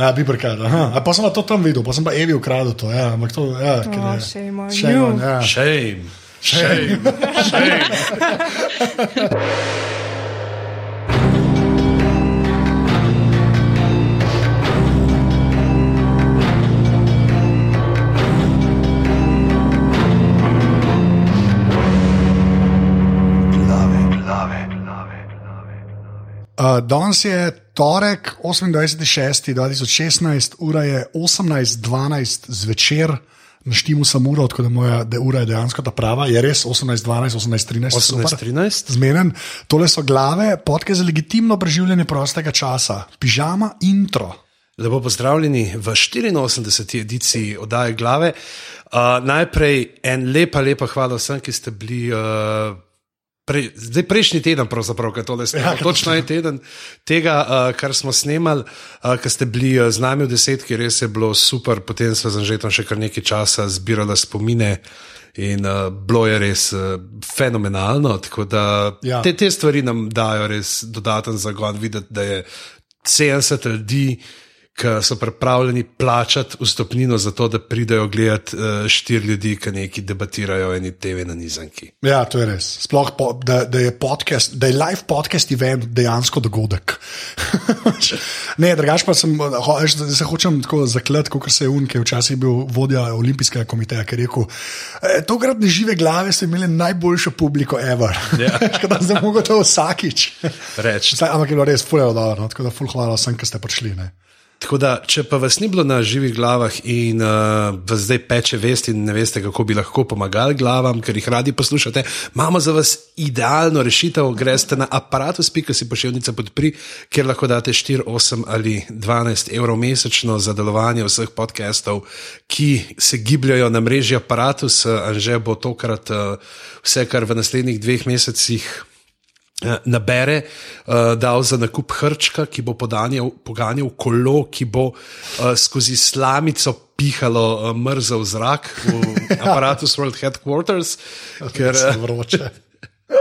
Ja, bi prekadal. A pa sem pa to tam videl, pa sem pa Evi ukradel to. Ja, ampak to, ja, ker Oh, je- shame on Shame you. on, ja. Shame. Shame. Shame. Uh, danes je torek, 28.6.2016, ura je 18.12 zvečer, naštimo sem uro, tako da moja da ura je dejansko ta prava, je res 18.12, 18.13. 18.13. Zmeren. Tole so glave, podke za legitimno preživljanje prostega časa, pižama intro. Lepo pozdravljeni v 84. ediciji oddaje Glave. Uh, najprej en lepa, lepa hvala vsem, ki ste bili. Uh, Pre, zdaj, prejšnji teden, pravzaprav, kaj tole snema, Ja, točno en teden tega, uh, kar smo snemali, uh, ker ste bili uh, z nami v desetki, res je bilo super. Potem smo z Anžetom še kar nekaj časa zbirali spomine in uh, bilo je res uh, fenomenalno. Tako da Ja. te, te stvari nam dajo res dodaten zagon, videti, da je 70 ljudi, ki so pripravljeni plačati vstopnino za to, da pridejo gledati uh, štiri ljudi, ki neki debatirajo eni TV na nizanki. Ja, to je res. Sploh, po, da, da, je podcast, da je live podcast event dejansko dogodek. ne, drugač pa sem, ho, veš, da se hočem tako zaklet, kot se je Un, ki je včasih bil vodja olimpijskega komiteja, ki je rekel: e, tokratne žive glave so imeli najboljšo publiko ever. Ja. Škoda, da mogo to vsakič. Reč. Saj, ampak je bilo res fulero dobro, no, tako da ful hvala vsem, ki ste prišli. Ne. Tako da, če pa vas ni bilo na živih glavah in uh, vas zdaj peče vest in ne veste, kako bi lahko pomagali glavam, ker jih radi poslušate, imamo za vas idealno rešitev. Greste na aparatus.si pošiljnica podpri, kjer lahko date 4, 8 ali 12 evrov mesečno za delovanje vseh podcastov, ki se gibljajo na mreži aparatus. Anže bo tokrat uh, vse, kar v naslednjih dveh mesecih eh, nabere, uh, dal za nakup hrčka, ki bo podanjal, poganjal kolo, ki bo uh, skozi slamico pihalo uh, mrzel zrak v aparatus World Headquarters, ker, Se vroče.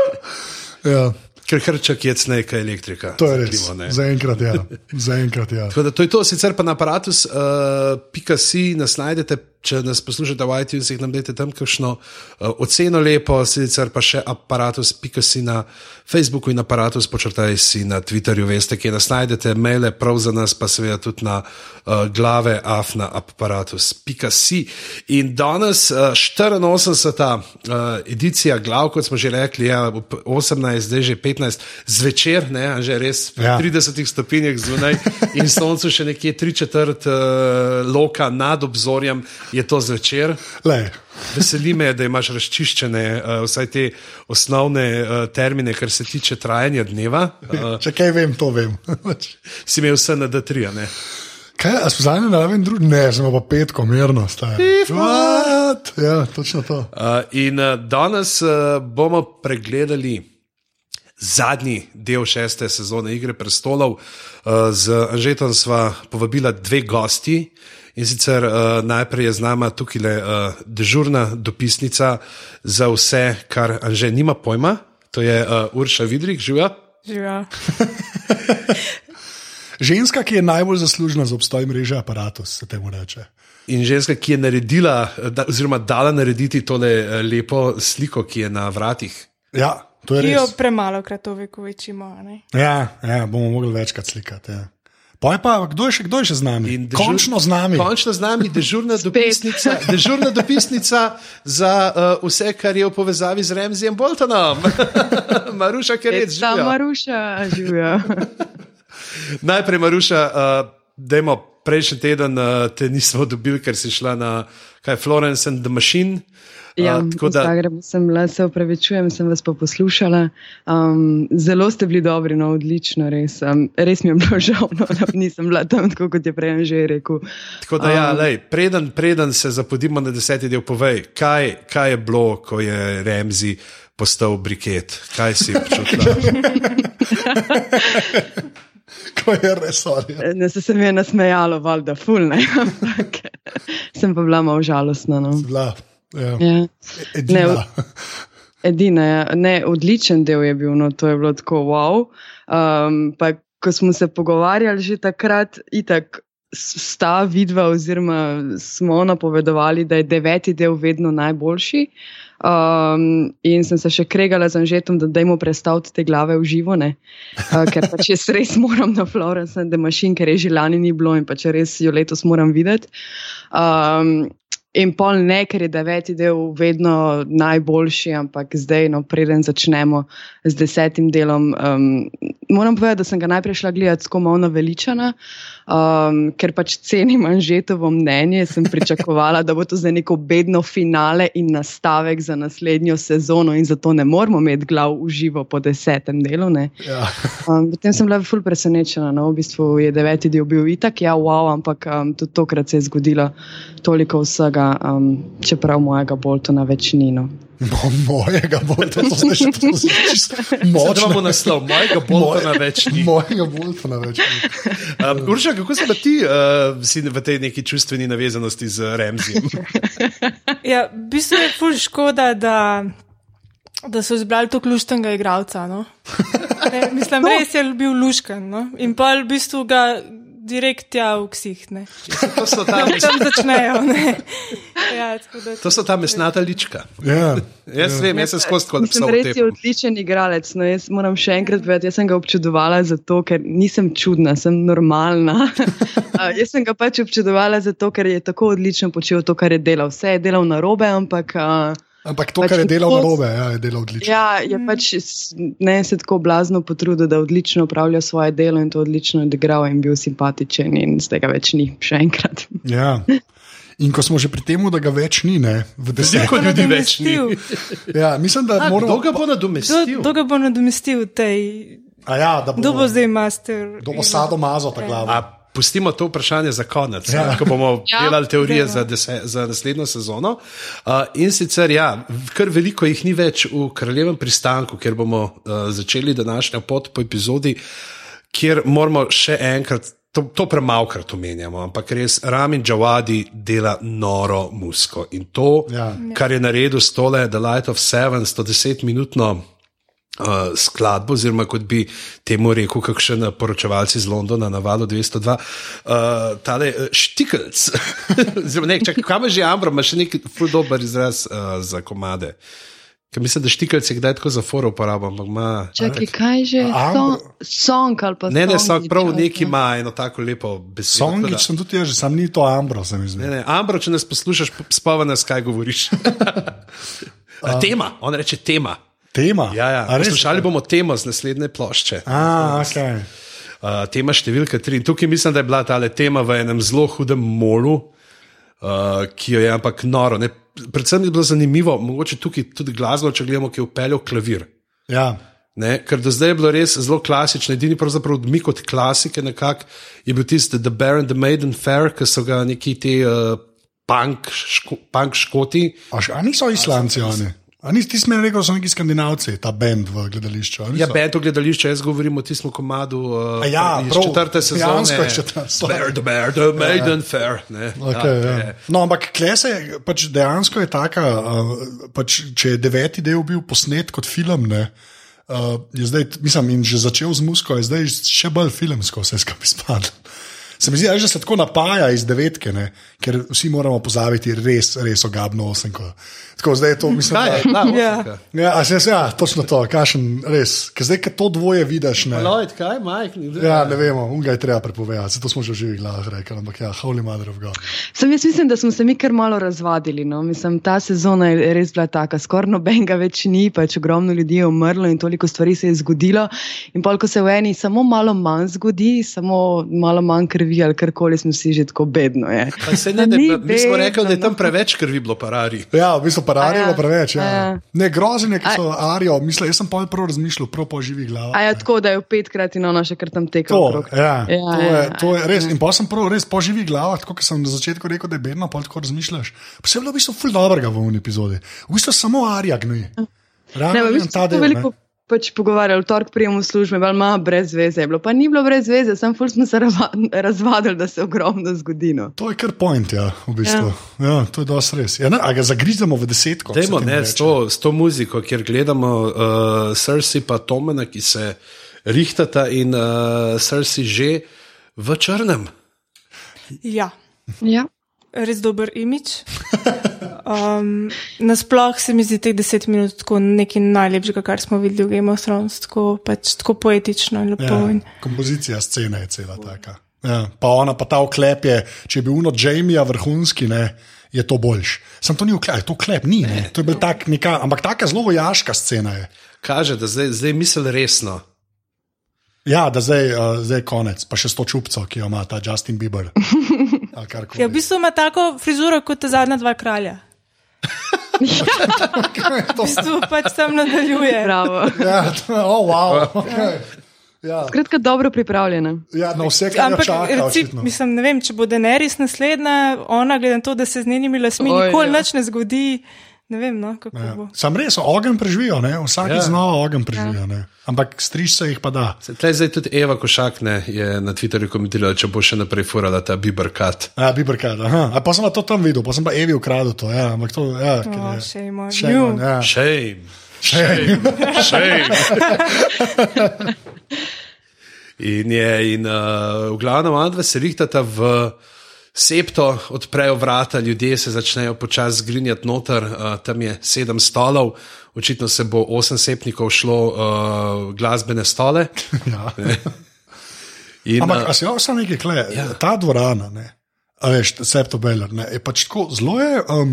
ja, ker hrček je cnejka elektrika. to je res. Zaenkrat ja. Zaenkrat, ja. Tako da to je to, sicer pa na aparatus, uh, pika si nas najdete, če nas poslušate v iTunesih, nam dajte tam kakšno uh, oceno lepo, sicer pa še aparatus, pika si na Facebooku in aparatus, počrtaj si na Twitterju, veste, kje nas najdete, maile prav za nas, pa seveda tudi na uh, glave afna aparatus, pika si. In danes uh, 84. Uh, edicija glav, kot smo že rekli, ja, ob 18, zdaj že 15 zvečer, ne, že res Ja. 30 stopinjah zunaj in soncu še nekje tri četrt uh, loka nad obzorjem, je to zvečer. Lej. Veseli me, da imaš razčiščene uh, vsaj te osnovne uh, termine, kar se tiče trajanja dneva. Uh, Če kaj vem, to vem. si imel vse na D3, a ne? Kaj, a spoznanje na raven drug? Ne, sem pa petko, mirno, stari. Ja, točno to. Uh, in uh, danes uh, bomo pregledali zadnji del šeste sezone Igre prestolov. Z Anžetom sva povabila dve gosti. In sicer uh, najprej je z nama tukaj le uh, dežurna dopisnica za vse, kar Anže nima pojma, to je uh, Urša Vidrik, živa. Živijo. Ženska, ki je najbolj zaslužna za obstoj mreže aparatus, se temu reče. In ženska, ki je naredila, da, oziroma dala narediti tole uh, lepo sliko, ki je na vratih. Ja, to je Ki jo res. premalo krat ovekovečimo. Ja, ja, bomo mogli večkrat slikati. Ja. Pa je pa, kdo je še, kdo je še z nami? In dežur- Končno z nami. Končno z nami dežurna dopisnica, dežurna dopisnica za uh, vse, kar je v povezavi z Remzijem Boltonom. Maruša, ker je Ta že. Maruša živijo. Najprej, Maruša, uh, dajmo prejšnji teden uh, te nismo dobili, ker si šla na kaj, Florence and the Machine. Ja, Uh, v da, Zagrebu sem bila, se upravičujem, sem vas pa poslušala. Um, zelo ste bili dobri, no, odlično, res. Um, res mi je bilo žal, no, da nisem bila tam, tako kot je prej že rekel. tako da ja, Um, lej, preden, preden se zapodimo na deseti del, povej, kaj, kaj je bilo, ko je Remzi postal briket. Kaj si občutila? Ko je resorja. Ne, se, se mi je nasmejalo, valjda, fulne, sem pa bila malo žalostna. No. Bila, ja. Ja. Edina. Edina, ja. ne, odličen del je bil, no, to je bilo tako wow. Um, pa, ko smo se pogovarjali že takrat, itak sta vidva, oziroma smo napovedovali, da je deveti del vedno najboljši. Um, in sem se še kregala z Anžetom, da dajmo predstaviti te glave v živo, uh, ker pač jaz res moram na Florence and the Machine, ker je že lani ni bilo in pač res jo letos moram videti. Um, In pol ne, ker je deveti del vedno najboljši, ampak zdaj, no, preden začnemo z desetim delom, um, moram povedati, da sem ga najprej šla gledati tako malo naveličana, um, ker pač cenim Anžetovo mnenje. Sem pričakovala, da bo to zdaj neko bedno finale in nastavek za naslednjo sezono, in zato ne moramo imeti glav v živo po desetem delu. Ja. Um, potem sem bila ful presenečena. No, v bistvu je deveti del bil itak, ja, wow, ampak um, tudi tokrat se je zgodilo toliko vsega um, čeprav mojega Boltona več ni. No. Mo, mojega Boltona, to se še pravi. Imamo naslov, mojega Boltona Moj, več ni. Mojega Boltona več ni. Um, Urša, kako se ti uh, v tej neki čustveni navezanosti z Remzijem? ja, v bistvu je ful škoda, da, da so izbrali to ključnega igralca. No? Ne, mislim, no. res je bil luškan. No? In pa v bistvu ga direkt tja v ksih. To so tam, tam začnejo. Ja, to so ta mesnata lička. Ja, jaz ja. vem, jaz sem skozi kot psa. Res je odličen igralec. No, jaz moram še enkrat povedati, jaz sem ga občudovala zato, ker nisem čudna, sem normalna. jaz sem ga pač občudovala zato, ker je tako odlično počel to, kar je delal. Vse je delal na robe, ampak. Uh, Ampak to, pač kar je delal na robe, ja, je delal odlično. Ja, je pač ne se tako blazno potrudil, da odlično upravlja svoje delo in to odlično odigral in bil simpatičen in z tega več ni, še enkrat. Ja. In ko smo že pri tem, da ga več ni, ne, v desetih ljudi več ni. Ja, mislim, da moramo. Kdo ga bo nadomestil? Kdo ga bo nadomestil tej? Ja, bo, Kdo bo zdaj master? Kdo bo sado mazo ta glava? Pustimo to vprašanje za konec, ja. ko bomo ja, delali teorije za, dese, za naslednjo sezono. Uh, in sicer, ja, kar veliko jih ni več v kraljevem pristanku, ker bomo uh, začeli današnjo pot po epizodi, kjer moramo še enkrat. To, to premalkrat omenjamo, ampak res Ramin Džavadi dela noro musko. In to, ja. kar je naredil s tole The Light of Seven, 110 minutno uh, skladbo, oziroma kot bi temu rekel, kakšen poročevalci iz Londona na valu 202, uh, tale uh, štikelc. ne, čakaj, kam je že Ambro, ima še neki ful dober izraz uh, za komade. Ker mislim, da štikelc je kdaj tako za foro uporabljam. Čakaj, kaj že? Song ali pa ne? Ne, ne, song, prav neki ima eno tako lepo besedo. Song, ki sem tudi jaz, sam ni to Ambro, se mi zdi. Ne, ne, Ambro, če nas poslušaš, spava nas, kaj govoriš. tema, on reče tema. Tema. Ja, ja. Poslušali bomo temo z naslednje plošče. A, okay. uh, tema številka tri. In tukaj mislim, da je bila ta tema v enem zelo hudem moru, uh, ki jo je ampak noro. Ne? Predvsem je bilo zanimivo, mogoče tukaj tudi glasbo, če gledamo, ki je upeljal klavir. Ja. Ne, ker do zdaj je bilo res zelo klasično, edini pravzaprav odmik od klasike nekak, je bil tisti The Bear and the Maiden Fair, ki so ga neki ti uh, punk, ško, punk škoti. A, a niso islanci oni? Ali ti si mi rekel, da so neki skandinavci, ta bend v gledališču? Ja, bend v gledališču, jaz govorim o tistem komadu. Uh, ja, iz prav, četrte sezone. Ja, četrte. Bear the bear, the maiden ja. fair. Okay, ja, ja. No, ampak klese, pač dejansko je taka, uh, pač, če je deveti del bil posnet kot film, ne, uh, je zdaj, mislim, in že začel z musko, je zdaj še bolj filmsko, vse skupaj spadlo se mi zdi, da se tako napaja iz devetke, ne? ker vsi moramo pozaviti res, res ogabno osemko. Tako zdaj je to, mislim, da je to. Ja, ja, se, ja, točno to, kašen, res. Ker zdaj, ker to dvoje vidiš, ne. Lloyd, kaj, Mike, ja, ne vemo, unga je treba prepovedati, zato smo že v živih glavah rekli, ampak ja, holy mother of God. Sem jaz mislim, da smo se mi kar malo razvadili. No? Mislim, ta sezona je res bila taka, skoraj nobenega več ni, pač ogromno ljudi je umrlo in toliko stvari se je zgodilo. In pol, ko se v eni samo malo manj zgodi, samo malo manj krvi krvi ali karkoli, smo si že tako bedno. Se ne, ne, mi smo rekli, da je tam preveč krvi bilo parari. Ja, v bistvu parari je bilo preveč. Ja. Ne, grozni, ki so arijo, mislim, jaz sem pa prav razmišljal, prav po živi glavi. A ja, tako da je v petkrat in ono še kar tam teka. To, ja, ja, to, je, ja, to je res. In pa sem prav res po živi glavi, tako kot sem na začetku rekel, da je bedno, pa tako razmišljaš. Pa se je bilo v bistvu ful dobrega v uni epizodi. V bistvu samo arija gnoj. Ne, v bistvu ta del pač pogovarjali, torek prijem v službe, ali ima brez veze. Bilo. Pa ni bilo brez veze, sem ful smo se razvadili, da se ogromno zgodi. No. To je kar point, ja, v bistvu. Ja. Ja, to je dosti res. Ja, ne, a ga zagrizemo v desetko. Dajmo, ne, s to, s to muziko, kjer gledamo uh, Cersei pa Tomena, ki se rihtata in uh, Cersei že v črnem. Ja, Ja. res dober imič. Um, nasploh se mi zdi teh deset minut tako nekaj najlepšega, kar smo videli v Game of Thrones, tako, pač, tako poetično in lepo. Ja, In, kompozicija scene je cela taka. Ja, pa ona pa ta oklep je, če bil uno Jamija vrhunski, ne, je to boljš. Sam to ni oklep, to oklep ni, ne. to je bil tak neka, ampak taka zelo vojaška scena je. Kaže, da zdaj, zdaj misel resno. Ja, da zdaj, uh, zdaj je konec, pa še sto čupcev, ki jo ima ta Justin Bieber. Ja, v bistvu ima tako frizuro kot ta zadnja dva kralja. V bistvu pač tam nadaljuje. Bravo. Ja, to- oh, wow. Okay. Ja, Skratka, dobro pripravljena. ja, na vse, kar Ampak, čaka. očitno. mislim, ne vem, če bo Daenerys naslednja, ona, glede na to, da se z njenimi lasmi nikoli ja. nič ne zgodi, ne vem, no, kako Ja. bo. Sam res, ogen preživijo, ne? vsak Ja. znova ogen preživijo. Ja. Ampak striž se jih pa da. Se Tlej zdaj tudi Eva Košak ne, je na Twitterju komentirala, če bo še naprej furala ta Biberkat. Ja, Biberkad. aha. A pa sem to tam videl, pa sem pa Evi ukradel to. Ja, ampak to, ja, ker Oh, je- shame on Shame you. on, ja. Shame. Shame. Shame. In je, in uh, v glavnem, Andrej se rihtata v septo, odprejo vrata, ljudje se začnejo počasi zgrinjati noter, uh, tam je sedem stolov, očitno se bo osem sepnikov šlo uh, glasbene stole. Ja. In, Ampak, uh, a si jo samo nekaj kle, ja. ta dvorana, ne, a veš, Septo Beller, ne, je pač tako zelo je. Um,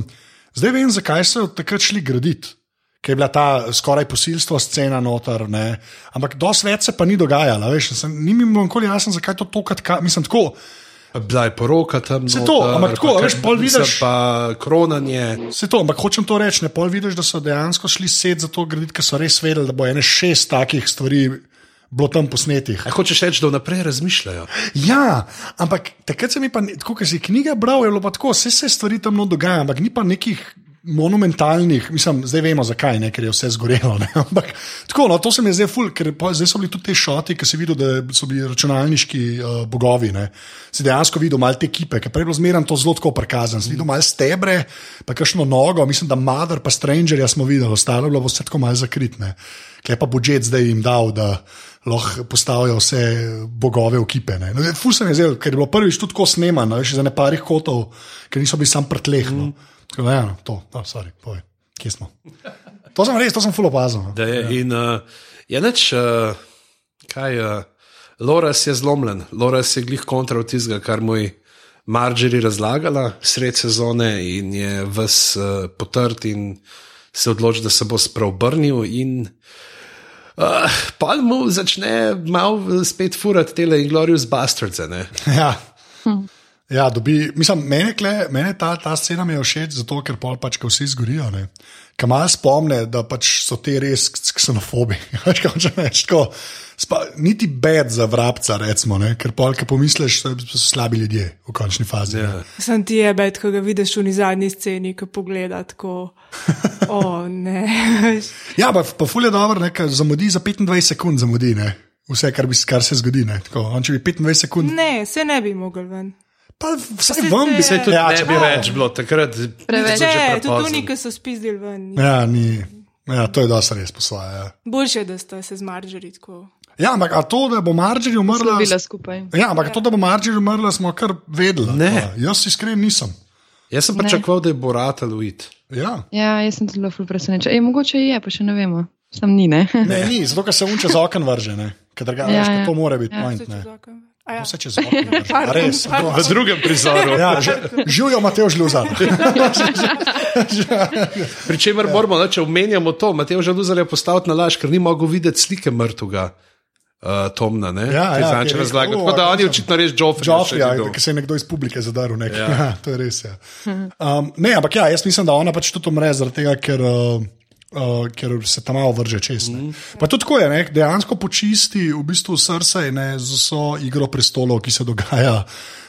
zdaj vem, zakaj so takrat šli graditi. Ker je bila ta skoraj posilstvo scena noter, ne. ampak dosti več se pa ni dogajalo, veš, sem, ni mi bilo nikoli jasno, zakaj to tokrat, mislim, tako. Bila je poroka tam. Se to, ampak tako, veš, pol vidiš- Pa kronanje. Se to, ampak hočem to reči, ne pol vidiš, da so dejansko šli set za to graditi, ker so res vedeli, da bo ene šest takih stvari bilo tam posnetih. A hočeš reči, da vnaprej razmišljajo? Ja, ampak takrat se mi pa, tako kot si knjige bral, je bilo pa tako, vse se stvari tam dogaja, ampak ni pa nekih monumentalnih, mislim, zdaj vemo zakaj, ne, ker je vse zgorelo. Ne, ampak tako, no, to se mi je zdaj ful, ker po, zdaj so bili tudi te šoti, ki si videl, da so bili računalniški uh, bogovi. Ne. Si dejansko videl malo te ekipe, ker prej bilo zmeraj to zelo tako prikazano. Si videl malo stebre, pa kakšno nogo, mislim, da Mother pa Strangerja smo videli, ostalo je bilo vse tako malo zakritne. Kaj pa budžet zdaj jim dal, da lahko postavijo vse bogove v kipe. Ne. No, ful se mi je zdelo, ker je bilo prvič tudi tako snemano, veš, za ne parih kotov, ker niso bili sam prtleh. No. Tako da, ja, no, to, oh, sorry, povej, kje smo. To sem res, to sem ful opazil. No. Da je, ja. In uh, je neč, uh, kaj je, uh, Loras je zlomljen, Loras je glih kontra od tistega, kar mu je Marjorie razlagala sred sezone in je ves uh, potrt in se odloči, da se bo spreobrnil in uh, pa mu začne malo spet furati tele Inglorious Bastards. a ne. Ja. Ja, dobi, mislim, mene, kle, mene ta, ta scena mi je všeč, zato ker pol pač, ko vsi zgorijo. Kaj malo spomne, da pač so te res ksenofobi. Veš, kaj hočem reči, tako, spa, niti bed za vrabca, recimo, ne? ker pol, ki pomisliš, da so slabi ljudje v končni fazi. Ja. ne. Sem ti je bed, ko ga vidiš v zadnji sceni, ko pogleda tako. O, ne. Ja, pa, pa ful je dobro, ne, zamudi za 25 sekund, zamudi ne. vse, kar, bi, kar se zgodi. Ne. Tako, on, če bi 25 sekund, ne, se ne bi mogel ven. Pa vsaj vam bi se Tudi ja, ne če bi več bilo takrat. Preveč. prepozno. tudi oni, ki so spizdili ven. Ja, ni. Ja, to je dosti res posvoje. Ja. Boljše, da ste se zmaržili tako. ja, ampak a to, da bo Marjorie umrla. Slovila skupaj. Ja, ampak to, da bo Marjorie umrla, smo kar vedeli. Ne. To, Jaz iskren nisem. Jaz sem pričakoval, da je Borat Aluit. Ja. Ja, jaz sem zelo ful presenečen. Ej, mogoče je, pa še ne vemo. Sam ni, ne? Ne, ni, zato ker se unče za okno vrže. ne. Ker druga- Ja, ja. To mora biti Ja. point. Ja. Vse čez okno Res. pardon. V drugem prizoru. Ja, Živijo Mateo Žluzar. Pri čemer moramo, ne, če omenjamo to, Matej Žaluzar je postavil na laž, ker ni mogel videti slike mrtvega. Uh, Tomna, ne? Ja, Ti ja, razlagati. rekel, Tako da "O, on je sem- očitno res Joffrey. Joffrey, ja, ki se je nekdo iz publike zadaril. Nek. Ja. Ja. Ja, to je res. Ja. Um, ne, ampak ja, jaz mislim, da ona pač tudi umre zaradi tega, ker. Uh, Uh, ker se tam malo vrže čez. Mm. Pa tudi tako je, ne, dejansko počisti v bistvu srce ne, z vso igro prestolov, ki se dogaja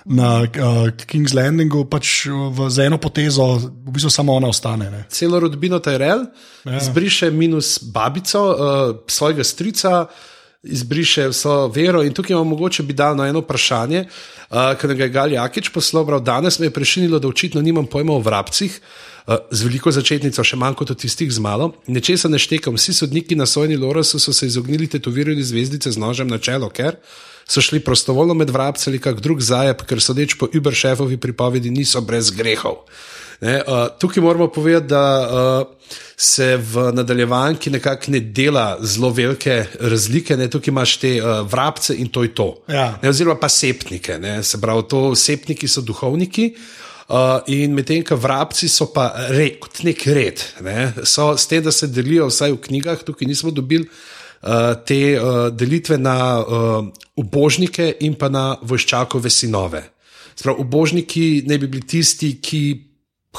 na uh, King's Landingu, pač v, z eno potezo, v bistvu samo ona ostane. Ne. Celo rodbino Tyrell, ja. izbriše minus babico, uh, svojega strica, izbriše vso vero. In tukaj imamo mogoče bi dal na eno vprašanje, uh, ki ga je Gal Jakič poslal. prav Danes me je prešinilo, da očitno nimam pojma o vrabcih. Uh, z veliko začetnico, še manj kot o tistih z malo. Nečesa ne štekam, vsi sodniki na sojni Lorasu so se izognili tetovirati zvezdice z nožem na čelo, ker so šli prostovoljno med vrabce ali kak drug zajeb, ker sodeč po Uberšefovi pripovedi niso brez grehov. Ne, uh, tukaj moramo povedati, da uh, se v nadaljevanki nekako ne dela zelo velike razlike. Ne, tukaj imaš te uh, vrabce in to je to. Ja. Ne, oziroma pa sepnike. Ne, se pravi, to sepniki so duhovniki. Uh, in medtem, ko vrabci so pa re, kot nek red, ne, so s tem, da se delijo, vsaj v knjigah, tukaj nismo dobili uh, te uh, delitve na uh, ubožnike in pa na vojščakove sinove. Sprav, ubožniki ne bi bili tisti, ki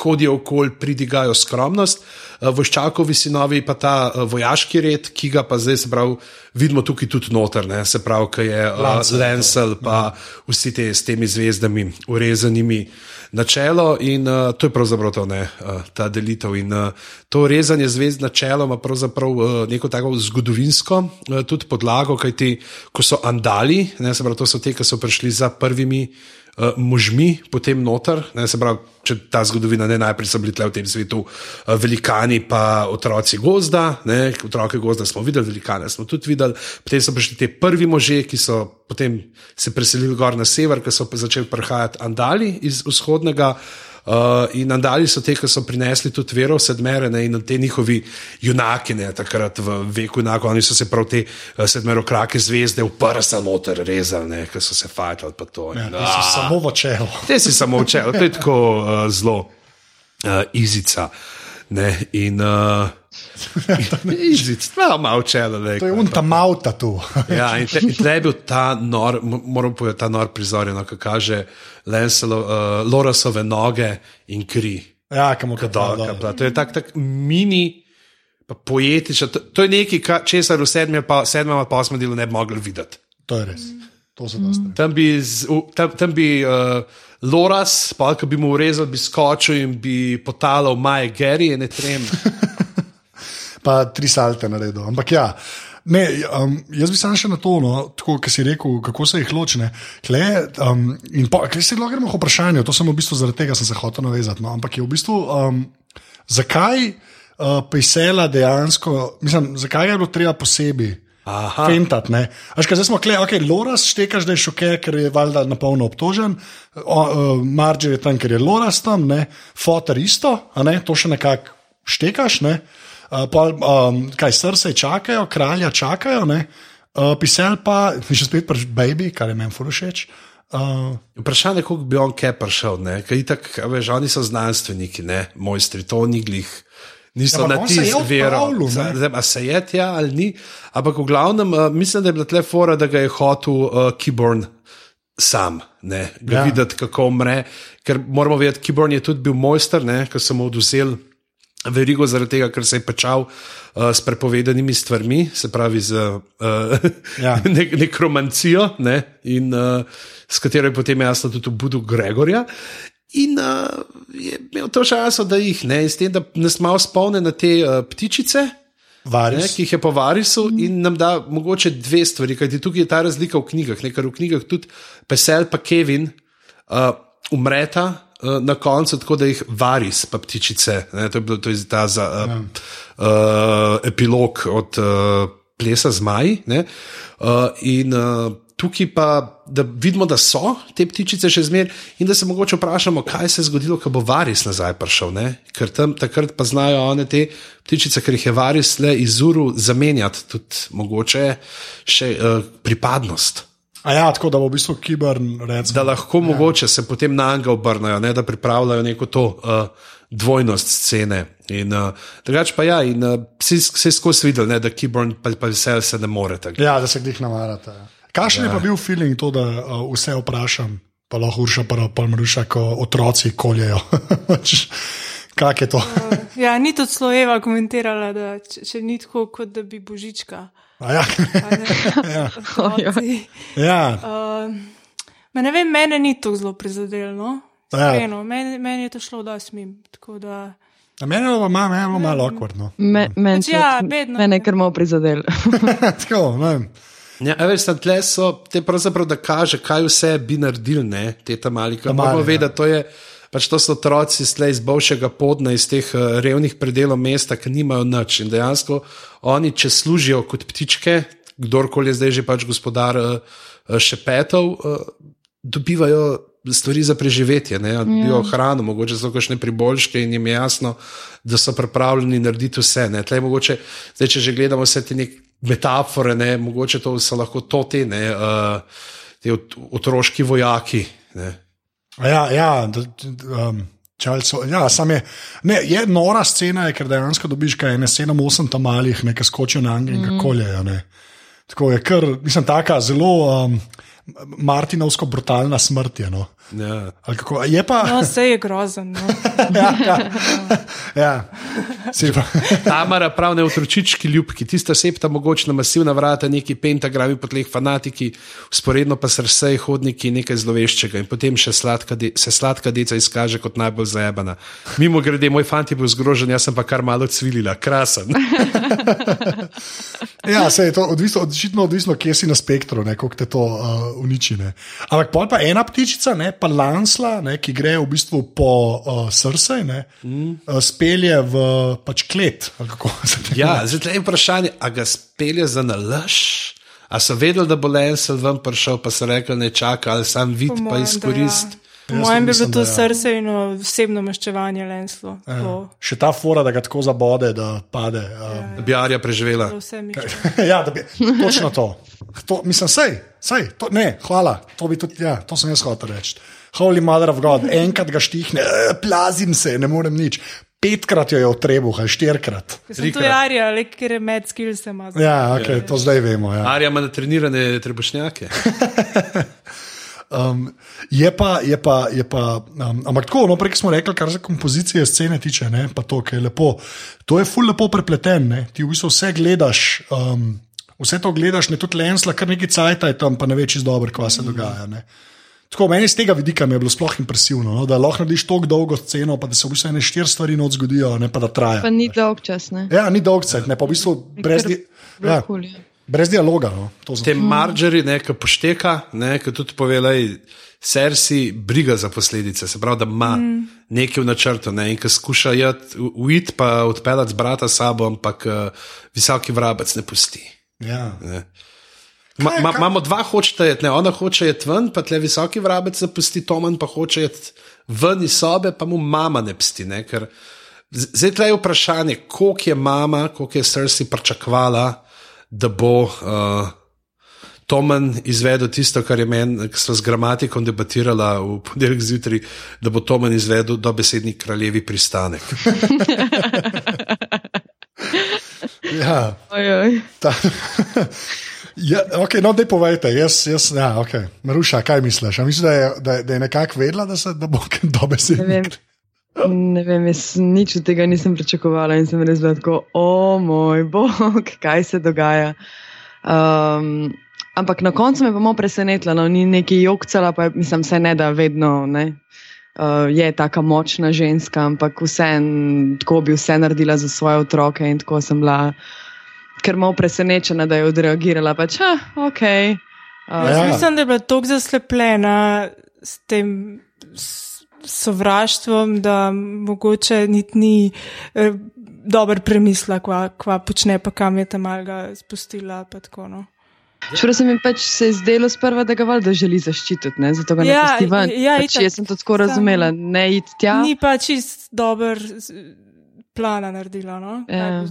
hodijo okoli, pridigajo skromnost, uh, vojščakovi sinovi pa ta uh, vojaški red, ki ga pa zdaj, se pravi, vidimo tukaj tudi noter, ne, se pravi, ki je uh, Lancel, Lancel, pa vsi te s temi zvezdami urezanimi na čelo in uh, to je pravzaprav to, ne, uh, ta delitev. In uh, to rezanje zvezd na čelo ima pravzaprav uh, neko tako zgodovinsko uh, tudi podlago, kajti ko so andali, ne, se pravi, to so te, ki so prišli za prvimi. Uh, možmi, potem noter, ne, se pravi, če ta zgodovina ne najprej so bili tle v tem svetu, uh, velikani, pa otroci gozda, ne, otroke gozda smo videli, velikane smo tudi videli, potem so prišli te prvi možje, ki so potem se preselili gor na sever, ki so začeli prihajati andali iz vzhodnega. Uh, in andali so te, ki so prinesli tudi vero v sedmere ne, in te njihovi junaki, ne, takrat v veku junakov, oni so se prav te uh, sedmerokrake zvezde v prsa noter rezali, ki so se to. Ja, ti si ah, samo v čelu. Te si samo učel, to je tako uh, zelo uh, izica. Ne, in uh, izic, malo malo učel. To je unta mauta tu. Ja, in tle, in tle je bil ta nor, mo- moram povedati, ta nor prizor, no, ki kaže Lancelo, uh, Lorasove noge in kri. Ja, kam bila. to je tak, tak mini, poetičen. To, to je nekaj, ka- česar v sedmem, ali pa osmem delu ne bi mogli videti. To je res. To so dosti. Tam bi, z, tam, tam bi uh, Loras, pa ki bi mu urezal, bi skočil in bi potalal Maje Geri ne trem. Pa tri salte naredil. Ampak ja. Ne, um, jaz bi samo še na to, no, kot si rekel, kako se jih ločne. Kle, um, in pa, kaj se lahko gremo k vprašanju, to sem v bistvu zaradi tega sem se hotel navezati. No, ampak je v bistvu, um, zakaj uh, pisela dejansko, mislim, zakaj je bilo treba posebej. Fentat. ne? A Veš, kaj, zdaj smo kle, ok, Loras štekaš, da je šoke, ker je valjda na polno obtožen, o, uh, Marger je tam, ker je Loras tam, ne? Fotor isto, a ne? to še nekako štekaš. Ne? Uh, pol, um, kaj srce čakajo, kralja čakajo, ne? uh, pisel pa, še spet pač baby, kar je meni furušeč. Uh, Vprašanje je, kako bi on kaj prišel. ne, Ker itak, veš, oni so znanstveniki, ne, mojstri, to ni glih. Niso Ja, na odpravljal, ne. Zdaj, zdaj, a se je tja ali ni. Ampak v glavnem, uh, mislim, da je bila tle fora, da ga je hotel uh, Kiborn sam, ne, ga Ja. videti, kako umre. Ker moramo vedeti, Kiborn je tudi bil mojster, ker so mu oduzeli verigo zaradi tega, ker se je pečal uh, s prepovedanimi stvarmi, se pravi z uh, Ja. ne, nekromancijo, ne, in uh, s katero je potem jasno tudi obudil Gregorja. In uh, je imel to čas, da jih ne, s tem, da nas malo spomne na te uh, ptičice. Ne, Varis. ki jih je po varisu in nam da mogoče dve stvari, kajti tukaj je ta razlika v knjigah. Ne, ker v knjigah tudi Pesel in Kevin uh, umreta uh, na koncu, tako da jih varis, pa ptičice. Ne, to je bil to je ta za, uh, ja. uh, epilog od uh, plesa zmaj. ne, Uh, in uh, tukaj pa, da vidimo, da so te ptičice še zmeraj, in da se mogoče vprašamo, kaj se je zgodilo, ko bo varis nazaj prišel. Ne? Ker tam takrat pa znajo one te ptičice, ker jih je varis le izuru zamenjati, tudi mogoče še uh, pripadnost. A ja, tako da bo v bistvu kibern, recimo. Da lahko ja. mogoče se potem na njega obrnajo, ne, da pripravljajo neko to uh, dvojnost scene. In uh, drugače pa ja, in uh, vsi vsi skozi videli, ne, da Kiborn pa, pa vesel se ne more. tako. Ja, da se jih namarate. Kakšen ja. je pa bil feeling to, da uh, vse vprašam, pa lahko urša, pa pomruša, ko otroci koljejo. Kak je to? Ja, ni tudi Sloveva komentirala, da če, če ni tako, kot da bi božička. A ja. Ja. otroci. ja. Uh, ne vem, mene ni to zelo prizadelo. Ja. Ja. Meni, meni je to šlo, da tako Da... A Meni je bilo malo, bilo malo okvarno. Me, men Pač ja, vedno. Mene je kar malo prizadel. Tako, ne vem. Ja, veš, tam tle so te pravzaprav, da kaže, kaj vse bi naredili, ne, te tam mali. Ta Kaj moramo ja. vedeti, to je. Pač to so otroci slej iz bivšega podna, iz teh uh, revnih predelov mesta, ki nimajo nič. In dejansko oni, če služijo kot ptičke, kdorkoli je zdaj že pač gospodar uh, šepetov, uh, dobivajo stvari za preživetje, ne, dobijo ja. hrano, mogoče so kakšne priboljške in jim je jasno, da so pripravljeni narediti vse. Ne. Tlej, mogoče, zdaj, če že gledamo vse te metafore, ne, mogoče to so lahko to te, ne, uh, te ot otroški vojaki. Ne. Ja, ja, da, um, čalco, ja sam je, ne, je nora scena, je, ker dejansko dobiš kaj, ne sedem, osem tam malih, nekaj skočijo na angel in mm. kako koljejo. Ne. Tako je, ker mislim, taka zelo. Um, Martinovsko brutalna smrt je. No. Ja. je pa... no, vse je grozen. No. ja, ja. ja. Tamara, prav ne otročički ljubki, tista septa, mogočna masivna vrata, neki pentagrami po tleh fanatiki, usporedno pa srce, hodniki, nekaj zloveščega in potem še sladka de, se sladka deca izkaže kot najbolj zajebana. Mimo grede, moj fant je bil zgrožen, jaz sem pa kar malo cvilila, krasen. ja, se je to odvisno, odvisno, odvisno kje si na spektru, kako te to uh, uniči. Ne. Ampak pol pa ena ptičica, ne, pa lansla, ne, ki gre v bistvu po uh, srce, ne, mm. uh, spelje v pač klet. Ja, zdaj je vprašanje, ali ga spelje za nalaž. A so vedeli, da bo Lensel ven prišel, pa so rekli, ne čaka, ali sam vid, pa izkorist. Po mojem bi bilo to ja. srce in osebno maščevanje Lenslo. Ja. Še ta fora, da ga tako zabode, da pade. Um. Ja, da bi Arja preživela. ja, da bi. Točno to. to mislim, sej, sej, to, ne, hvala. To, tudi, ja, to sem jaz hotel reči. Holy mother of God, enkrat ga štihne, eh, plazim se, ne morem nič. Petkrat jo je v trebuh, ali štirikrat. To je Arja, le ker je med skills. Ja, okay, to zdaj vemo. Ja. Arja ima trenirane trebušnjake. Um, je pa, je pa, je pa um, ampak tako, no, prej smo rekli, kar se kompozicije scene tiče, ne, pa to, je lepo. To je ful lepo prepleten, ne. ti v bistvu vse gledaš. Um, Vse to gledaš, ne tudi lensla, kar nekaj cajt je tam, pa ne veš, dobro, kaj se dogaja. Ne. Tako meni z tega vidika je bilo sploh impresivno, no, da lahko narediš tako dolgo sceno, pa da se v bistvu ene štiri stvari noč zgodijo, ne pa da traja. Pa ni dolg čas. Ne? Ja, ni dolg čas, ne pa v bistvu brez. Ja. Brez dialoga. No, Te margari, ki pošteka, ki tudi povedaj, sersi briga za posledice, se pravi, da ima mm. nekaj v načrtu ne, in ki skuša uiti, pa odpeljati z brata sabo, ampak uh, visoki vrabec ne pusti. Ja. Ne. Ma, ma, imamo dva hočeta jeti, ne? ona hoče jeti ven, pa tle visoki vrabec zapusti, Toman pa hoče jeti ven iz sobe, pa mu mama ne psti. Ne? Ker, zdaj tle je vprašanje, koliko je mama, koliko je srsi pričakvala da bo uh, Tomen izvedel tisto, kar je meni, ki smo z gramatikom debatirali v ponedeljek zjutraj, da bo Tomen izvedel dobesedni kraljevi pristanek. ja, ta, ja, okay, no, da povejte, jaz, jaz ja, okay. Maruša, kaj misliš? Misliš, da je, da, da je nekako vedela, da, se, da bo dobesedni? Ne vem, jaz nič od tega nisem pričakovala in sem res bila tako, o moj bog, kaj se dogaja. Um, ampak na koncu me je pa malo presenetilo, no, ni neki jokcala, pa mislim, se ne da vedno. Ne. Uh, je tako močna ženska, ampak vse tako bi vse naredila za svoje otroke. In tako sem bila, ker malo presenečena, da je odreagirala. Pač, ah, okay. uh, ja. Mislim, da je bila tako zaslepljena s tem. S sovraštvom, da mogoče niti ni eh, dober premislek, kva, kva počne, pa kam je tam malga spustila. No. Čeprav se mi pač se je zdelo sprva, da ga valjda želi zaščititi, ne? zato ga ne ja, pusti ven. Ja, pač jaz sem to tako razumela, ne id tja. Ni pa čist dober plana naredila, no? Ja.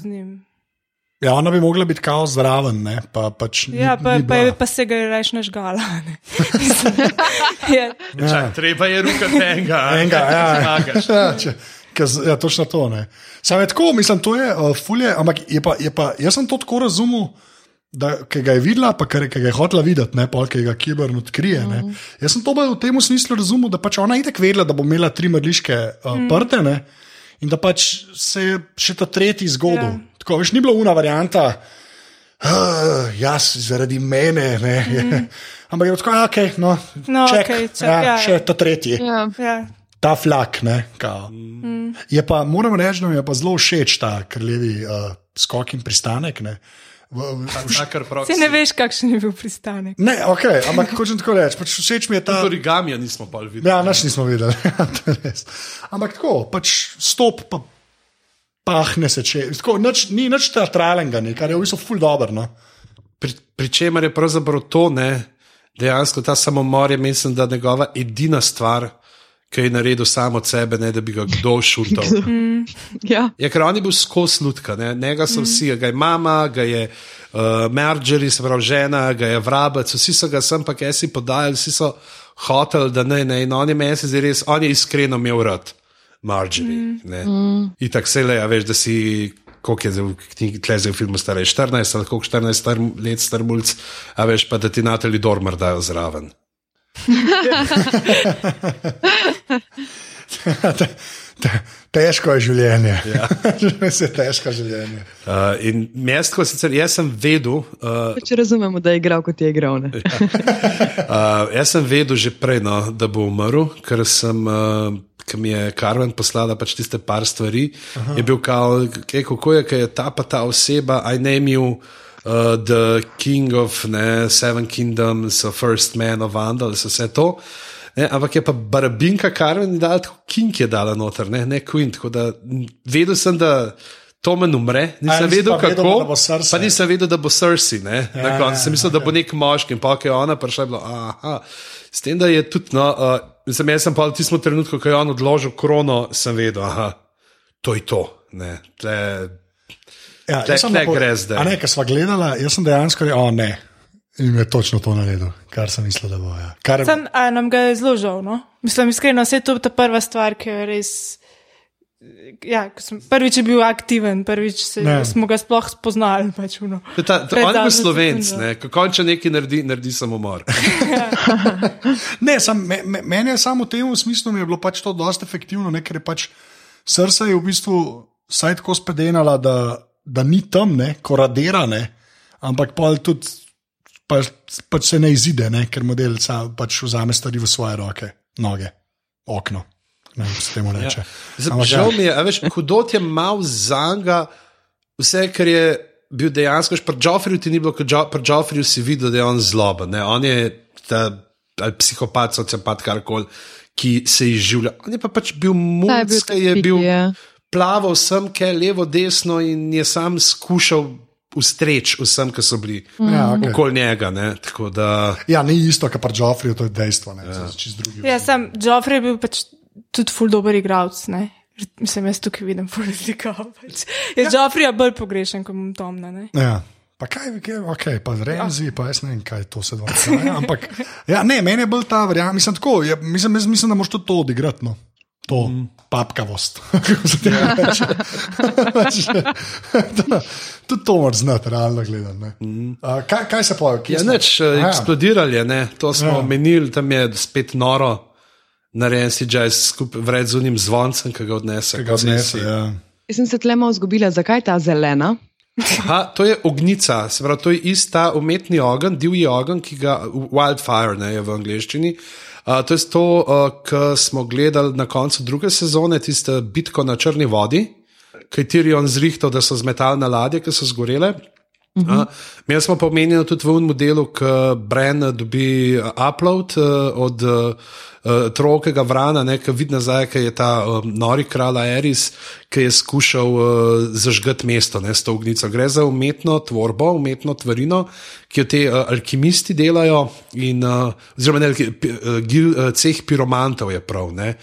Ja, ona bi mogla biti kao zraven, ne? pa pač. Ja, ni, pa, ni pa, pa se ga je reč nažgala. ja. ja. Treba je ruka tega. Enega, ja, ja, če, kaz, ja, točno to. Sam je tako, mislim, to je uh, fulje, ampak je pa, je pa, jaz sem to tako razumel. Da, ki ga je videla, pa ki ga je hotela videti, ne pa ki ga kibern odkrije. Mm -hmm. Jaz sem to v tem smislu razumel, da pač ona je tako vedela, da bo imela tri mrliške uh, mm. prte ne? in da pač se je še ta tretji zgodil. Yeah. Tako, veš, ni bila una varianta, uh, jaz zaradi mene. Mm. Ampak je bilo tako, okay, no, no, check, okay, check, ja, ja, še ja. ta tretji. Ja, ja. Ta flak. Mm. Je pa, moram reči, da mi je pa zelo všeč ta krljevi uh, skok in pristanek. Ne. Se ne veš, kakšen je bil pristanek. Ne, okay, ampak hočem tako reči. Pač všeč mi je ta. Origami nismo pa videli. Ja, naš nismo videli. ampak tako, pač stop. Pa, pahne se če. Tako, nič, ni nič teatralnega, kar je v bistvu ful dobro. No? Pri, pri čemer je pravzaprav to, ne, dejansko ta samomor je, mislim, da njegova edina stvar, ki je naredil samo od sebe, ne da bi ga kdo šutal. Ja. Ja, ker on je bil skozi lutka, ne? njega so vsi, ga je mama, ga je uh, Marjorie, se pravi žena, ga je vrabec, vsi so ga sem pa kaj si podajali, vsi so hoteli, da ne, ne, in on je meni se zdaj res, on je iskreno imel rad Marjorie. Mm. In tako se le, a veš, da si. Koliko je zdaj v knjigi, tle zdaj v filmu stare 14 ali koliko 14 star, let star mulj, a veš pa, da ti Natali Dormer dajo zraven. Te- te- Težko je življenje. Ja. je težko življenje. Uh, in mesto, sicer jaz sem vedel, uh, Če razumemo, da je igral, kot je igral. Ne? Uh, jaz sem vedel že prej, no, da bo umrl, ker sem. Uh, Ki mi je Karmen poslala pač tiste par stvari, Aha. je bil kao, kaj, kako je, kaj je ta pa ta oseba, I name you uh, the king of ne, seven kingdoms, the first man of Vandals, vse to. Ne, ampak je pa barabinka Karmen dala, tako king je dala noter, ne, ne queen. Tako da vedel sem, da Tomen umre, A, nisem vedel kako, da bo Cersei. pa nisem vedel, da bo Cersei. Ne, Ja, na koncu sem mislil, da bo ja, nek moški in pa, je ona prišla, je bilo, aha. S tem, da je tudi, no, uh, sem jaz sem pa v tistem trenutku, ko je on odložil krono, sem vedel, aha, to je to. Ne, tle, Ja, Tle- jaz sem tle gre zdaj. A ne, ker sva gledala, jaz sem dejansko rekel, o ne. In je točno to naredil, kar sem mislil, da bo. Ja. Kar, Sam, a nam ga je zelo žal. No? Mislim, iskreno, vse to je ta prva stvar, ki je res. Ja, sem, prvič je bil aktiven, prvič se, Ne. smo ga sploh spoznali. Pač, je ta, Pred on je bil slovenc, ne, ko konča nekaj naredi, naredi samomor. Ne, sam, me, me, meni je samo v tem smislu mi je bilo pač to dosti efektivno, ne, ker je pač srce je v bistvu saj tako spedenala, da, da ni tam, ne, ko radira, ne, ampak pa tudi pač, pač se ne izide, ne, ker model pač vzame stvari v svoje roke, noge, okno. Ne, vem, se temu reče. Zdaj, Ampak Žal ja. mi je, a veš, hudo ti je mal zanga, vse, kar je bil dejansko, pri Joffriju ti ni bilo, pri Joffriju si videl, da je on zloben. ne, On je ta psihopat, sociopat, karkoli, ki se izživlja. On je pa pač bil je muc, ki je bil ja. plaval sem, kaj levo, desno in je sam skušal ustreči vsem, ki so bili Ja, okay. okoli njega. Ne, tako da. ja, ni isto, kar pa Joffrey, to je dejstvo. Ne, ja. Ja, sam Joffrey je bil pač tudi ful dober igralec. ne. Mislim, jaz tukaj vidim ful razliko. Pač. Jaz ja. Joffreya bolj pogrešam, kot imam Tomna. Ne? Ja. Pa kaj, kaj okay, pa Remzi, pa jaz ne vem, kaj to se dogaja. Ampak, ja, ne, meni je bolj ta verjamem. Mislim, tako, je, mislim, jaz mislim, da moraš tudi to odigrati. No. To mm. papkavost. kako se tega reče. Pač, Tudi to moraš znati, realno gledano. Mm. Uh, kaj, kaj se poje? Ja, neč, uh, eksplodirali je, ne? to smo Ja. ja. omenili, tam je spet noro, narejen si že skupaj vred z unim zvoncem, ki ga odnese. Ga odnese, ja. Jaz sem se tle malo zgubila, zakaj ta zelena? Aha, to je ognica, se pravi, to je ista umetni ogenj, divji ogenj, ki ga wildfire ne, je v angleščini. Uh, to je to, uh, kar smo gledali na koncu druge sezone, tiste bitko na črni vodi, ki je Tyrion zrihtal, da so zmetalne ladje, ki so zgorele. Uh -huh. uh, mi smo pa omenjeni tudi v unem delu, ko Bren dobi uh, upload uh, od uh, uh, trokega vrana, ki vidi nazaj, ki je ta uh, nori kralj Aeris, ki je skušal uh, zažgati mesto ne, s to ognico. Gre za umetno tvorbo, umetno tvarino, ki jo te uh, alkimisti delajo, in, uh, oziroma ne, pi- uh, gil, uh, ceh piromantov je prav. Ne,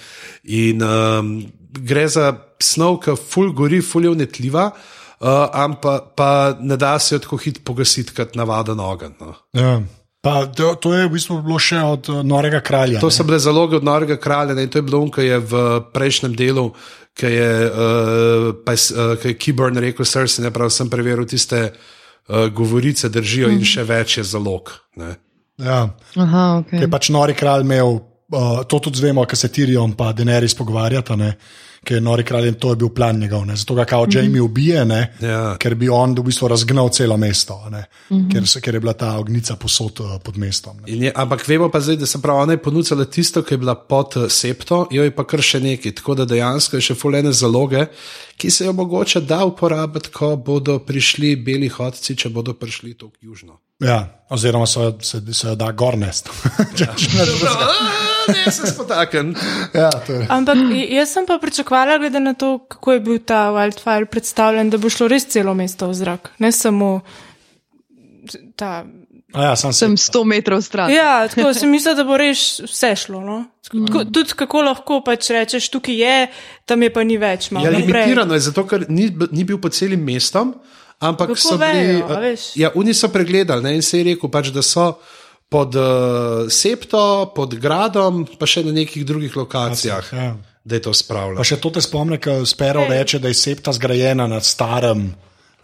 in um, gre za snov, ki ful gori, ful je unetljiva. Uh, ampak pa ne da se tako hitro pogasiti kot navaden ogenj. No. Ja. Pa, to, to je v bistvu bilo še od uh, Norega kralja. To ne. so bile zaloge od Norega kralja ne, in to je bilo, on, ki je v prejšnjem delu, ki je, uh, pa, uh, ki je Keyburn rekel, srce, ne prav, sem preveril tiste uh, govorice, držijo in še več je zalog. Ne. Ja. Aha, okay. Ker je pač nori kralj imel, uh, to tudi zvemo, ker se Tirion in Denerys pogovarjata, ne, ker je nori kralj in to je bil plan njegov. Ne, zato ga kao Jamie ubije, ne, Ja. ker bi on v bistvu razgnal celo mesto, ne, ker, se, ker je bila ta ognica posod uh, pod mestom. Ne. In Je, ampak vemo pa zdaj, da se pravi, ona je ponudila tisto, ki je bila pod eh, septo, jo je pa kar še nekaj. Tako da dejansko je še fulene zaloge, ki se jo mogoče da uporabiti, ko bodo prišli beli hodci, če bodo prišli tako južno. Ja, oziroma so, se, se jo da gornest. Ne, se spotaknem. ja, to je. Ampak jaz sem pa pričakovala, glede na to, kako je bil ta wildfire predstavljen, da bo šlo res celo mesto v zrak, ne samo ta A Ja, sam Sem sem. 100 metrov stran. Ja, tako sem mislil, da bo res vse šlo. No? Tako, tudi kako lahko pač rečeš, tukaj je, tam je pa ni več. Ja, limitirano je zato, ker ni, ni bil pod celim mestom, ampak Kako so bili. vejo, ja, oni so pregledali ne, in se je rekel, pač, da so pod uh, Septo, pod gradom, pa še na nekih drugih lokacijah, Ja. da je to spravljalo. Pa še to te spomne, ko Spero reče, da je septa zgrajena na starem.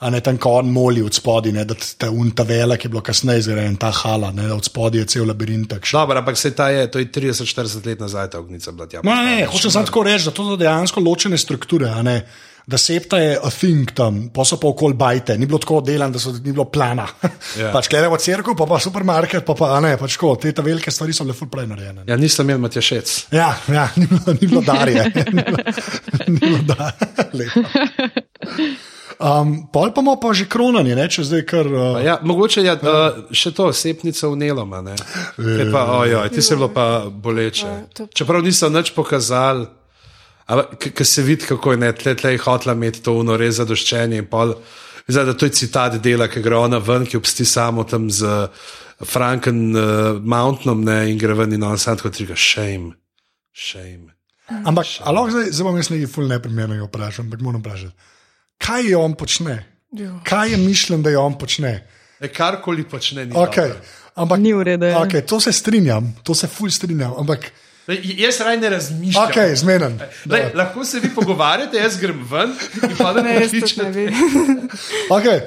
A ne tam, ko on moli od spodaj, da ta unta vela, ki je bilo kasneje zgrajen, ta hala, ne, od spodaj je cel labirint. Dobro, ampak se ta je, to je 30-40 let nazaj, ta ognica bila tja. No, ne, ne, hočem samo tako reči, da to so dejansko ločene strukture. a ne. Da septa je a thing tam, pa so pa okoli bajte, ni bilo tako delan, da so, ni bilo plana. Ja. pač gledamo crkvu, pa pa supermarket, pa pa ne, pač tako, te ta velike stvari so bile full prej narejene. Ja, nisem imel Matjašec. Ja, ja ni, bilo, ni bilo darje. ni bilo, ni bilo darje. Um, pol pa imamo pa že kronanje, ne, če zdaj kar. Uh, Ja, mogoče je uh, še to, sepnica v Neloma. ne. Kaj Pa, ojoj, ti se je bilo pa boleče. Ja, Čeprav niso nič pokazali, ki se vidi, kako je ne, tle, tle je hotla imeti to uno res zadoščenje. in pol- Zdaj, da to je citat dela, ki gre ona ven, ki obsti samo tam z Franken uh, Mountanom ne, in gre ven in on sam tako triga, shame, shame. ampak, a lahko zdaj, zdaj bom jaz nekaj ful neprimernega vprašal, ampak moram vprašati. Kaj je on počne? Jo. Kaj je mišljen, da je on počne? E, karkoli počne, ni Okay. dobro. Ampak, Ni v redu, ja. Okay, to se strinjam, to se ful strinjam. Ampak, Jaz raj ne razmišljam. okay, zmeden. Lej, lahko se vi pogovarjate, jaz grem ven in pa da Ne, bi. Okay,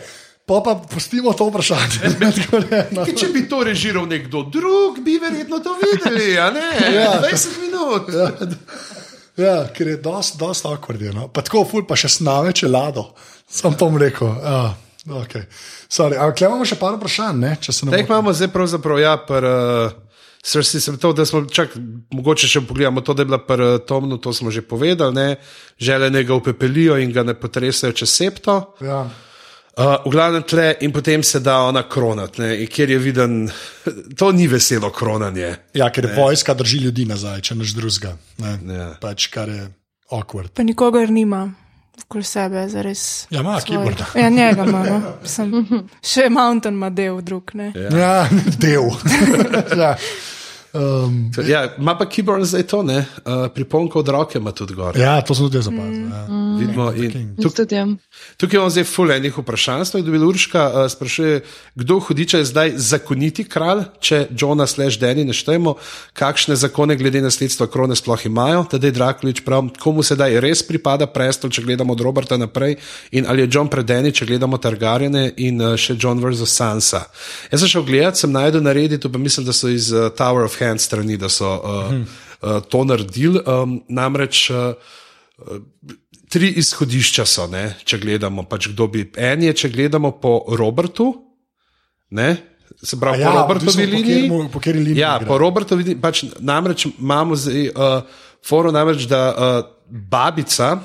pa pa pustimo to vprašanje. Ne, no. Če bi to režiral nekdo drug, bi verjetno to videli, a ne? Ja. 20 minut. Ja, ker je dosti, dosti akvardje. No. Pa tako, ful, pa še snave čelado. Sam to rekel. Ja, okay. Sorry, ampak imamo še par vprašanj, ne, če se ne Tako motim. imamo zdaj pravzaprav, ja, pr, uh, srsi sem to, da smo, čak, mogoče še pogledamo to, da je bila pr uh, Tomnu, to smo že povedali, ne, želenega upepelijo in ga ne potresajo čez septo. Ja. Uh, v glavnem tle in potem se da ona kronat, ne, in kjer je viden, to ni veselo kronanje. ja, ker je vojska drži ljudi nazaj, če naš drugega. Ja. Pač kar je awkward. Pa nikogar nima. Okoli sebe, zares. Ja, ima keyboarda. Ja, njega ima. No. Sem, še Mountain ima del drug. Ne? Ja, del. ja. Um, Ja, ima pa keyboard zdaj to, ne, uh, priponka od roke ima tudi gor. ja, to sem tudi jaz zapazil. Ja. Vidimo, in Jaz tudi, ja. Tukaj imamo zdaj ful enih vprašanj. Smo jih dobili Urška, uh, sprašuje, kdo hudiča je zdaj zakoniti kralj, če Johna slash Danny neštejemo, kakšne zakone glede nasledstva krone sploh imajo. Tadej Drakulič prav, komu sedaj res pripada prestol, če gledamo od Roberta naprej in ali je John pred Danny, če gledamo Targarjene in uh, še John versus Sansa. Jaz sem šel gledat, sem najdel na Redditu, pa mislim, da so iz uh, Tower of Hands strani, da so uh, uh, to naredili. Um, namreč uh, tri izhodišča so, ne, če gledamo, pač kdo bi. En je, če gledamo po Robertu, ne, se pravi Ja, po Robertovi bistvu, po liniji. kateremu- po kateri liniji Ja, gre. po Robertovi liniji. Pač, namreč imamo zdaj uh, foro, namreč, da uh, babica uh,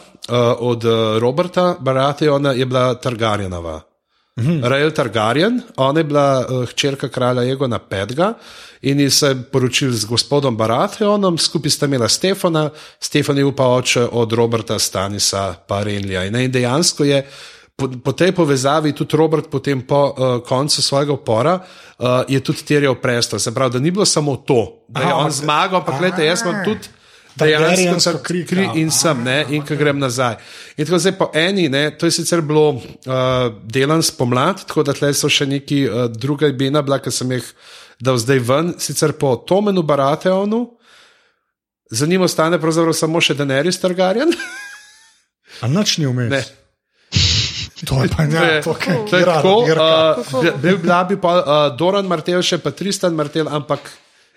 od uh, Roberta Baratheona je bila Targarjenova. Mhm. Rael Targaryen, ona je bila uh, hčerka kralja Egona Petga in se je poročil z gospodom Baratheonom, skupaj sta imela Stefana, Stefan je pa oče od Roberta Stanisa pa Renlija. In, in dejansko je po, po tej povezavi tudi Robert potem po uh, koncu svojega upora uh, je tudi terjal prestol. Se pravi, da ni bilo samo to, da je Aha, on zmagal, ampak gledajte, jaz imam tudi. Dejansko kri, kri, kri in sem, ne, in ko grem nazaj. In tako zdaj po eni, ne, to je sicer bilo uh, delan spomlad, tako da tle so še neki uh, druga imena, bila, ki sem jih dal zdaj ven, sicer po Tomenu Baratheonu, za njim ostane pravzaprav samo še Daenerys Targaryen. A nič ni vmes. Ne. To je pa ne, to je tako, uh, bi- bil bila bi pa uh, Doran Martel, še pa Tristan Martel, ampak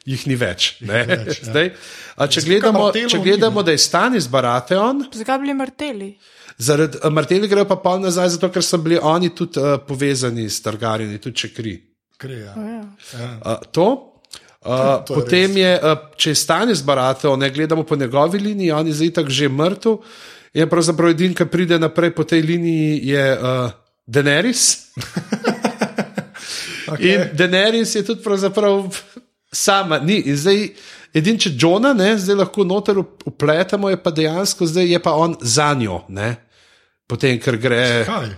jih ni več. Ne, več, ja. Zdaj, a, če gledamo, če ni, gledamo da je Stanis Baratheon, Zakaj bi bili marteli? Zaradi Marteli grejo pa pol nazaj, zato ker so bili oni tudi uh, povezani s Targarjeni, tudi če kri. Gre, ja. Ja. Uh, to. Uh, To je potem je, uh, če je stanje zbaratev, ne gledamo po njegovi liniji, on je zdaj tako že mrtev. In pravzaprav edin, ki pride naprej po tej liniji, je uh, Daenerys. Okay. In Daenerys je tudi pravzaprav sama. Ni. In zdaj, edin, če Johna, ne, zdaj lahko noter upletemo, je pa dejansko zdaj je pa on za njo. Ne. Potem, ker gre. Kaj?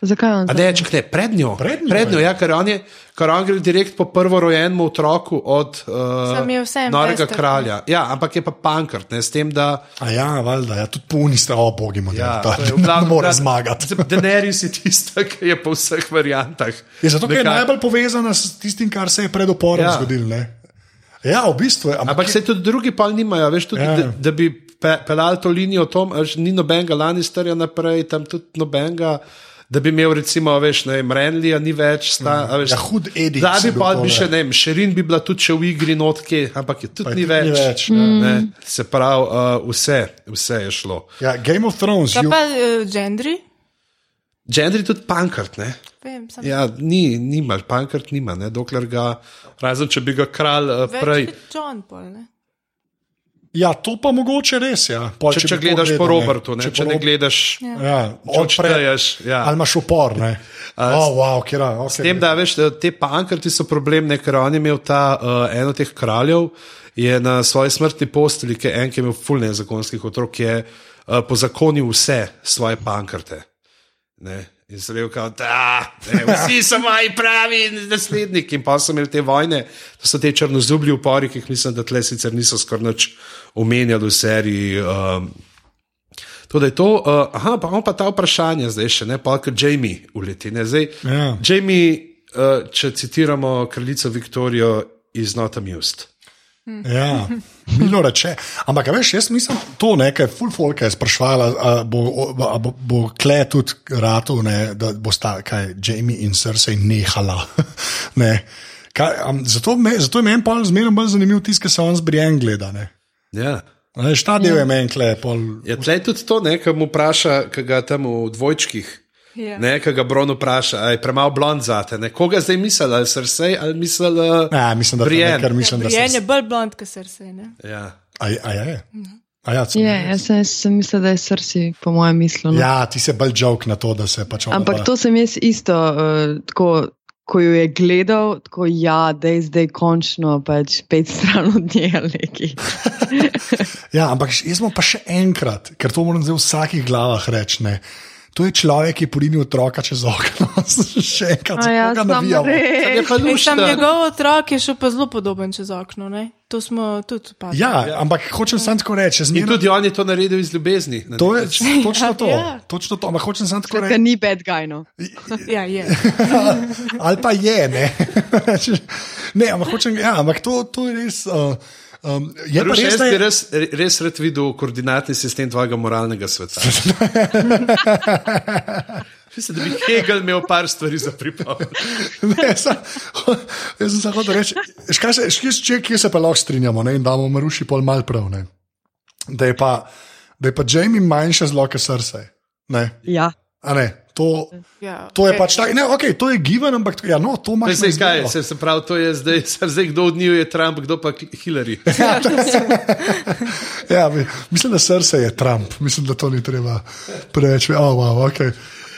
Zakaj on? A ne, pred njo. Pred njo, pred njo ja, ker on, je, ker on gre direkt po prvorojenemu otroku od uh, norega western. kralja. Ja, ampak je pa pankrt, ne s tem, da. A ja, valjda, ja, tudi puni ste, o bogi moj, Ja, ja, to je v glavnem, ne more da- zmagati. Daenerys je tista, ki je po vseh variantah. Je zato, ker je najbolj povezana s tistim, kar se je pred oporom Ja. ja. zgodilo. Ne? Ja, v bistvu je. Ampak, Ampak se tudi drugi pol nimajo, veš, tudi, Ja. da, da bi pe, pelali to linijo, tom, ni nobenega Lannisterja naprej, tam tudi nobenega. Da bi imel, recimo, veš, ne vem, Renlija ni več, sta, a veš, Ja, hud Eddie Da si bi pa bi še, ne vem, Šerin bi bila tudi še v igri notke, ampak je tudi Pa je ni več. ni več, ja. ne. Se pravi, uh, vse, vse je šlo. ja, Game of Thrones, Kaj ju, pa uh, gendri? Gendry tudi pankrt, ne? Vem, sem Ja, ni, nima, pankrt nima, ne, dokler ga, razen če bi ga kralj uh, več prej. kot John Paul. Ne? Ja, to pa mogoče res. Ja. Pol, Če, če to gledaš po gledal, ne. Robertu, ne, če, če po ne gledaš, Ja, če od odšteješ. Ja. Ali imaš upor, ne? Oh, wow, kjera, okay. S tem, da veš, te pankrti so problem, ne, ker on je imel ta uh, eno teh kraljev, je na svoji smrtni posteli, ki je en, ki je imel ful nezakonskih otrok, je uh, pozakonil vse svoje pankrte. Ne. In se rekel, da vsi so moji pravi nasledniki. In pa so imeli te vojne, to so te črnozublji upori, ki jih mislim, da tle sicer niso skoraj nič omenjali v seriji. Um, To, da je to, uh, aha, pa imamo pa ta vprašanja zdaj še, ne pa kot Jamie uleti. Ne, zdaj, Ja. Jamie, uh, če citiramo kraljico Viktorijo, is not amused. Ja, milo reče. Ampak, veš, jaz mislim, to nekaj, full folk je sprašvala, a bo, a bo, bo kle tudi ratu, ne, da bo sta, kaj, Jamie in Cersei nehala. ne. Kaj, am, zato, me, zato je meni pa zmerno bolj zanimiv tisti, ki se on z Brian gleda. Ne. Ja. Veš, ta del je meni kle, pol. Ja, tle je tudi to, ki mu vpraša, ki ga tam v dvojčkih. Ja. Ne, ki ga Bron vpraša, ali je premalo blond zate. Ne? Koga zdaj misli, ali Cersei ali misli. Uh, Ne, mislim, da to Brienne. ne, ker mislim, da Brienne se. je bolj blond, kot srce. Ne? ja. A, a je? A ja, Je, jaz sem, jaz sem mislil, da je srce, po mojem mislu. no. ja, ti se bolj joke na to, da se pač ona Ampak to sem jaz isto, uh, tako, ko jo je gledal, tako ja, da je zdaj končno pač pet stran od nje ali neki. Ja, ampak jaz bom pa še enkrat, ker to moram zdaj v vsakih glavah reči. To je človek, ki je porinil otroka čez okno. še enkrat, A ja, koga navijamo. Res. pa In lušta. sam njegov otrok je šel pa zelo podoben čez okno. Ne? To smo tudi opazili. Ja, ampak hočem samo tako reči. In Zmerno, tudi on je to naredil iz ljubezni. na to je točno to. Ja. Točno to. Ampak hočem samo tako reči. ni bad guy. No. Ja, je. Ali pa je, ne. ne, ampak hočem, ja, ampak to, to je res. Uh, um, je Ruš, res, da bi je, res, res rad videl koordinatni sistem tvojega moralnega sveta. Mislim, da bi Hegel imel par stvari za pripoved. jaz sem samo hotel reči, veš, kaj se, škis, če, kje se pa lahko strinjamo ne, in damo Maruši pol mal prav. Ne. Da je pa, da je pa Jamie manjša zelo, kot srce. Ne. Ja. A ne, to, Ja, to je pač tako. Ne, okay, to je given, ampak ja, no, to imaš Zdaj, kaj, se, se pravi, to je zdaj, zdaj, kdo od njiju je Trump, kdo pa Hillary. Ja, mi- mislim, da srce je Trump, mislim, da to ni treba preveč. Oh, wow, okay.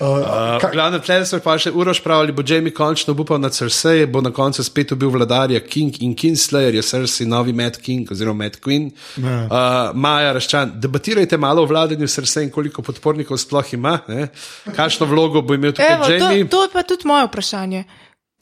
Uh, Uh, Glavno, tle so pa še uroš pravili, bo Jamie končno upal na Cersei, bo na koncu spet ubil vladarja King in Kingslayer, je Cersei novi Mad King oziroma Mad Queen. Ja. Uh, Maja Raščan, debatirajte malo o vladanju Cersei in koliko podpornikov sploh ima, ne? kakšno vlogo bo imel tukaj Evo, to, Jamie. to je pa tudi moje vprašanje.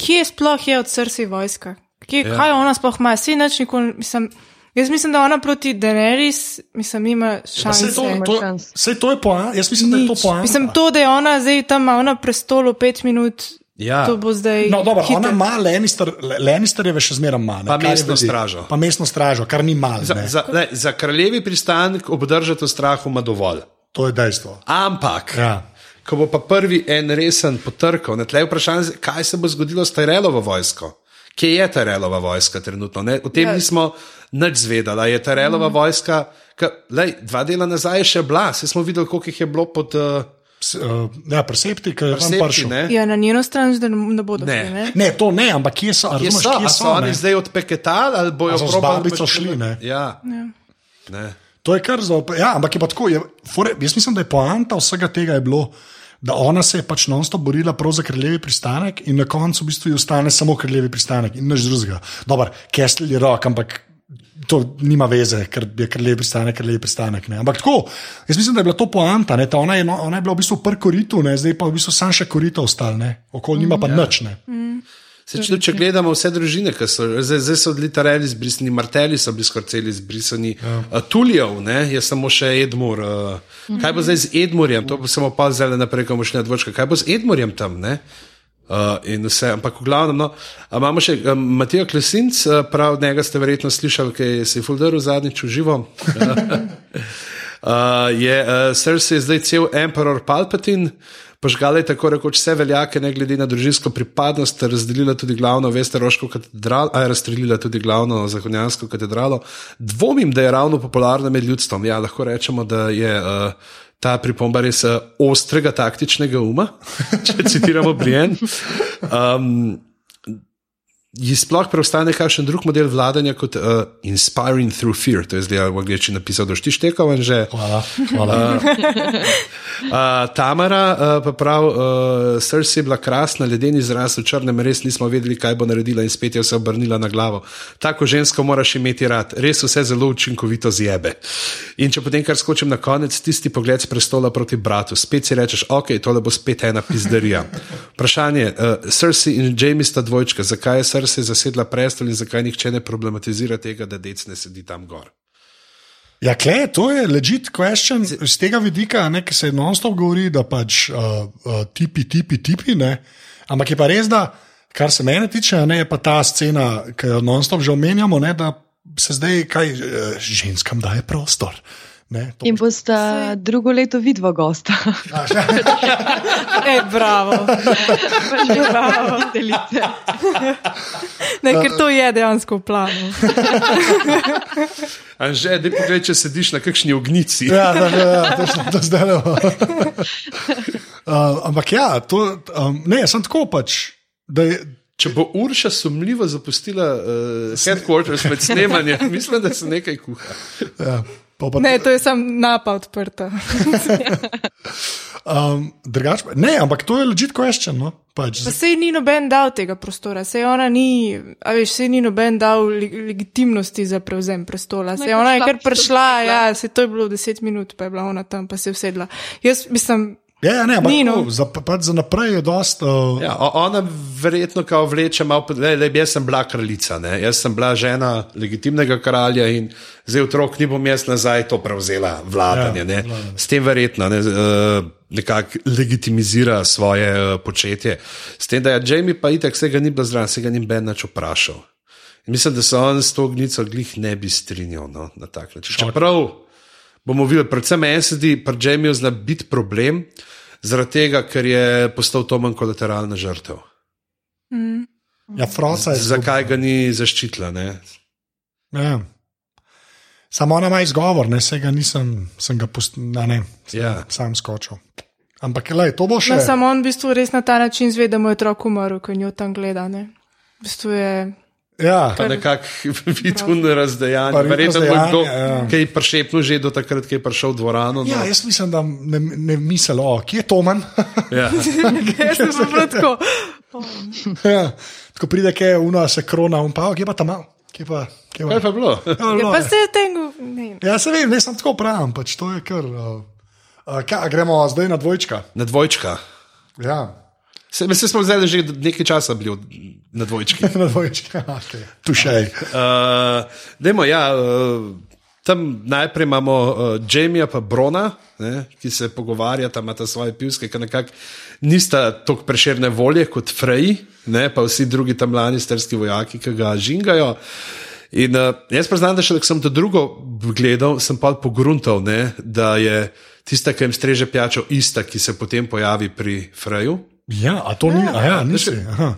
Kje sploh je od srca vojska? Kje, Ja. ja. Kaj ona sploh ima? Sej nič nikoli, mislim, jaz mislim, da ona proti Daenerys, mislim, ima šanse. to, Ima to, šans. sej to je poanta. Jaz mislim, da je to Nič. poanta. Mislim, to, da je ona zdaj tam na prestolu pet minut, Ja. to bo zdaj. No, dobro, hitro. ona ima Lannister, Lannisterjeve še zmeraj manj. Pa mestno stražo. Pa mestno stražo, kar ni malo. Za, za, ne, za kraljevi pristanek obdržati v strahu ima dovolj. To je dejstvo. Ampak, Ja. ko bo pa prvi en resen potrkal, na tleh vprašanje, kaj se bo zgodilo s Tajrelovo vojsko. Kje je Tajrelova vojska trenutno? Ne? O tem Ja. nismo nič zvedali. Je Tajrelova mm. vojska, ka, lej, dva dela nazaj je še bila, se smo videli, koliko jih je bilo pod. Uh, uh, ja, presepti, ki je tam prišel. Ja, na njeno stran zdaj ne bodo Ne. šli, ne? Ne, to ne, ampak kje so? Kje razumeš, so, kje a so oni ne? zdaj odpeketali ali bojo so z babico šli, ne? Ja. Ja. Ne. To je kar za. Ja, ampak je pa tako. Je, fore, jaz mislim, da je poanta vsega tega je bilo, da ona se je pač non-stop borila prav za kraljevi pristanek in na koncu v bistvu ji ostane samo kraljevi pristanek in nič drugega. Dober, Kestel je rok, ampak To nima veze, ker je lep pristanek, lep pristanek. Ne. Ampak tako, jaz mislim, da je bila to poanta. Ne. Ta Ona, je, ona je bila v bistvu prvi koritu, ne. zdaj pa v bistvu sam še korito ostal, okoli nima pa Ja. nič. Ne. Se, če, če gledamo vse družine, ki so zdaj, zdaj so literarji izbrisani, Marteli so bili skoraj celi izbrisani, ja. Tulijev, ne, je samo še Edmur. Uh, kaj bo zdaj z Edmurjem, to bo samo pa zdaj naprej, ko bomo šli na dvočka. Kaj bo z Edmurjem tam? Ne? Uh, in vse, ampak v glavnem, no, imamo še um, Matijo Klesinc, uh, prav od njega ste verjetno slišali, ki je se fuldaril zadnjič v živo. Uh, je uh, Cersei je zdaj cel emperor Palpatine, požgala je tako rekoč vse veljake, ne glede na družinsko pripadnost, ter razdelila tudi glavno Vesteroško katedralo, a je razstrelila tudi glavno Zahodnjansko katedralo. Dvomim, da je ravno popularna med ljudstvom. Ja, lahko rečemo, da je. Uh, Ta pripomba res uh, ostrega taktičnega uma, če citiramo Brian. Um, Ji sploh preostane kakšen drug model vladanja kot uh, inspiring through fear, to je zdaj v angleščini napisal, da štiš tekal in že. Hvala. hvala. Uh, Tamara uh, pa prav, uh, Cersei je bila krasna, ledeni izraz v črnem, res nismo vedeli, kaj bo naredila in spet je se obrnila na glavo. Tako žensko moraš imeti rad, res vse zelo učinkovito zjebe. In če potem kar skočim na konec, tisti pogled z prestola proti bratu, spet si rečeš, ok, tole bo spet ena pizderija. Vprašanje, uh, Cersei in Jamie sta dvojčka, zakaj je Cersei zasedla prestol in zakaj nihče ne problematizira tega, da dec ne sedi tam gor. Ja, kle, to je legit question z tega vidika, ki se non-stop govori, da pač uh, uh, tipi, tipi, tipi. Ne. Ampak je pa res, da kar se mene tiče, ne, je pa ta scena, ki jo non-stop že omenjamo, ne, da se zdaj kaj uh, ženskam daje prostor. Ne, In bosta drugo leto vidva gosta. E, bravo. bravo. Videlice. Ne, ker to je dejansko v planu. Anže, da pogled, če sediš na kakšni ognici. Ja, da, da, da, točno, to zdaj ne. Uh, ampak ja, to, um, ne, sem tako pač. da Je, Če bo Urša sumljivo zapustila uh, headquarters med snemanjem, mislim, da se nekaj kuha. ja, pa pa, Ne, to je sam napa odprta. um, drugač, pa- ne, ampak to je legit question. No? Pač, Pa sej ni noben dal tega prostora, sej ona ni, a veš, sej ni noben dal le legitimnosti za prevzem prestola. Sej je ona je kar pač to prišla, ja, sej to je bilo deset minut, pa je bila ona tam, pa se je usedla. Jaz mislim, ja, ja, ne, ampak Ni, no. za, pač za naprej je dosta. Uh, Ja, o- ona verjetno kao vleče malo, le, le, jaz sem bila kraljica, ne? jaz sem bila žena legitimnega kralja in zdaj otrok ni bom jaz nazaj to prevzela vladanje. Ja, Ja, S tem verjetno ne, uh, nekako legitimizira svoje uh, početje. S tem, da je Jamie pa itek, se ga ni bilo zraven, se ga ni Ben nič vprašal. In mislim, da se on s to ognico glih ne bi strinjal no, na tak način. Čeprav bomo videli, predvsem meni se zdi, pri Jamieju zna biti problem, zaradi tega, ker je postal to manj kolateralna žrtev. ja, Froca je Zakaj ga ni zaščitila? Ne? Ja. Samo ona ima izgovor, ne se ga nisem, sem ga pustil, ne, sem Ja. sam skočil. Ampak, lej, to bo še. no, samo on v bistvu res na ta način zve, da mu je otrok umrl, ko njo tam gleda. Ne? V bistvu je, Ja, Pa nekako vidno razdejanje. Pa Verjetno bo kdo ja. kaj prešepnil že do takrat, ko je prišel v dvorano. ja, No. jaz mislim, da ne, ne misel, o, kje je Toman. Ja. jaz sem pa prav tako. ja. Ko pride, kje je uno, se krona, um pa, kje pa tam, kje pa. Kje pa? Kaj pa je bilo? Ja, Ja, bilo pa je. se je tengu, ne. Ja, se vem, ne sem tako pravim, pač to je kar. Uh, uh, kaj, gremo zdaj na dvojčka. Na dvojčka. Ja, Se, mi smo zdaj že nekaj časa bili na dvojčki. na dvojčka, okay. tu še. Uh, dajmo, ja, uh, tam najprej imamo uh, Jamija in Brona, ne, ki se pogovarjata, imata svoje pivske, ki nekako nista tako preširne volje kot Frey, ne, pa vsi drugi tam lanisterski vojaki, ki ga žingajo. In uh, jaz priznam, da še ko sem to drugo gledal, sem pa pogruntal, ne, da je tista, ki jim streže pijačo, ista, ki se potem pojavi pri Freju. Ja, a to ni, a ja, nisi.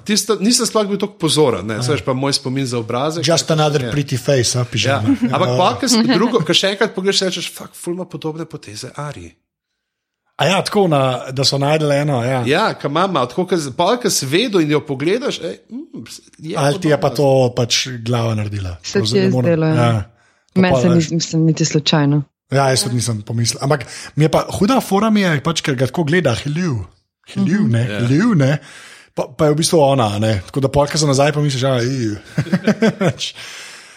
Tisto, nisem sploh bil tako pozoren, ne, veš pa moj spomin za obrazek. Just another pretty face, a Ja. pižama. Ampak pa, ko si drugo, ko še enkrat pogledaš, rečeš, fuck, fulma podobne poteze Ari. A ja, tako, na, da so najdel eno. Ja. Ja, kam mama, tako, pa, ko si vedel in jo pogledaš, ej, mm, je Ali ti je pa to pač glava naredila? Se ti je zdelo, ja. Ja. Meni se ni, mislim, niti slučajno. Ja, jaz tudi nisem pomislil. Ampak mi je pa huda fora, mi je, pač, ker ga tako gleda, hilju, hilju, ne, Ja. hilju, ne. Pa, pa je v bistvu ona, ne. tako da polka za nazaj pomisliš, da je.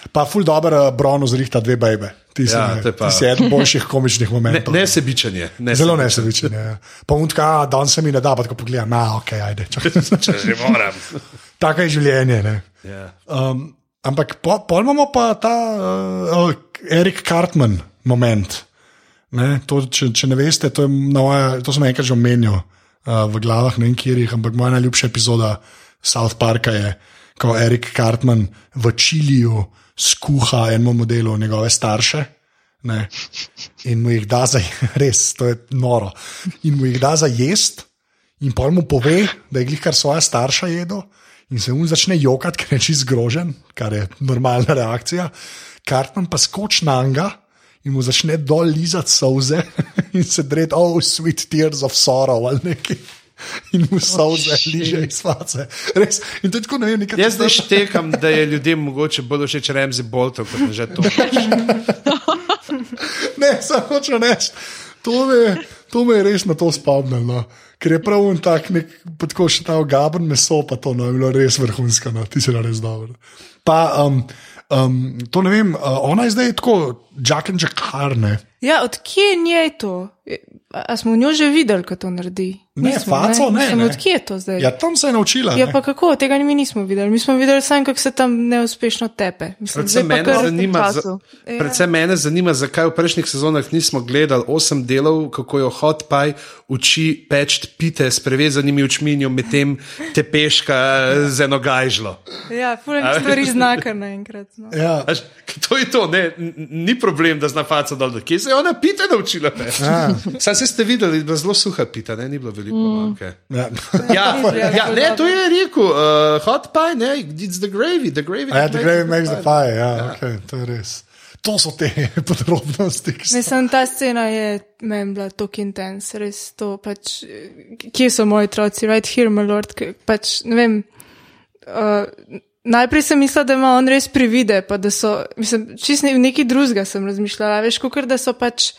Pa ful dobro uh, Brono zrihta dve bebe. Ti si, Ja, ne, pa- ti si eden boljših komičnih Ne, momentov. nesebičanje. Ne Zelo nesebičen. Ja. Pa untka, a danes se mi ne da, pa tako pogledam, a ok, ajde. čakaj. Če že moram. Tako je življenje. Ne. Ja. Um, ampak pol po imamo pa ta uh, Erik Cartman moment. Ne, to, če, če ne veste, to, je moja, to sem enkrat že omenil uh, v glavah, ne vem kjerih, ampak moja najljubša epizoda South Parka je, ko Erik Cartman v Čiliju skuha enemu modelu njegove starše. Ne, in mu jih da za res, to je noro. In mu jih da za jesti, in pol mu pove, da je glih kar svoja starša jedel, in se mu začne jokati, ker je čist zgrožen, kar je normalna reakcija. Kartman pa skoči na njega in mu začne dol lizati solze in se dreti, oh, sweet tears of sorrow ali nekaj. In mu solze oh, liže iz face. Res. In to je tako, ne vem, nekaj. Jaz zdaj štekam, da je ljudem mogoče bolj všeč Remzi Boltov kot že to. Ne, samo hočem reči, to me, to me je res na to spomnilo. No. Ker je prav on tak, nek, tako še ta ogaben meso, pa to no, je bilo res vrhunsko, no. ti si na res dobro. Pa, um, um, to ne vem, uh, ona je zdaj tako, Jack and Jackarne. Ja, odkje je to? A smo njo že videli, kako to naredi? Ne, faco, ne, Mislim, ne. Odkje je to zdaj? Ja, tam se je naučila. Ja, ne. pa kako, tega mi nismo videli. Mi smo videli samo, kako se tam neuspešno tepe. Mislim, Predvsem mene, kar- zanima, za. Ja. predvsem mene zanima, zakaj v prejšnjih sezonah nismo gledali osem delov, kako jo Hot Pie uči peč pite s prevezanimi očmi in medtem tepeška z eno gajžlo. Ja, fulani stvari znaka naenkrat. No. Ja. Až, to je to, ne, ni problem, da zna faca dol, kje se je ona pite naučila. Ja. Se ste videli, da je bila zelo suha pita, ne, ni bilo veliko manjke. Ja. Ja, ja, ne, to je rekel, uh, hot pie, ne, it's the gravy, the gravy. Ja, the gravy makes the pie, ja, ja. Okay, to je res. To so te podrobnosti. Mislim, ta scena je meni bila tako intens, res to pač. Kje so moji otroci, right here, my lord, pač ne vem. Uh, najprej sem mislila, da ima on res privide, pa da so, mislim, čist ne- nekaj drugega sem razmišljala, veš, kot da so pač.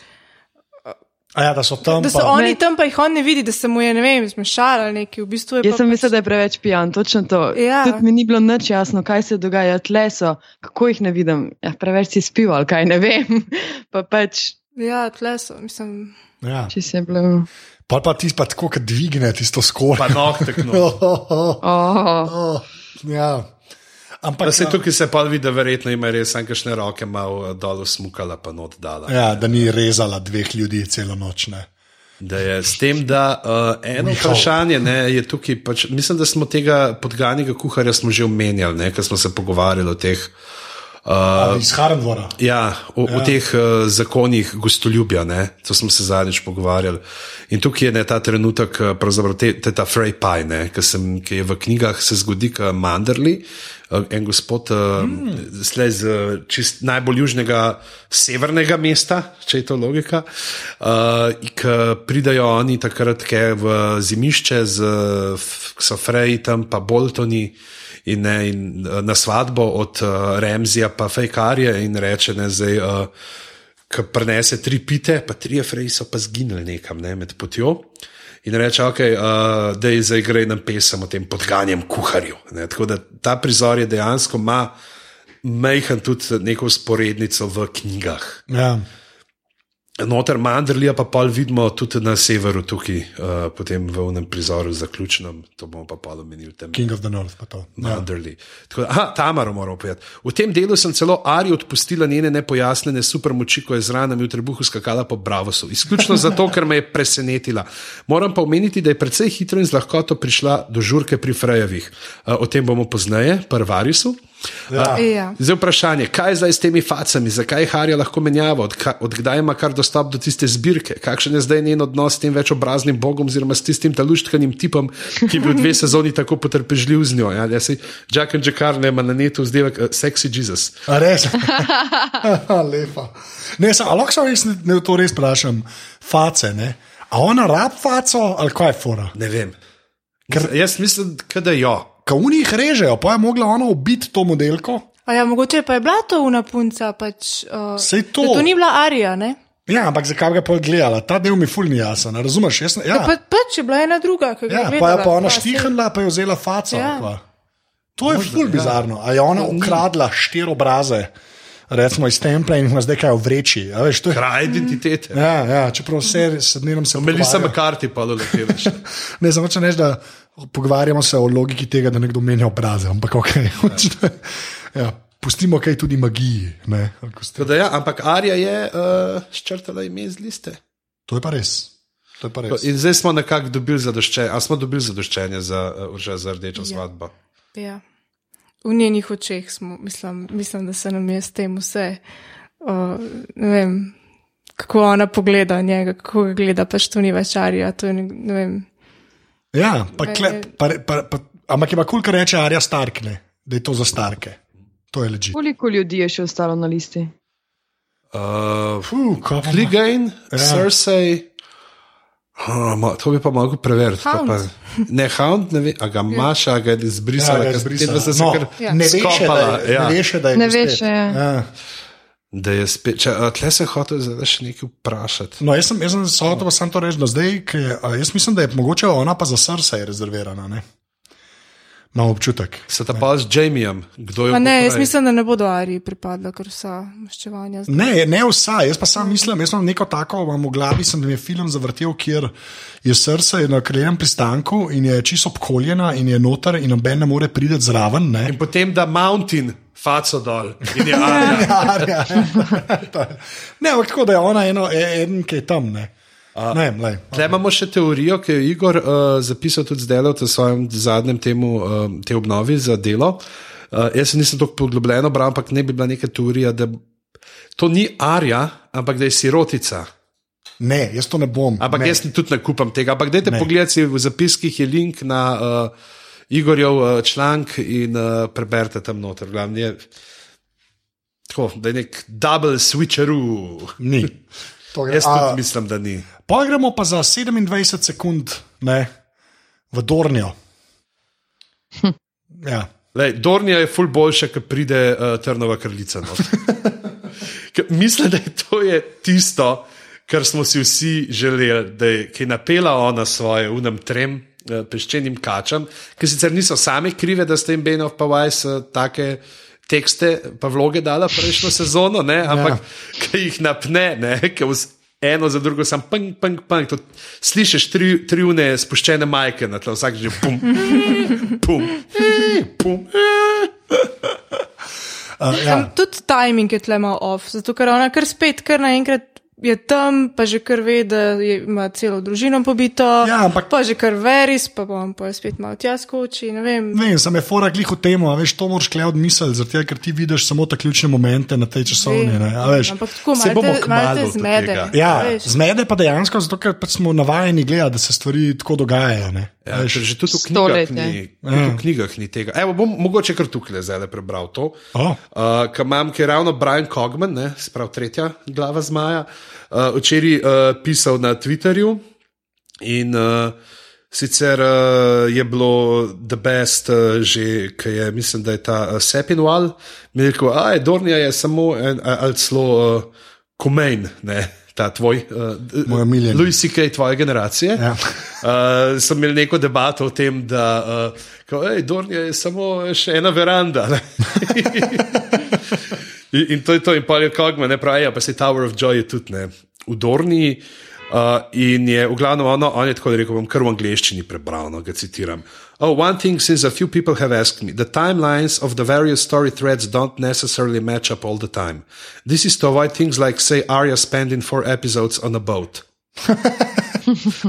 A ja, da so tam. Da so pa, oni Ne. tam, pa jih on ne vidi, da se mu je, ne vem, zmešala ali nekaj. V bistvu je Jaz pa sem pač- mislila, da je preveč pijan, točno to. Ja. Tudi mi ni bilo nič jasno, kaj se dogaja, tle so, kako jih ne vidim. Ja, preveč si spil ali kaj ne vem. pa pač, Ja, tle so, mislim. ja. če se je bilo. pa, pa ti pa tako, kot dvigne tisto skoro. Pa nohtek, no. Oh, Oh, ja. Ampak Pa se ja, tukaj se pa vidi, da verjetno ima res nekakšne roke malo dol smukala, pa not dala. ja, da ni rezala dveh ljudi celo noč. Ne. Da je s tem, da uh, eno Njihov. vprašanje ne, je tukaj, pač, mislim, da smo tega podganjega kuharja že omenjali, ne, ker smo se pogovarjali o teh. Uh, Iz Harendvora. Ja, o, ja. o teh uh, zakonih gostoljubja, ne? to smo se zadnjič pogovarjali. In tukaj je ne, ta trenutek, eh, pravzaprav te, te ta Frey Pie, ne, ki, sem, ki je v knjigah se zgodi, kot Manderli, uh, en gospod, uh, mm. slej z eh, čist najbolj južnega severnega mesta, če je to logika, uh, ki pridajo oni takrat v zimišče z f- so Frey tam pa Boltoni. In, ne, in eh, na svadbo od uh, Remzija pa Fejkarja in reče, zdaj, uh, prenese tri pite, pa tri afreji so pa zginili nekam ne, med potjo. In reče, ok, uh, da je zdaj gre nam pesem o tem podganjem kuharju. Ne, tako da ta prizor je dejansko ima majhen tudi neko sporednico v knjigah. Ja. Noter Mandrlija pa pol vidimo tudi na severu tukaj, uh, potem v unem prizoru zaključnem, to bomo pa pol omenili tam. King of the North. pa to. Ja. Manderly. Tako aha, Tamaro moram povedati. V tem delu sem celo Ari odpustila njene nepojasnjene supermoči, ko je z ranami v trebuhu skakala po Bravosu. Izključno zato, ker me je presenetila. Moram pa omeniti, da je precej hitro in z lahkoto prišla do žurke pri Frejevih. Uh, o tem bomo pozneje, Parvarisu. Ja. Ja. Zdaj vprašanje, kaj je zdaj s temi facami, zakaj Harja lahko menjava, od, ka, od kdaj ima kar dostop do tiste zbirke, kakšen je zdaj njen odnos s tem večobraznim bogom, oziroma s tistim taluštkanim tipom, ki je bil dve sezoni tako potrpežljiv z njo. Ja, ja se Jack and Jackar ne ima na netu vzdevek uh, Sexy Jesus. A res? Lepa. Ne, sa, lahko se res, ne, ne, to res vprašam, face, ne? A ona rab faco ali kaj je fora? Ne vem. Ker, jaz mislim, da jo. Ka oni jih režejo, pa je mogla ona ubiti to modelko. A ja, mogoče pa je bila to una punca, pač. Uh, Sej to. To ni bila Arija, ne? Ja, ampak zakaj ga pa gledala? Ta del mi ful ni jasen, razumeš? Jaz, ne- ja, Pa, pač je bila ena druga, ki ga ja, je pa je gledala. pa ona Pa štihnila, pa je vzela faco. Ja. Ja. To je ful bizarno. A je ona ukradla štiri obraze, recimo iz templja in jih ima zdaj kaj v vreči. a Veš, to je, Kraj identitete. ja, ja, čeprav vse se dnevno se Melisa pogovarjajo. McCarthy pa doletela. Ne, samo če neš, da pogovarjamo se o logiki tega, da nekdo menja obraze, ampak ok. ja, pustimo kaj tudi magiji. Ne, ja, ampak Arja je uh, ščrtala ime z liste. To je pa res. To je pa res. In zdaj smo nekako dobili zadoščenje, a smo dobili zadoščenje za, uh, za rdečo svatbo. Ja. V njenih očeh smo, mislim, mislim, da se nam je s tem vse, uh, ne vem, kako ona pogleda njega, kako ga gleda, pač to ni več arija. To je, ne vem. Ja, pa kle, pa, pa, pa, ampak je pa kul, kar reče Arja Stark, ne, da je to za starke. To je leži. Koliko ljudi je še ostalo na listi? Uh? Clegane, Ja. ja. Cersei. Ma, to bi pa mogel preveriti. to Hound. Pa, ne, Hound, ne ve, a ga imaš, a ga je izbrisala. Ja, ga je ker izbrisala. te No, kar Ja. Ne veš, da je, ja. ne veš, da je Ne veš, spet. ja. Ja. Da je spet, če, tle se hotel zdaj še nekaj vprašati. No, jaz sem, jaz sem samo to, sam to reči, da zdaj, ker jaz mislim, da je mogoče ona pa za srce rezervirana. Ne? Imam občutek. Se ta pa z Jamijem, kdo je Pa ne, jaz mislim, da ne bodo ariji pripadla, ker vsa maščevanja. zdaj. Ne, ne vsa, jaz pa sam mislim, jaz imam neko tako, imam v glavi, sem, da mi je film zavrtel, kjer je srce na kraljem pristanku in je čisto obkoljena in je noter in noben ne more priti zraven. Ne? In potem da Mountain, faco dol. In je Arja. Ja, ja, ja. ne, ampak tako da je ona eno, e- eden, ki je tam. Ne, ne lej. Tle imamo še teorijo, ki jo je Igor uh, zapisal tudi zdaj v svojem zadnjem temu, uh, te obnovi za delo. Uh, jaz se nisem tako poglobljeno bral, ampak ne bi bila neka teorija, da to ni Arja, ampak da je sirotica. ne, jaz to ne bom. Ampak ne. jaz tudi ne kupam tega. Ampak dajte Ne. pogledati, v zapiskih je link na uh, Igorjev uh, članek in uh, preberite tam noter. Glavni je, tako, da je nek double switcheroo. Ni. Gre- Jaz tudi a- mislim, da ni. Pa gremo pa za 27 sekund ne, v Dornijo. Ja. Lej, Dornija je ful boljša, ko pride uh, Trnova kraljica. Ker Mislim, da je to je tisto, kar smo si vsi želeli, da je, ki je napela ona svoje unem trem uh, peščenim kačam, ki sicer niso same krive, da ste jim Benov pa Vajs uh, take. Tekste, pa vloge dala prejšnjo sezono, ne? ampak ja. ki jih napne, ne? ki vz, eno za drugo, sam ping, ping, ping. To, slišiš tri, tri une spuščene majke na tle, vsak že pum, pum, pum. Uh, ja. Tudi timing je tle malo off, zato ker ona kar spet, kar naenkrat je tam, pa že kar ve, da je, ima celo družino pobito. Ja, ampak- Pa že kar veris, pa bom pa spet malo tja skoči, ne vem. Ne, vem, sem je fora glih v tem, a veš, to moraš klej odmisliti, zato ker ti vidiš samo te ključne momente na tej časovni. Ne, a veš. Ampak tako Se malo bomo te, malo kmalu te do zmede. Ja, zmede pa dejansko zato, ker pač smo navajeni gledati, da se stvari tako dogajajo. Ne. Ja, že tudi v knjigah, ni, tudi v knjigah ni tega. Evo, bom mogoče kar tukaj zdaj prebral to. O. Uh, Ker imam, ker je ravno Brian Cogman, ne, sprav tretja glava zmaja, uh, včeraj uh, pisal na Twitterju in uh, sicer uh, je bilo The Best uh, že, ki je, mislim, da je ta uh, Sepinwall, mi je rekel, a je Dornija je samo en, ali celo uh, Komein, ne. Ta tvoj, uh, Moj omiljeni. Louis C.K. tvoje generacije. Ja. Uh, sem imel neko debato o tem, da uh, ej, Dornija je samo še ena veranda. in, in to je to, in pa je Kogma, ne pravi, ja, pa se Tower of Joy je tudi ne, v Dorniji. Uh, in je v glavnem ono, on je tako rekel, bom kar v angleščini prebral, no, ga citiram. Oh, one thing since a few people have asked me, the timelines of the various story threads don't necessarily match up all the time. This is to avoid things like, say, Arya spending four episodes on a boat.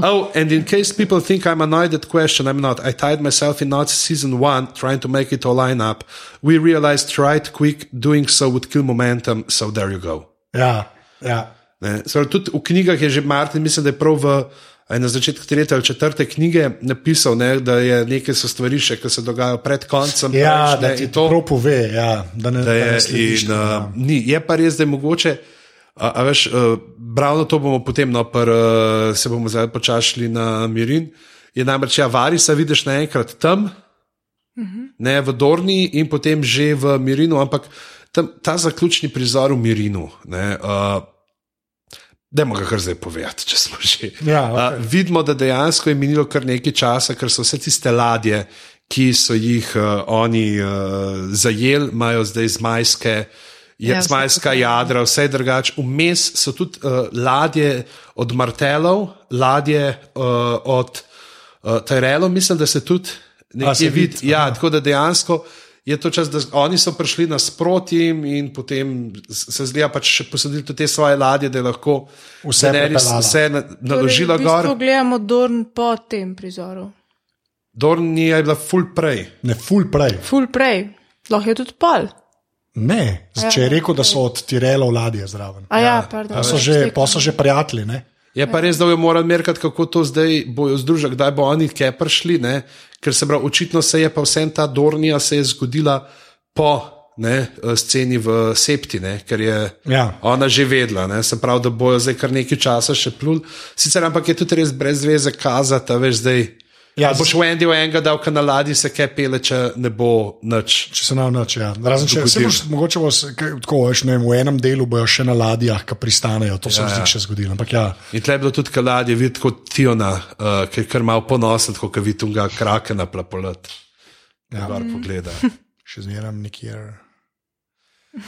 oh, and in case people think I'm annoyed at question, I'm not. I tied myself in knots season one, trying to make it all line up. We realized right quick doing so would kill momentum, so there you go. Ja, ja. Ne, eh, Zdaj, tudi v knjigah je že Martin, mislim, da je prav v, a je na začetku tretje ali četrte knjige napisal, ne, da je nekaj so stvari še, ki se dogajajo pred koncem. ja prejšnje da ti to prav pove. Ja, da ne, da da je, ne slediš, in, ja. uh, ni, je pa res, da je mogoče. A, a veš, uh, ravno to bomo potem, no, pr, uh, se bomo zdaj počašli na Mirin. Je namreč, ja, Varisa vidiš naenkrat tam, ne v Dorni in potem že v Mirinu, ampak tam, ta zaključni prizor v Mirinu. Ne, uh, Dajmo ga kar zdaj povedati, če smo že. Ja, A, okej. vidimo, da dejansko je minilo kar nekaj časa, ker so vse tiste ladje, ki so jih uh, oni uh, zajeli, imajo zdaj zmajske. Je Ja, zmajska to. jadra, vse je drugače. Vmes so tudi uh, ladje od Martelov, ladje uh, od uh, Tyrellov, mislim, da se tudi nekje vidi. vidi, Ja, tako da dejansko je to čas, da oni so prišli nasproti in potem se zdi, pač še posadili tudi te svoje ladje, da je lahko Vse Daenerys vse na- naložila torej, v bistvu gor. gledamo Dorn po tem prizoru. Dorni je bila full prej. Ne, full prej. Ful prej, lahko je tudi pol. Ne, Ja, če je rekel, da so od Tirela ladje zraven. A ja, pardon. Pa so že, pa so že prijatelji. Ne? Je pa res, da jo moram merkati, kako to zdaj bojo združili, kdaj bo oni kje prišli, ne? Ker se pravi, očitno se je pa vsem ta Dornija se je zgodila po ne, sceni v Septi, ne? ker je Ja. ona že vedela, ne? se pravi, da bojo zdaj kar nekaj časa še plul. Sicer ampak je tudi res brez veze kazati, veš zdaj. Ja, Ja, boš v enem delu enega dal, na ladji se kaj pele, če ne bo nič. Če se nam noč, ja. Razen če se boš, mogoče bo kaj, tako, veš, ne, vem, v enem delu bojo še na ladjah, ki pristanejo, to se mi zdi še zgodilo. Ampak ja, In tle je bilo tudi kaladje, videti kot Tiona, uh, ki je kar malo ponosen, kot vidi tunga krakena plapolet. Ja, gor pogleda. še zmeraj nikjer.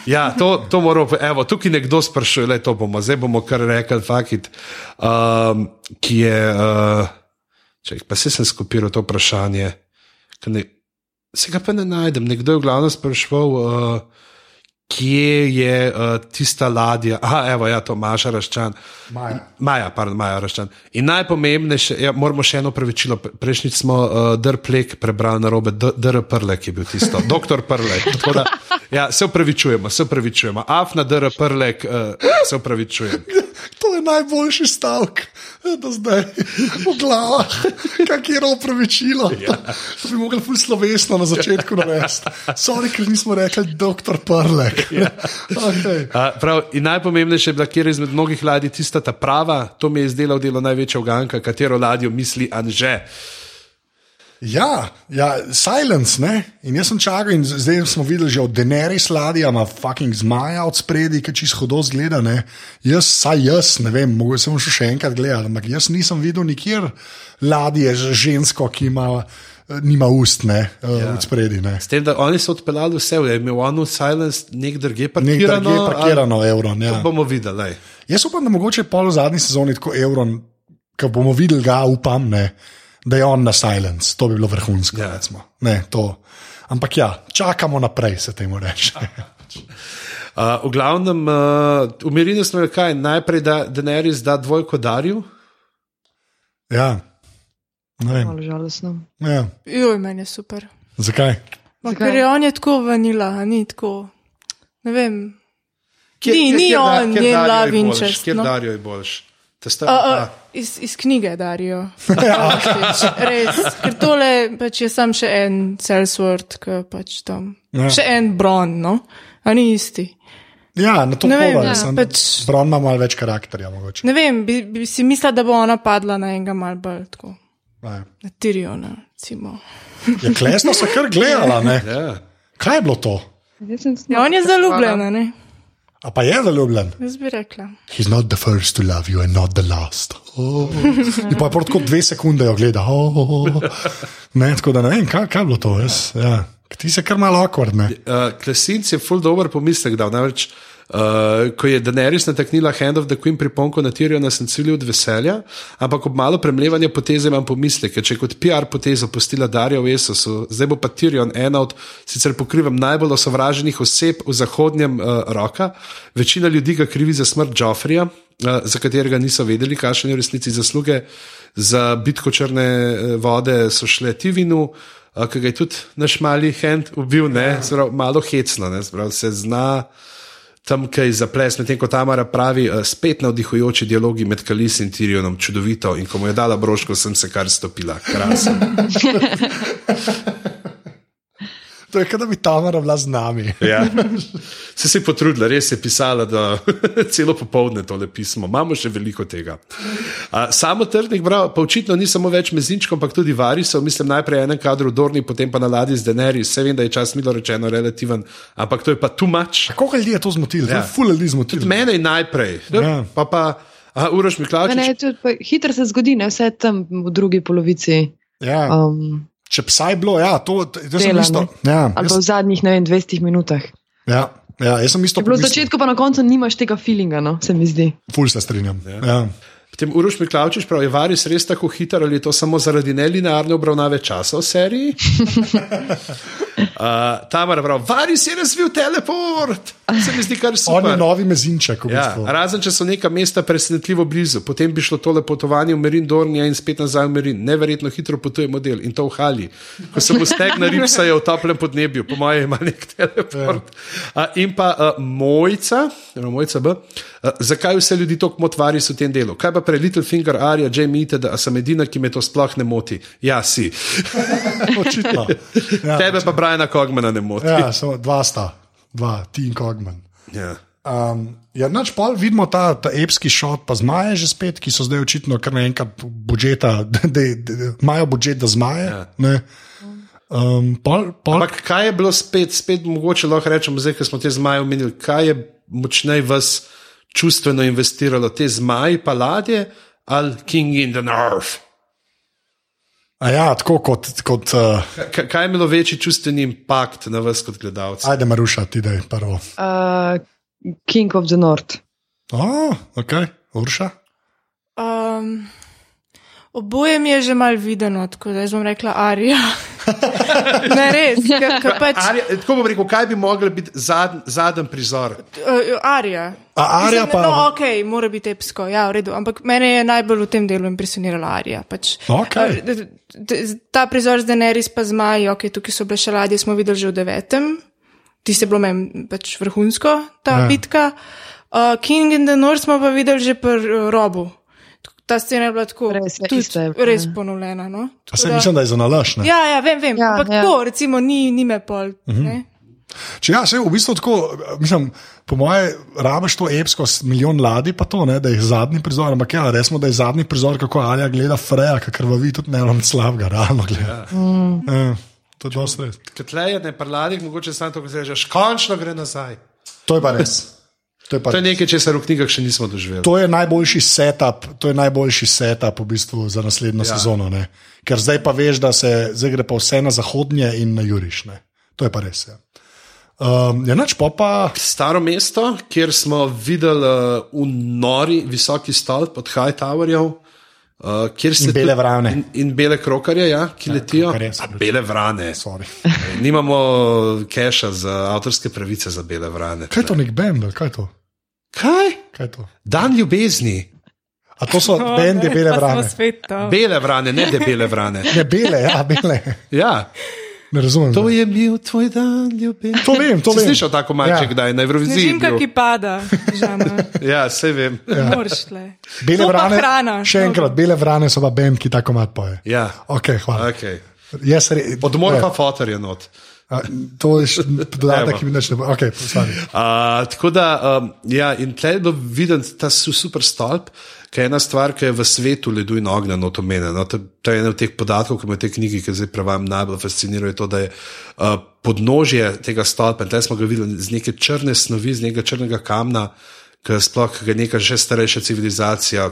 Ja, to, to moramo, evo, tukaj nekdo sprašuje, le to bomo, zdaj bomo kar rekli, fakit, um, ki je, uh, če pa se sem skopiral to vprašanje, ne, se ga pa ne najdem, nekdo je v glavnem spraševal, uh, kje je uh, tista ladja, aha, evo, ja, to Maša Raščan. Maja. Maja, pardon, Maja Raščan. In najpomembnejše, ja, moramo še eno pravičilo. Prejšnjič smo uh, Drplek prebrali na robe, Dr. Prlek je bil tisto, doktor Prlek. Da, ja, se upravičujemo, se upravičujemo. Af na Dr. Prlek, uh, se upravičujem. To je najboljši stavek do zdaj v glavah, kakšno opravičilo. Ja. To bi mogli ful slovesno na začetku navesti. Sorry, ker nismo rekli doktor Prlek. Ja. Okay. Uh, prav, najpomembnejše je bila, kjer je izmed mnogih ladij tista ta prava, to mi je izdelal delo največja uganka, katero ladjo misli Anže. Ja, ja, silence, ne. In jaz sem čakal, in zdaj smo videli že od Daenerys ladja, ima fucking zmaja od spredi, ki čisto hodo zgleda. Ne. Jaz, saj jaz, ne vem, mogoče sem še, enkrat gledal, ampak jaz nisem videl nikjer ladje z žensko, ki ima, nima ust, ne, ja. od spredi. Ne. S tem, da oni so odpeljali vse, je imel One Silence nek druge Nekaj parkirano. je parkirano, evron. Ja. Bomo videli. lej. Jaz upam, da mogoče pol v zadnji sezoni tako evron, ko bomo videli ga, upam, ne, da je on na silence. To bi bilo vrhunsko. Ja. recimo. Ne, to. Ampak ja, čakamo naprej, se temu reče. Uh, v glavnem, uh, umirili smo kaj, najprej da Daenerys da dvojko Darju. ja. Malo žalostno. Ja. Joj, meni je super. Zakaj? Ma, Zakaj? ker je on je tako vanila, a ni tako. Ne vem. Kjer- Ni- kjer- ni kjer on kjer njen love interest, Kjer no. Darjo je boljš? Testa, A, a, iz, iz knjige darijo. Res, ker tole pač je sam še en Salesword, ki pač tam. Ja. Še en Bron, no, a ni isti. Ja, na to Ne vem, ja, sem, pač- Bron ima malo več karakterja. Mogoče. Ne vem, bi, bi si mislila, da bo ona padla na enega mal bolj tako. Ne. Na Tiriona, recimo. Ja, klesno so kar gledala. Ne? ja. Kaj je bilo to? Ja, on je zaljubljen, a ne? A pa je zaljubljen? Jaz bi rekla. He's not the first to love you and not the last. Oh. In pa je prav tako dve sekunde jo gleda. Oh. Ne, tako da ne vem, kaj, kaj je bilo to. Jaz, ja. Ti se kar malo akvardne. Uh, Klesinc je full dober pomislek dal. Namreč, uh, ko je Daenerys nataknila Hand of the Queen priponko na Tiriona, sem cilil od veselja, ampak ob malo premlevanja poteze imam pomisleke. Če je kot PR potezo pustila Darja v Esosu, zdaj bo pa Tirion ena od, sicer pokrivam, najbolj osovraženih oseb v zahodnjem uh, roka. Večina ljudi ga krivi za smrt Joffrija, uh, za katerega niso vedeli, kakšne je v resnici zasluge. Za bitko črne eh, vode so šle Tivinu, uh, ga je tudi naš mali hand ubil, ne, Zbrav, malo hecno, ne, zbrav, se zna tam kaj zaples, medtem ko Tamara pravi, uh, spet navdihujoči dialogi med Kalis in Tirionom, čudovito. In ko mu je dala broško, sem se kar stopila, krasno. To je, kot da bi Tamara bila z nami. Ja. Se si potrudila, res je pisala, da celo popoldne tole pismo. Imamo še veliko tega. A, samo trdnih brav, pa očitno ni samo več mezinčkov, ampak tudi varisov. Mislim, najprej enem kadru Dorni, potem pa na ladji z Denerji. Vse vem, da je čas milo rečeno relativen, ampak to je pa too much. Koliko ljudi je to zmotilo? Ja. Ja. To je ful ljudi zmotilo. Mene je najprej, Ja. pa pa a, Uroš Ne, Miklačič. ne, tudi pa Hitro se zgodi, ne vse tam v drugi polovici. Ja. Um, če psaj bilo, ja, to, to, Dela, isto. Ja, Ali jaz, v zadnjih, ne vem, 20 minutah. ja, ja, jaz sem isto Je bilo v začetku, pa na koncu nimaš tega feelinga, no, se mi zdi. Ful se strinjam. Ja. Potem Uroš Miklavčič pravi, je Varis res tako hiter ali je to samo zaradi nelinearne obravnave časa v seriji? uh, Tamara pravi, Varis je razvil teleport. Se mi zdi kar On je super. novi mezinček. Ja, razen če so neka mesta presenetljivo blizu, potem bi šlo tole potovanje v Merin Dornija in spet nazaj v Merin. Neverjetno hitro potuje model in to v Hali. Ko se mu stegna ripsajo v toplem podnebju, po mojem ima nek teleport. Uh, in pa uh, Mojca, oziroma Mojca B. Uh, zakaj vse ljudi tako motvari v tem delu? Kaj pa pre Little Finger, Arija, Jamie Ite, da sem edina, ki me to sploh ne moti? Ja, si. Očitno. Ja, Tebe pa Briana Kogmana ne moti. ja, samo dva sta, dva, ti in Kogman. Ja. Um, ja, nač pol vidimo ta, ta epski šot, pa zmaje že spet, ki so zdaj očitno kar naenkrat budžeta, da, imajo budžet, da zmaje. Ja. Ja. Um, pol, pol, Ampak kaj je bilo spet, spet mogoče lahko rečemo, zdaj, ko smo te zmaje omenili, kaj je močneje vas čustveno investiralo, te zmaje, pa ladje ali King in the North? A ja, tako kot. kot uh, K kaj je imelo večji čustveni impakt na vas kot gledalca? ajde, Maruša, ti da je prvo. Uh, King of the North. Oh, ok, Urša. Um, oboje mi je že mal videno, tako da jaz bom rekla Arija. ne res, ker, ker pač Arja, tako bom rekel, kaj bi biti zad, zadnji prizor? uh, Arija. A Arja Mislim, pa- No, ok, mora biti epsko, ja, v redu. Ampak mene je najbolj v tem delu impresionirala Arija. Pač, Okej. eh, d- d- ta prizor z Daenerys pa zmaji, ok, tukaj so bile še ladje, smo videli že v devetem. Ti se bilo meni pač vrhunsko, ta ja. bitka. Uh, King in the North smo pa videli že pri uh, robu. Ta scena je bila tako Res je, tudi ista je, res ja. ponovljena. No? A Tako se da- mislim, da je za nalaš. ne? Ja, ja, vem, vem. Ja, ampak ja. tako, recimo, ni, ni me pol. Uh -huh. Če ja, se v bistvu tako, mislim, po moje, rabiš to epsko s milijon ladij, pa to, ne, da je zadnji prizor. Ampak ja, resmo, da je zadnji prizor, kako Alja gleda Freja, ki krvavi tudi ne vem, slabega, realno gleda. Mm. Ja, to je dosti res. Katleje, ne parladih, mogoče samo to, ko se reče, končno gre nazaj. To je pa res. To je, pa To je nekaj, česar v knjigah še nismo doživeli. to je najboljši setup, to je najboljši setup v bistvu za naslednjo ja. sezono. Ne? Ker zdaj pa veš, da se zdaj gre pa vse na zahodnje in na juriš. Ne? To je pa res. Ja. Um, ja, nač pa pa. Staro mesto, kjer smo videli uh, v nori visoki stolp od Hightowerjev. Uh, kjer se In bele vrane. In, in bele krokarje, ja, ki ja, letijo. krokarje A, bele vrane. Sorry. Nimamo keša za avtorske pravice za bele vrane. Kaj je to, nek bend? Kaj je to? Kaj? Kaj je to? Dan ljubezni. A to so bendi bele vrane. Bele vrane, ne debele vrane. Ne, bele, ja, bele. Ja, Ne razumem. to zdaj. je bil tvoj dan ljubezni. To vem, to Si vem. slišal tako malce, Ja. kdaj na Evroviziji? Bil? ki pada, žama. Ja, vse vem. Ja. Moraš tle. Bele vrane. hrana. Še enkrat, bele vrane so pa bend, ki tako mat poje. Ja. Ok, hvala. Okay. Jaz re, Odmor ne, pa fotor je not. A, To je še dodatek, Evo. ki mi neč ne bo. Ok, sorry. Uh, tako da, um, ja, in tle je bilo videti ta su- super stolp, ki je ena stvar, ki je v svetu ledu in ognja not omenjena. No, to, to je ena od teh podatkov, ki me v tej knjigi, ki zdaj prevajam, najbolj fascinira, je to, da je uh, podnožje tega stolpa, in tle smo ga videli z neke črne snovi, z nekega črnega kamna, ki sploh ki ga neka že starejša civilizacija.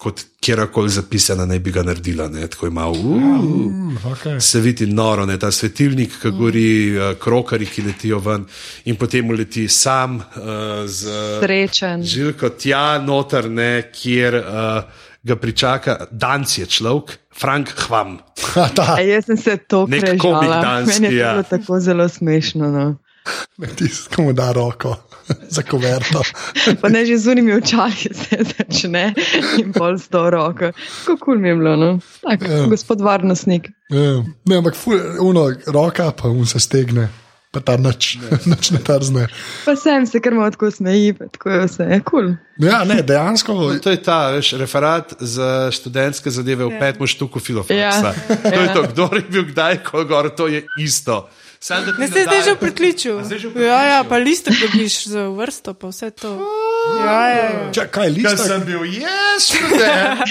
Kot kjerkoli zapisana, naj bi ga naredila, ne? tako ima, uh, Mm, okay. se vidi noro, ne? ta svetilnik, ki gori, uh, krokari, ki letijo ven, in potem uleti sam uh, z Srečen. žilko tja noter, ne, kjer uh, ga pričaka Danci je človek, Frank Hvam. Jaz sem se to Nek komik je ja. bilo tako zelo smešno. No. Tisti, ki mu da roko za koverto. Pa ne že z unimi očali se začne in pol s to roko. Kako kul mi je bilo, no? Tak, Ja. gospod varnostnik. Ja, ne, ampak ful, uno, roka pa mu se stegne, pa ta nič, nič ne trzne. Pa sem se kar malo tako smeji, tako je vse, je kul. Ja, ne, dejansko. To je ta veš, referat za študentske zadeve v petem štuku filofaksa. Ja. To je Ja. to, kdo je bil kdaj, ko gor, to je isto. Sam, da Ne ste zdaj že v pritličju. Ja, ja, pa listek dobiš za vrsto, pa vse to. Ja, ja, ja. Ča, kaj Ker lista? sem bil jaz, študent,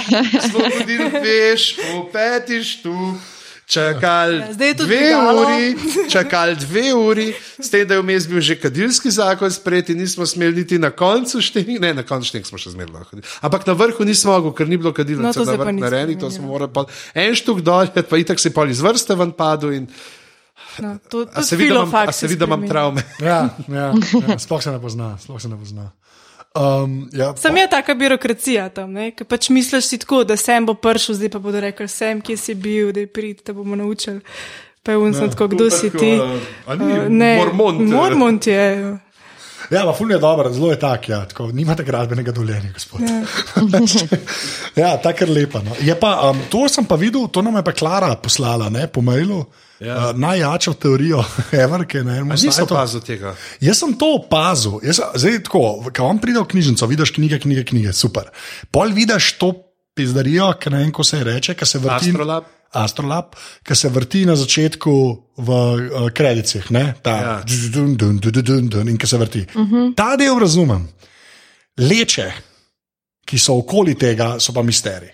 smo hodili peš v peti štuk, čakali Ja, dve uri, čakali dve uri, s tem, da je vmes bil že kadilski zakon sprejet in nismo smeli niti na koncu šteng, ne na koncu šteng smo še zmerno hodili. Ampak na vrhu nismo mogli, ker ni bilo kadilcev No, to se na pa vrh nismo narejenih, to smo morali pa en štuk dol, pa itak se pol iz vrste ven padel in No, to, a tudi se vidi, da imam, a se vidi, da imam travme. Ja, ja, ja, sploh se ne pozna. Se ne pozna. Um, ja, Sam je taka birokracija tam, ki pač misliš si tako, da sem bo prišel, zdaj pa bodo rekli, sem, kje si bil, da je prid, da bomo naučili. Pa je unsen, tako, kdo si ti. A ni Uh, ne, Mormont, eh. Mormont je. Ja, pa fulj je dobro, zelo je tak, ja, tako, nimate gradbenega dovoljenja, gospod. ja, tako je lepa. No. Je pa, um, to sem pa videl, to nam je pa Klara poslala ne, po mailu. Ja. Uh, najjačo teorijo, ever, ki je na enem A Nisem opazil tega. Jaz sem to opazil, Jaz, sem- zdaj tako, ko vam pride v knjižnico, vidiš knjige, knjige, knjige, super. Pol vidiš to pizdarijo, ki ne vem, ko se reče, ki se vrti. Astrolab. Astrolab, ki se vrti na začetku v uh, kredicih, ne? ta Ja. dun, dun, dun, dun, in ki se vrti. Uh -huh. Ta del razumem. Leče, ki so okoli tega, so pa misterij.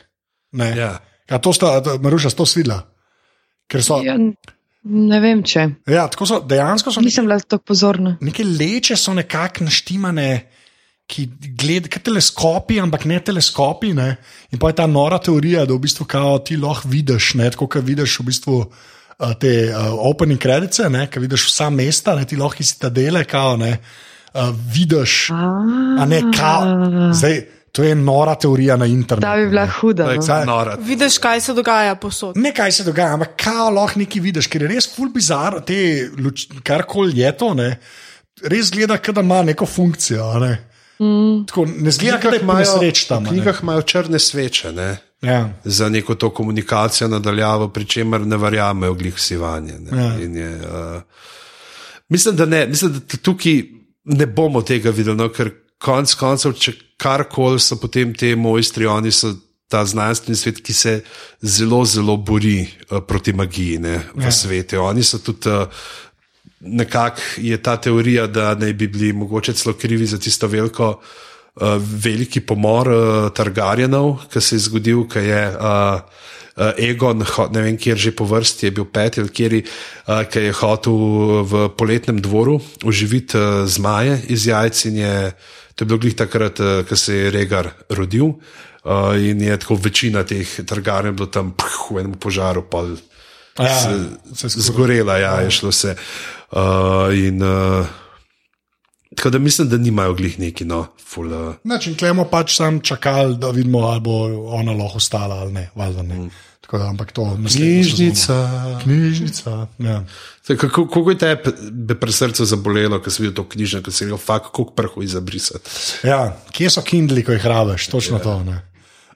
Ne, Ja. ja, to sta, to- Maruša, sto svidela. Ker so, ja. Ja, ne vem, če. Ja, tako so dejansko so Nisem bila tako pozorna. neke leče so nekako naštimane, ki gledajo kot teleskopi, ampak ne teleskopi. Ne? In pa je ta nora teorija, da v bistvu kao, ti lahko vidiš, ne? tako kot vidiš v bistvu. uh, Te uh, opening kredice, ki vidiš vsa mesta, ne, ti lahko iz tedele, kao, ne, uh, vidiš, a ne, kao, zdaj, to je nora teorija na internetu. Ta bi bila ne. huda. To je No. Zdaj- nora. Vidiš, kaj se dogaja posod. Ne, kaj se dogaja, ampak kao lahko nekaj vidiš, ker je res full bizar, te karkoli je to, ne, res gleda, kot da ima neko funkcijo. a Ne. Mm. Tako, ne zgleda, da je nesreč tam. v knjigah imajo črne sveče. Ne? Ja. Za neko to komunikacijo nadaljavo, pri čemer ne verjamejo glih sivanje. ne. Ja. In Je, uh, mislim, da ne, mislim, da tukaj ne bomo tega videli, no, ker konec koncev, če karkoli so potem te mojstri, oni so ta znanstveni svet, ki se zelo, zelo bori uh, proti magiji ne, v ja. svetu. Oni so tudi. Uh, Nekako je ta teorija, da naj bi bili mogoče celo krivi za tisto veliko, uh, veliki pomor uh, Targarjenov, ki se je zgodil, ki je uh, uh, Egon, ne vem, kjer že po vrsti je bil peti ali kjer, uh, ki je hotel v poletnem dvoru uživiti uh, zmaje iz jajc in je, to je bilo glih takrat, uh, ko se je Regar rodil. Uh, in je tako večina teh Targarjenov bilo tam ph, v enem požaru. Pol, Ja, se- skupaj. zgorela, ja, je šlo vse. Uh, in, uh, tako da mislim, da nimajo glih neki, no, ful. Uh, Znači, in klemo pač sam čakali, da vidimo, ali bo ona lahko ostala ali ne. valjda ne. Tako da, ampak to naslednjo sezono. Knjižnica. Ja. Kako, kako je te pri srcu zabolelo, ko si videl to knjižno, ko si rekel, fakt, kako prhu izabrisati. Ja, kje so Kindli, ko jih rabiš, točno to. Ne.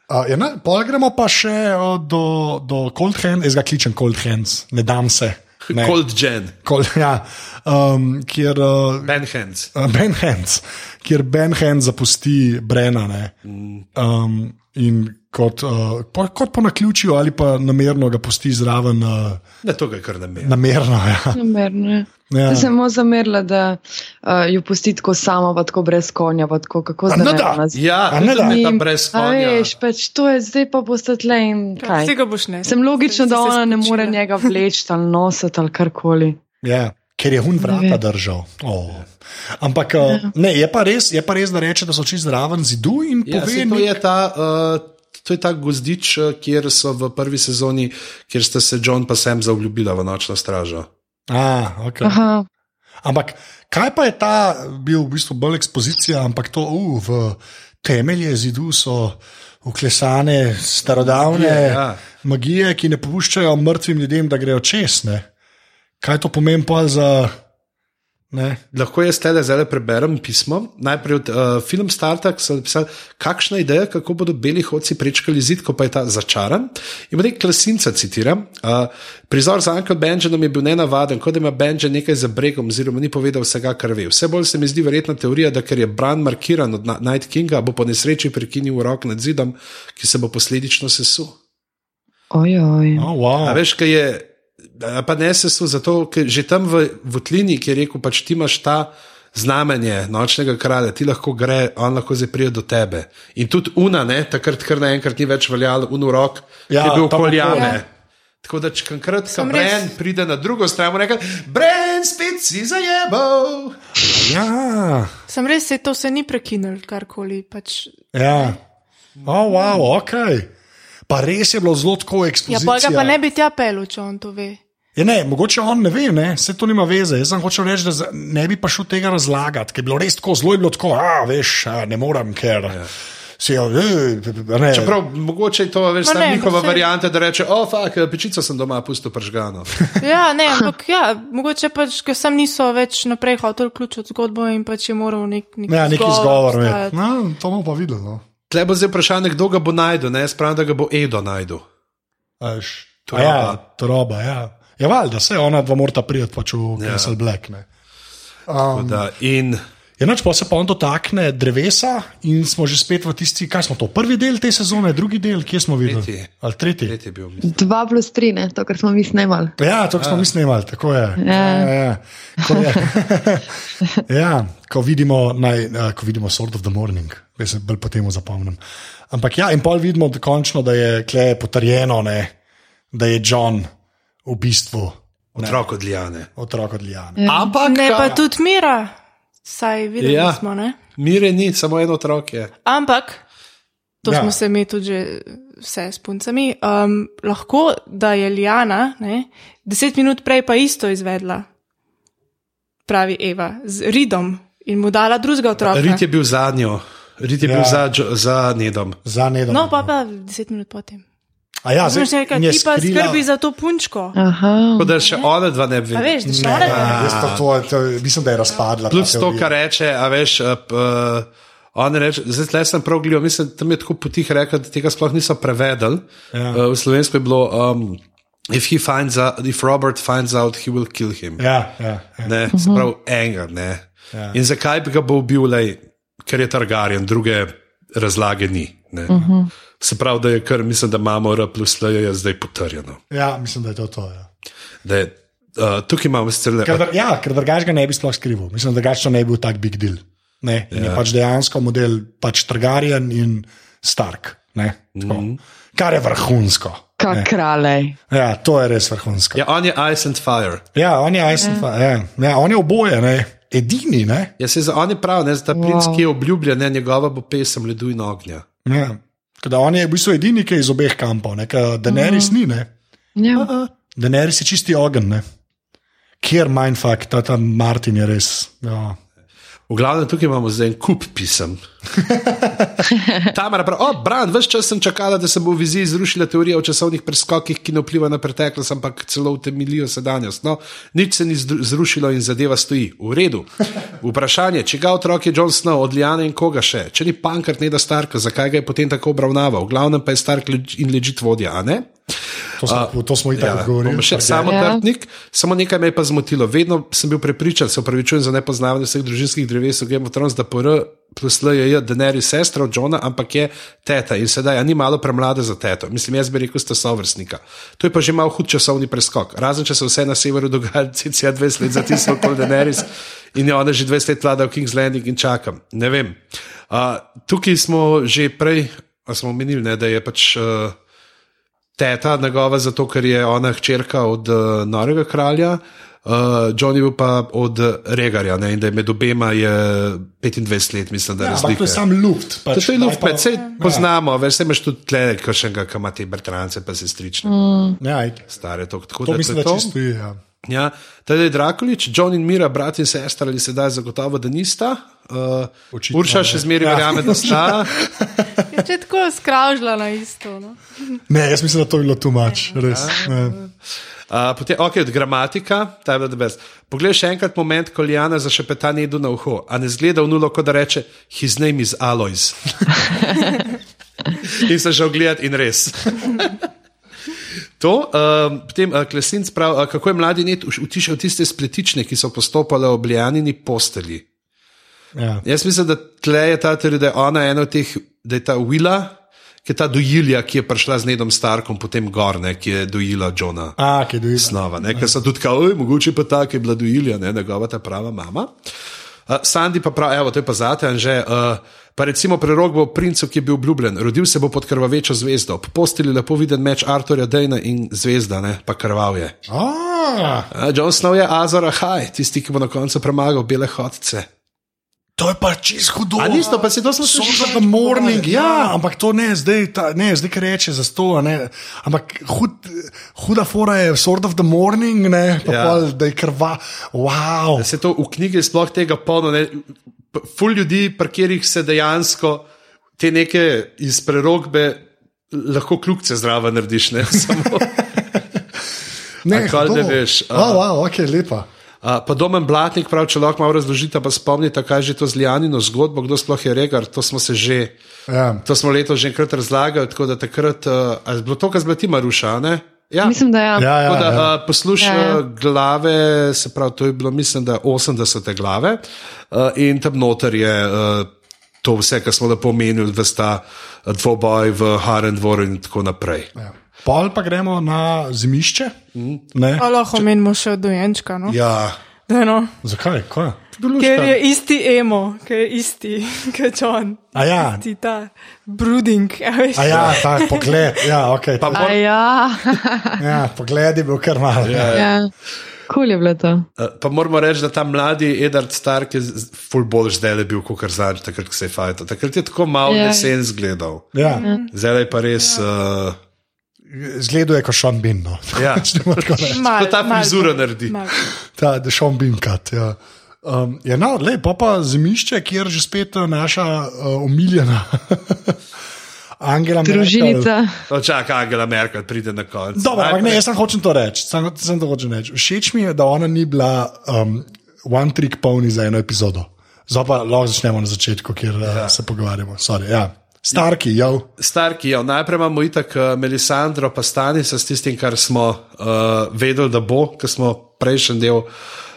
Uh, ja, ne, pol gremo pa še uh, do, do Cold Hands, jaz ga kličem Cold Hands, ne dam se. Ne. Cold Gen, Cold, ja, um, kjer uh, Ben Hands. uh, Ben Hands, kjer Ben Hands zapusti Brena. ne. Um, in kot, uh, po, kot po naključju ali pa namerno ga pusti zraven, uh, Ne, to ga je kar namen. namerno. Ja. Namerno. Ja. Ja. Sem samo zamerila, da uh, jo pusti tako samo, pa tako brez konja, pa tako kako A zdaj. ne ne da? Ja, ne da? da brez konja. Veš, pač to je zdaj pa boste tle in kaj. Vse ga boš ne. Sem logično, Si da se ona ne more njega vleči ali nositi ali karkoli. Ja, ker je hun vrata držal. Oh. Ampak uh, ne, je, pa res, je pa res, da reče, da so čist zraven zidu in Ja, pove, to je ta. Uh, To je ta gozdič, eh, kjer so v prvi sezoni, kjer sta se John pa Sam zaobljubila v nočno stražo. A, okay. Aha, Ampak kaj pa je ta bil v bistvu bolj ekspozicija, ampak to uh, v temelje zidu so uklesane starodavne Magije, ja. magije ki ne popuščajo mrtvim ljudem, da grejo čez. Ne? Kaj to pomeni pa za. Ne? Lahko jaz tele zdaj preberem pismo. Najprej od uh, film Startup so napisali, kakšna ideja, kako bodo beli hodci prečkali zid, ko pa je ta začaran. In potem klasinca citiram. Uh, prizor za Uncle Benjamin je bil nenavaden, kot da ima Benjamin nekaj za bregom, oziroma ni povedal vsega, kar ve. Vse bolj se mi zdi verjetna teorija, da ker je Bran markiran od Night Kinga, bo po nesreči prekinil rok nad zidom, ki se bo posledično sesul. ojoj. Oh, wow. A veš, kaj je, pa ne se so zato, ker že tam v Votlini, ki je rekel, pač ti imaš ta znamenje nočnega kralja, ti lahko gre, on lahko zdaj pride do tebe. In tudi una, ne, takrat kar naenkrat ni več veljalo, un rok, Ja, ja, je bil koljame. pol. Tako da, če enkrat, ko Bren res- pride na drugo stran, reče: Bren, spet si zajebal. Ja, Sem res, se to se ni prekinil, karkoli. Pač. ja. Oh, wow, ok. Pa res je bilo zelo tako Ja, eksplozivno. pa ga pa ne bi tja pel, če on to ve. Ja, ne, mogoče on ne ve, ne, se to nima veze. Jaz sem hočel reči, da ne bi pa šel tega razlagati, ker je bilo res tako, zelo je bilo tako, a veš, a, ne morem, ker. Ja. Si jo, ne. Čeprav mogoče je to veš, Ma samo ne, njihova saj- varianta, da reče: O, fak, pečico sem doma pustil pržgano. Ja, ne, ampak ja, mogoče pač, ker sem niso več naprej hotel vključiti zgodbo in pač je moral nek, nek Ja, neki izgovor. Ne. obstajati. No, to bomo pa videli. No. Tle bo zdaj vprašanje, kdo ga bo najdel, ne, spravim, da ga bo Edo najdel. A veš, Toroba. a Ja, toroba, ja. Ja, valjda, se ona dva morata priti pač v Ja. Castle Black. Ne. Tako Da, in Enač pa se pa on dotakne drevesa in smo že spet v tisti, kaj smo to, prvi del te sezone, drugi del, kje smo videli? Tretji. Ali tretji? tretji bil, mislim. Dva plus tri, ne, to, kar smo mi snemali. Ja, to smo mi snemali, tako je. Ja. Ja, ja. Ko, je. ja, ko vidimo, naj, uh, ko vidimo Sword of the Morning, jaz se bolj potem zapomnim. Ampak ja, in pol vidimo da končno, da je kle potrjeno, ne, da je John v bistvu Otrok od Lijane. otrok od Lijana. Ja. Ampak, Ne, pa tudi mira, saj videli Ja. smo, ne? Mire ni, samo en otrok je. Ampak, to Ja. smo se mi tudi že vse s puncami, um, lahko da je Lijana ne, deset minut prej pa isto izvedla, pravi Eva, z Ridom in mu dala drugega otroka. Rit je bil zadnjo, Rit je Ja. bil za, za Nedom. Za nedom. No, pa pa deset minut potem. A ja, Zdaj, zdaj, je ti pa skrila- skrbi za to punčko. Aha. Tako da še ona dva ne bi A vedela. veš, da še Ne, ona ne, jaz pa to, to, mislim, da je razpadla. Plus to, kar reče, a veš, uh, uh, on reče, zdaj tle sem prav gledal, mislim, tam je tako potih rekel, da tega sploh niso prevedli. Ja. Uh, v slovensko je bilo, um, if, he finds out, if Robert finds out, he will kill him. Ja, ja, ja. Ne, se pravi, enega. Ne. Ja. In zakaj bi ga bo ubil, lej, ker je Targaryen, druge razlage ni. ne. Uh -huh. Se pravi, da je kar, mislim, da imamo R plus L je zdaj potrjeno. ja, mislim, da je to to. Ja. Da Je, uh, tukaj imamo sicer le. Ker, ja, ker drugač ga ne bi sploh skrival. Mislim, da drugač to ne bi bil tak big deal. Ne, ja. je pač dejansko model pač Targaryen in Stark. Ne, mm -hmm. Kar je vrhunsko. Kak kralej. Ja, to je res vrhunsko. Ja, on je Ice and Fire. Ja, on je Ice, ja. Ja, ja, on je oboje, ne. edini. Ne. Ja, se za on je prav, ne, za ta princ, Wow. ki je obljubljen, ne, njegova bo pesem ledu in ognja. Ja. Tako Da on je v bistvu edini, ki je iz obeh kampov, ne, ker Daenerys ni. Ne. Ja. Daenerys je čisti ogen. Ne. Kjer mindfuck, ta, ta Martin je res. Ja. V glavnem tukaj imamo zdaj en kup pisem. Tamara pravi, o, Bran, vse čas sem čakala, da se bo v viziji zrušila teorija o časovnih preskokih, ki ne vpliva na preteklost, ampak celo utemeljijo sedanjost. No, nič se ni zrušilo in zadeva stoji. V redu. Vprašanje, če ga otrok je John Snow, od Lijana in koga še? Če ni Pankart, ne da Starka, zakaj ga je potem tako obravnaval? V glavnem pa je Stark in ležit vodja, a ne? To, smo, to smo itak Ja, odgovorili. bom še Tako, samo Ja. trtnik, samo nekaj me je pa zmotilo. Vedno sem bil prepričan, se upravičujem za nepoznavanje vseh družinskih dreves v Game of Thrones, da por plus L je Daenerys sestra od Johna, ampak je teta in sedaj a ni malo premlada za teto. Mislim, jaz bi rekel, sta sovrstnika. To je pa že malo hud časovni preskok. Razen če se vse na severu dogaja, cca 20 let zatisnil kot Daenerys in je ona že 20 let vlada v King's Landing in čakam. Ne vem. Uh, tukaj smo že prej, a smo menili, ne, da je pač. Uh, teta njegova, zato ker je ona hčerka od uh, norega kralja, uh, John je bil pa od Regarja ne, in da je med obema je 25 let, mislim, da je Ja, ampak to razlika. je sam luft. Pač, To je luft, pa- vse poznamo, veš, se imaš tudi tle, kakšnega, ki ima te bratrance, pa sestrične, mm. Ja, stare to. Tako to da mislim, da to. čisto je. Ja. Ja, teda je Drakulič, John in Mira, brat in sestra ali sedaj zagotovo, da nista. Uh, Očitno Urša ne. še zmeraj Ja. verjame, da sta. Je če tako skravžla na isto. No? Ne, jaz mislim, da to je bilo too much. Res. Ja. Uh, potem, ok, od gramatika, ta je bila debes. Poglej še enkrat moment, ko Lijana zašepeta nedu na uho, a ne zgleda v nulo, kot da reče: His name is Alois. in se že ogledati in res. To, um, potem uh, Klesinc pravi, uh, kako je mladi net utišal tiste spletične, ki so postopale ob Lijanini posteli. Ja. Jaz mislim, da tle je ta teorija, da je ona ena od teh, da je ta Willa, ki je ta dojilja, ki je prišla z Nedom Starkom, potem gor, ne, ki je dojila Johna. A, ki je dobil. Snova, ne, ker so tudi kao, "Oj, mogoče pa ta, ki je bila dojilja, ne, njegova ta prava mama. Uh, Sandy pa pravi, evo, to je pa zate, že. Uh, pa recimo prerok bo princu, ki je bil obljubljen, rodil se bo pod krvavečo zvezdo. Po posteli lepo viden meč Arturja Dejna in zvezda, ne, pa krvav je. Ah, Uh, John Snow je Azor Ahaj, tisti, ki bo na koncu premagal bele hodce. To je pa čez hudo. A nisto, pa to Sort slišali of the morning, ja, ampak to ne zdaj, ta, ne zdaj, kar reče za sto. a Ne, ampak hud, huda fora je sort of the morning, ne, pa Ja. pol, da je krva. Wow. Da se to v knjigi sploh tega polno, ne, ful ljudi, pri katerih se dejansko te neke iz prerogbe lahko kljubce zraven narediš, ne samo. Ne, kaj ne veš, a- Wow, wow, ok, lepa. Uh, pa domen blatnik, prav če lahko malo razložite, pa spomnite, kaj je že to z Lijanino zgodbo, kdo sploh je regar, to smo se že, Ja. to smo letos že enkrat razlagali, tako da takrat, uh, a je bilo to, kar zblati Maruša, a ne? Ja. Mislim, da ja. Ja, ja, da, ja. uh, poslušaj Ja, ja. glave, se pravi, to je bilo, mislim, da 80 glave uh, in tam noter je uh, to vse, kar smo lepo omenili, da sta dvoboj v Harendvoru in tako naprej. Ja. Pol pa gremo na zimišče. Ne? A lahko menimo še od dojenčka. No? Ja, Da, no. Zakaj? Kaj? Ker je isti emo, ker je isti, kot John. A ja. Isti ta brooding. a veš. A ja, ta pogled. Ja, okay. pa A mor, ja, ja, pogled je bil kar malo. Ja. ja. Kul je bilo to. uh, pa moramo reči, da ta mladi Edward Stark je ful bolj zdaj le bil, kot zadnjič, takrat, ko se je fajto. Takrat je tako malo Ja. jesen zgledal. Ja. Zdaj je pa res. Uh, Zgledal je kot Sean Bean. No. Ja. Mal- ta frizura naredi. mal. Ta Sean Bean cut. Ja. Um, ja, no, lepo pa zimišče, kjer že spet uh, naša uh, omiljena Angela Merkel. Družinica. no, čakaj, Angela Merkel pride na konec. Dobro, ampak ne, jaz sem hočem to reči. Sem, sem to hočem reči. Všeč mi je, da ona ni bila um, one trick pony za eno epizodo. Zdaj pa lahko začnemo na začetku, kjer ja. uh, se pogovarjamo. Sorry, ja. Starki, ja. Starki, ja, najprej imamo itak uh, Melisandro, pa stani se s tistim, kar smo uh, vedeli, da bo, ker smo prejšnji del.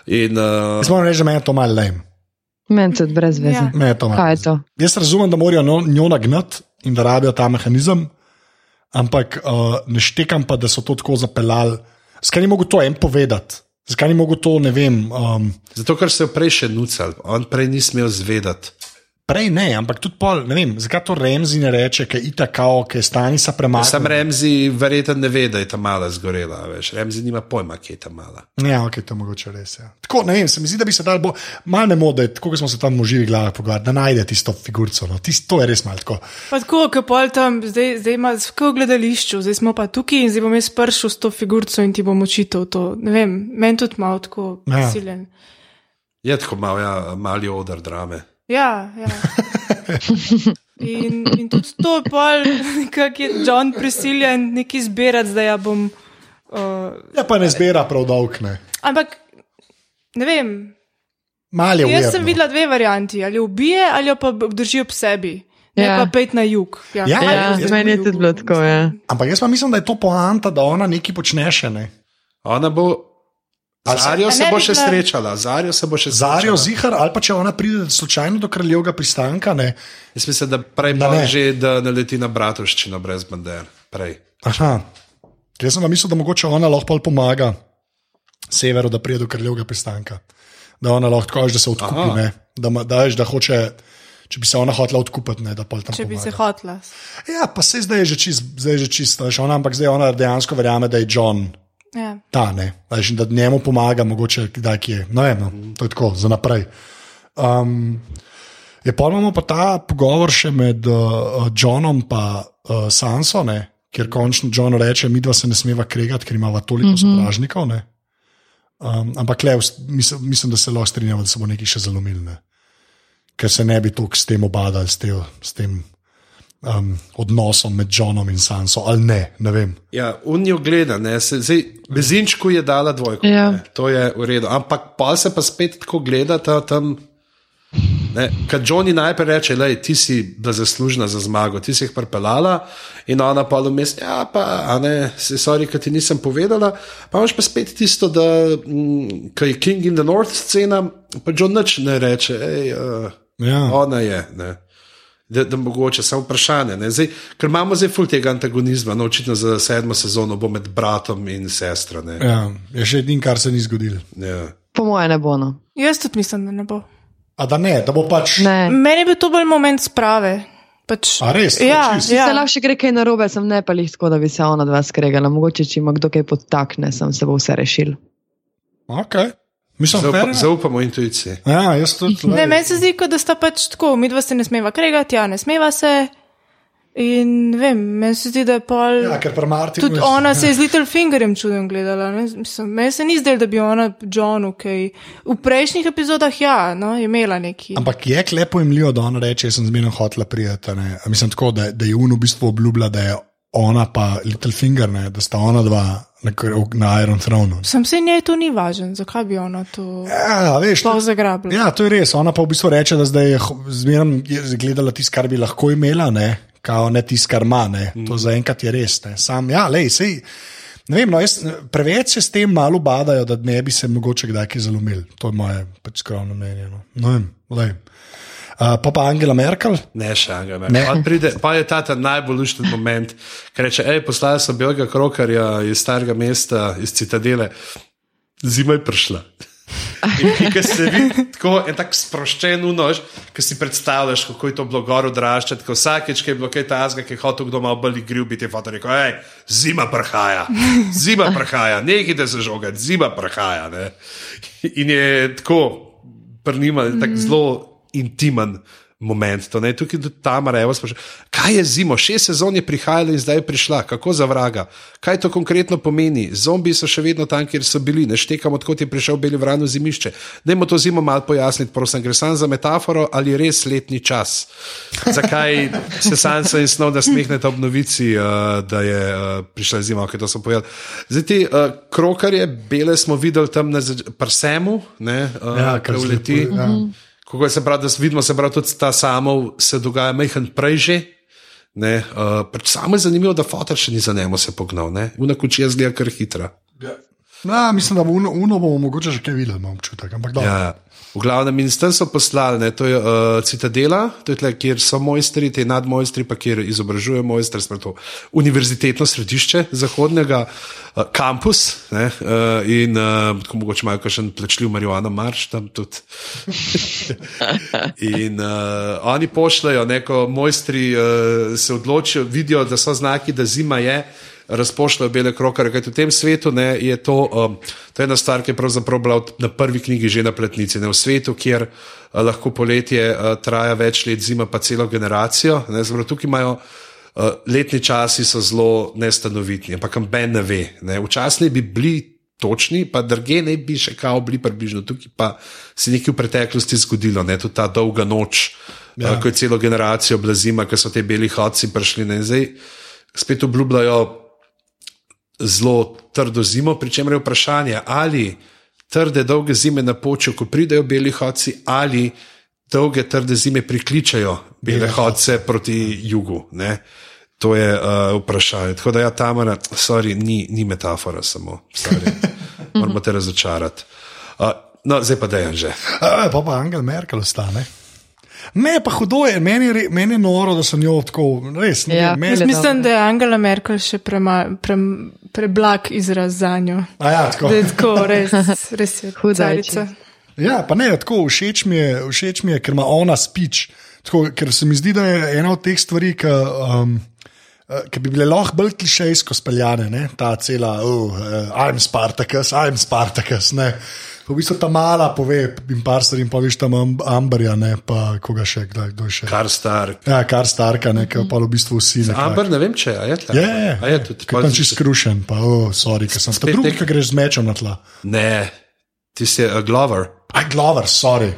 In, uh, Jaz moram reči, da me je to malo lame. Meni se brez veze. Ja. Me je to malo. Kaj je to? Jaz razumem, da morajo no- njo nagnati in da rabijo ta mehanizem, ampak uh, ne štekam pa, da so to tako zapeljali. Zakaj ni mogel to en povedati? Zakaj ni mogel to, ne vem. Um, zato, ker se je prej še nucal, on prej ni smel zvedati. Prej ne, ampak tudi pol, ne vem, zakaj to Remzi ne reče, ker je itakao, ker je stani sa Sam premaknil. Remzi verjetno ne ve, da je ta mala zgorela. Veš. Remzi nima pojma, kje je ta mala. Ja, ok, to je mogoče res. Ja. Tako, ne vem, se mi zdi, da bi se dal bolj, malo ne mode, tako kot smo se tam v živi glavi pogovarjali, da najde tisto figurico. No. Tist, to je res malo tako. Pa tako, kot pol tam, zdaj, zdaj ima v gledališču, zdaj smo pa tukaj in zdaj bom jaz pršel s to figurico in ti bom očital to. Ne vem, meni tudi malo tako Ja. siljen. Je tako mal, ja, mali odr drame. Ja, ja. In, in tudi to je pol, kako je John prisiljen nekaj zbirati, zdaj ja bom. Uh, Ja, pa ne zbira prav dolg, ne. ampak ne vem. Mal je Jaz weird, sem videla dve varianti, ali jo ubije ali jo pa obdrži ob sebi. Ne Ja. pa pet na jug. Ja, Ja, Ja, jaz- meni je tudi bilo tako. Ja. Ampak jaz pa mislim, da je to poanta, da ona nekaj počne še ne. Ona bo. Zarjo A se bo bi še srečala, Zarjo se bo še Zarjo srečala. zihar, ali pa če ona pride slučajno do kraljevega pristanka, ne. Jaz mislim, da prej Da ne. že, da naleti na bratovščino brez bander. Prej. Aha. Jaz sem pa mislil, da mogoče ona lahko pomaga severu, da pride do kraljevega pristanka. Da ona lahko tako, da se odkupi, ne. Da, da, da hoče. Če bi se ona hotela odkupiti, ne, da pol tam Če bi pomaga. se hotla. Ja, pa se zdaj je že čist, zdaj je že čist, ona, ampak zdaj ona dejansko verjame, da je John Ja. ta, ne, in da njemu pomaga, mogoče kdaj kje. No, vem, no, to je tako, za naprej. Um, je pa imamo pa ta pogovor še med uh, Johnom in uh, Sanso, ne, kjer končno John reče, mi dva se ne smeva kregati, ker imamo toliko mm -hmm. sovražnikov. ne. Um, ampak le, mislim, mislim, da se lahko strinjamo, da se bo nekaj še zalomil. Ne. Ker se ne bi toliko s tem obadali, s, te, s tem um, odnosom med Johnom in Sanso, ali ne, ne vem. Ja, unijo gleda, ne, se, zdaj, bezinčku je dala dvojko. Ja. Ne, to je v redu. Ampak pa se pa spet tako gleda ta tam. Kad Johnny najprej reče, da ti si bila zaslužna za zmago, ti si jih pripeljala, in ona pa vmes, ja, pa, a ne, se sorry, ker ti nisem povedala. Pa imaš pa spet tisto, da mm, ko je King in the North scena, pa John nič ne reče, hej, uh, Ja. ona je. Ne. Da, da mogoče samo vprašanje. ne. Zdaj, ker imamo zdaj ful tega antagonizma, no, očitno za sedmo sezono bo med bratom in sestro. Ne. Ja, je še edin, kar se ni zgodilo. Ja. Po moje ne bo. No. Jaz tudi mislim, da ne bo. A da ne, da bo pač. Ne. Meni je bil to bolj moment sprave. Pač, A res? Ja, Čisto? ja. Se lahko še gre kaj narobe, sem ne pa jih tako, da bi se ona dva skregala. Mogoče, če ima kdo kaj podtakne, sem se bo vse rešil. Okay. Mislim, Zaupa, fair, zaupamo intuiciji. Ja, jaz tudi. Ne, meni se zdi, da sta pač tako, mi dva se ne smeva kregati, ja, ne smeva se. In vem, meni se zdi, da je pol. Ja, ker pri Martinu. Tudi je- ona se je z Little Fingerjem čudem gledala. ne. Mislim, Meni se ni zdelo, da bi ona Johnu kaj. V prejšnjih epizodah ja, no, je imela neki. Ampak je klepo jemljivo, da ona reče, jaz sem zmerno hotela prijeti. a ne. A Mislim tako, da, da je Uno v bistvu obljubila, da je ona pa Littlefinger, ne, da sta ona dva na, na Iron Thronu. Sem se njej to ni važen, zakaj bi ona to Ja, veš, sploh zagrabila. Ja, to je res. Ona pa v bistvu reče, da zdaj je je gledala tisto, kar bi lahko imela, ne, kao ne tisto, kar ima. Ne. To zaenkrat je res. Ne. Sam, ja, lej, sej. Ne vem, no, jaz, preveč se s tem malo badajo, da ne bi se mogoče kdaj kaj zalomili. To je moje pač skromno mnenje. No. Ne vem, lej. Uh, pa pa Angela Merkel, Ne, še enega. Ne. Ne. Pride, pa je ta, ta najbolj lušten moment, ker reče: hej, poslali so belega krokarja iz starega mesta, iz Citadele, zima je prišla. In ki se vidi tako en tak sproščen unož, ki si predstavljaš, kako je to bilo gor odraščati, ko vsakeč, ki je bilo kaj tazga, ki je hotel kdo malo bolj igriv biti, je foto rekel, hej, zima prihaja, zima prihaja, nekaj da se žogati, zima prihaja. Ne? In je tako, prnima, tako zelo intimen. Moment, to, ne, tukaj tudi Tamara, evo, sprašuje, kaj je zimo, šest sezon je prihajala in zdaj je prišla, kako za vraga, kaj to konkretno pomeni? Zombiji so še vedno tam, kjer so bili, ne štekam, odkot je prišel Beli vrano zimišče. Dajmo to zimo malo pojasniti, prosim, gre samo za metaforo ali res letni čas. Zakaj se Sansa in Snov nasmehnete ob novici, uh, da je uh, prišla zima, ki to so povedali. Zdaj ti uh, krokarje, bele smo videli tam na prsemu, ne, uh, Ja, kar uleti. lepo, ja. Kako se pravi, da vidimo, se pravi, tudi ta samov se dogaja majhen prej že. Ne, uh, samo je zanimivo, da fotor še ni za njemu se pognal, ne, una kučija zgleda kar hitra. ja, mislim, da bo Uno, uno bomo mogoče že kaj videli, imam občutek. Ampak dobro. Ja. V glavnem, in tam so poslali, ne, to je uh, Citadela, to je tle, kjer so mojstri, te nadmojstri, pa kjer izobražujejo mojstre, smo to univerzitetno središče zahodnega, uh, kampus ne, uh, in uh, tako mogoče imajo kakšen plačljiv marihuana marš tam tudi. in uh, oni pošljajo, neko mojstri uh, se odločijo, vidijo, da so znaki, da zima je razpošljajo bele krokare. Kajti v tem svetu ne, je to, um, to je ena stvar, ki je pravzaprav bila na prvi knjigi že na pletnici. Ne, v svetu, kjer uh, lahko poletje uh, traja več let, zima pa celo generacijo. Ne, zelo, tukaj imajo. Uh, letni časi so zelo nestanovitni, ampak ben ne ve. Ne. Včasih bi bili točni, pa druge ne bi še kao bili približno. Tukaj pa se je nekaj v preteklosti zgodilo, ne. tudi ta dolga noč, ja. uh, ko je celo generacijo bila zima, ko so te beli hodci prišli. Ne. Zdaj spet obljubljajo zelo trdo zimo, pri čemer je vprašanje, ali trde, dolge zime na počju, ko pridejo beli hodci, ali dolge, trde zime prikličajo bele hodce proti jugu. Ne? To je uh, vprašanje. Tako da, ja, Tamara, sorry, ni, ni metafora samo, sorry. moramo te razočarati. Uh, no, zdaj pa dejan že. A, pa pa Angela Merkel ostane. Ne, pa hudo je, meni, je meni je noro, da so njo tako, res. Ne, Ja, meni, Mislim, da je Angela Merkel še prema, pre, preblag izraz za njo. a ja, tako. Da je tako, res, res je Huda je carica. Ja, pa ne, tako všeč mi je, všeč mi je ker ima ona speech. Tako, ker se mi zdi, da je ena od teh stvari, ki. Um, eh, Ki bi bile lahko bolj klišejsko speljane, ne? ta cela, oh, uh, I'm Spartacus, I'm Spartacus. Ne? V bistvu ta mala pove, in par stvari, in pa veš tam Am- Amberja, ne pa koga še, kdo, kdo je še. Kar star. Ja, kar starka, ne, ki pa v bistvu vsi. Amber, ne vem, če a je tle. Je, je, A je tudi. Ker tam čist skrušen, pa, oh, sorry, ker sem. Spet drugi, nek- ki greš z mečem na tla. Ne, ti si uh, Glover. Aj, Glover, sorry.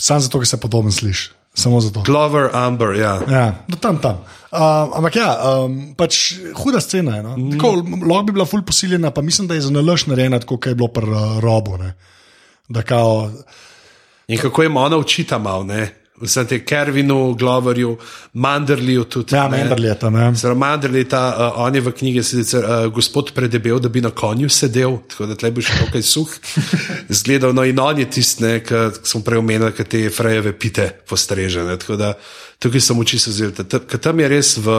Sam zato, ker se podoben sliši. Samo zato. Glover, Amber, ja. Ja, do tam, tam. Uh, ampak ja, um, pač huda scena je. No? Mm. Tako, lahko bi bila ful posiljena, pa mislim, da je za nalož narejena, tako kot je bilo pri uh, robu. Ne? Da kao, In kako jim ona učita malo, ne? Vsem tem Kervinu, Gloverju, Manderliju tudi. ja, ne. Menderli je tam. Ja. Zdaj, Manderli, ta, uh, on je v knjigi sicer uh, gospod predebel, da bi na konju sedel, tako da tle bi še nekaj suh. Zgledal, no in on je tisti, ki smo prej omenili, ki te frejeve pite postrežene. Tako da tukaj sem oči se zelo. Ker tam je res v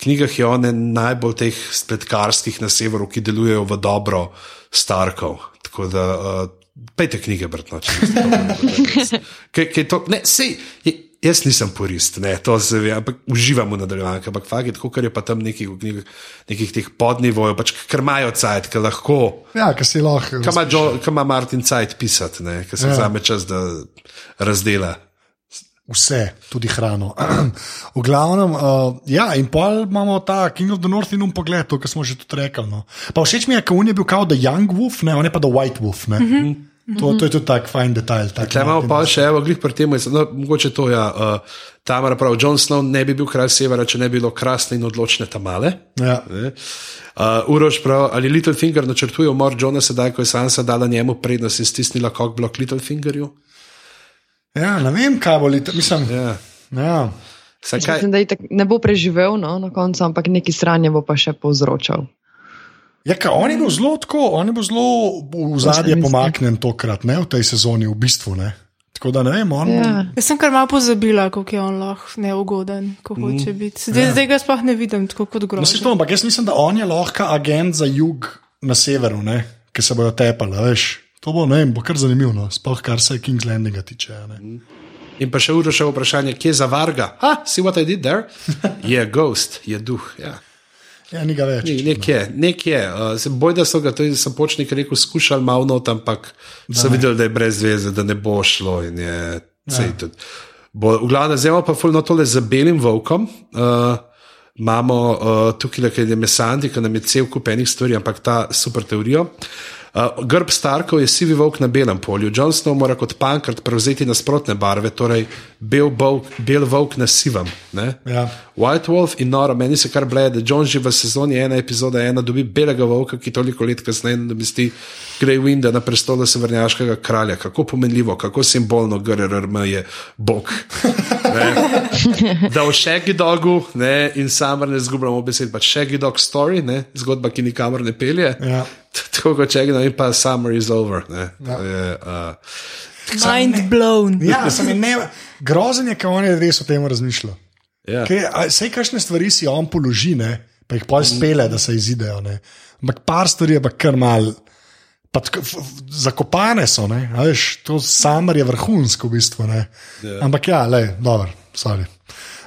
knjigah je one najbolj teh spletkarskih na severu, ki delujejo v dobro Starkov. Tako da uh, Pejte knjige, bratno, če niste to Ne, sej, je- jaz nisem purist, ne, to se ve, ampak uživam v nadaljevanju. Ampak fakt je tako, kar je pa tam nekih, knjigah, nekih teh podnivojev, pač, ker imajo cajt, ker lahko. Ja, ker si lahko. Kaj ima, Martin Cajt pisati, ne, ker se ja. vzame čas, da razdela. Vse, tudi hrano. v glavnem, uh, ja, in pol imamo ta King of the North in um pogled, to, kar smo že tudi rekli. No. Pa všeč mi je, ker on je bil kao The Young Wolf, ne, on je pa The White Wolf. Mm -hmm. to, to je tudi tak fajn detajl. Tak Tukaj imamo pa še, evo, glih pri tem, no, mogoče to, ja, uh, Tamara pravi, Jon Snow ne bi bil kralj severa, če ne bi bilo krasne in odločne tamale. Ja. Ne? Uh, Uroš pravi, ali Littlefinger načrtuje umor Johna sedaj, ko je Sansa dala njemu prednost in stisnila kokblok Littlefingerju? Ja, ne vem, kaj bo leta. Mislim, Ja. ja. Saj kaj, Mislim, da ne bo preživel no, na koncu, ampak neki sranje bo pa še povzročal. Ja, ka, on je bil zelo tako, on je bil zelo v mislim. pomaknjen tokrat, ne v tej sezoni, v bistvu. Ne. Tako da ne vem, on. Ja. Jaz sem kar malo pozabila, kako je on lahko neugoden, ko hoče biti. Zdaj, ja. zdaj ga sploh ne vidim tako kot No, se grozen. to, ampak jaz mislim, da on je lahko agent za jug na severu, ne, ki se bojo tepali. Veš. To bo, ne bo kar zanimivo, no, sploh kar se King's Landinga tiče. a Ne. in pa še Uroš vprašanje, kje je za varga? Ah, see what I did there? Je ghost, je duh. Ja. Ja, ni ga več. Ni, nekje, nekje. Uh, boj, da so ga, sem počnik rekel, skušali malo not, ampak so videli, da je brez veze, da ne bo šlo. in Je, ja. tudi, bo, v glavnem, zdaj pa fulno tole z belim volkom. Uh, imamo uh, tukaj, ki je mesanti, ki nam je cel kup enih stvari, ampak ta super teorijo. Uh, grb Starkov je sivi volk na belem polju. Jon Snow mora kot pankrt prevzeti nasprotne barve, torej bel, volk, bel volk na sivem. Ja. White Wolf in Nora, meni se kar bleje, da John že v sezoni ena epizoda ena dobi belega volka, ki toliko let kasneje nadomesti Grey Winda na prestolu severnjaškega kralja. Kako pomenljivo, kako simbolno GRRM je bog. Ne? Da v Shaggy Dogu ne, in samar ne zgubljamo besed, pač Shaggy Dog Story, ne, zgodba, ki nikamor ne pelje. Ja. Tako kot Shaggy Dog in pa Summer is over. Ne. To Je, uh, Mind blown. Ja, sem ne, grozen je, ker on je res o tem razmišljal. ja. Vse, kakšne stvari si on položi, ne, pa jih pol spele, da se izidejo. Ne. Ampak par stvari je pa kar mal. Pa tako, f- f- zakopane so, ne, a veš, to samar je vrhunsko v bistvu. Ne. Ja. Ampak ja, le, dobro, sorry.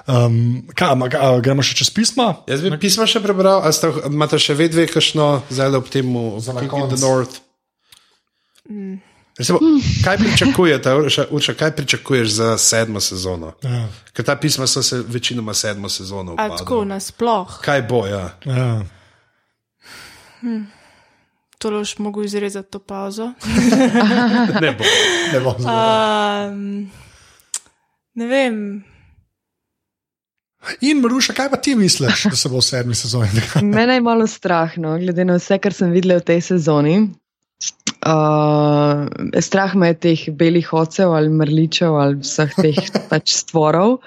Um, kaj, ma- a, gremo še čez pismo? Jaz bi pismo še prebral, ali sta- imate še vedno kakšno zdaj ob tem the konec. North? Recimo, kaj pričakujete, Urša, Urša, kaj pričakuješ za sedmo sezono? Ja, Ker ta pisma so se večinoma sedmo sezono A tako nasploh. Kaj bo, ja? ja. To boš mogel izrezati to pauzo. Ne bo. Ne zelo. Um, ne vem. In Maruša, kaj pa ti misliš, da se bo v sedmi sezoni? Mene je malo strah, no, glede na vse, kar sem videla v tej sezoni. Uh, strah me je teh belih ocev ali mrličev ali vseh teh pač stvorov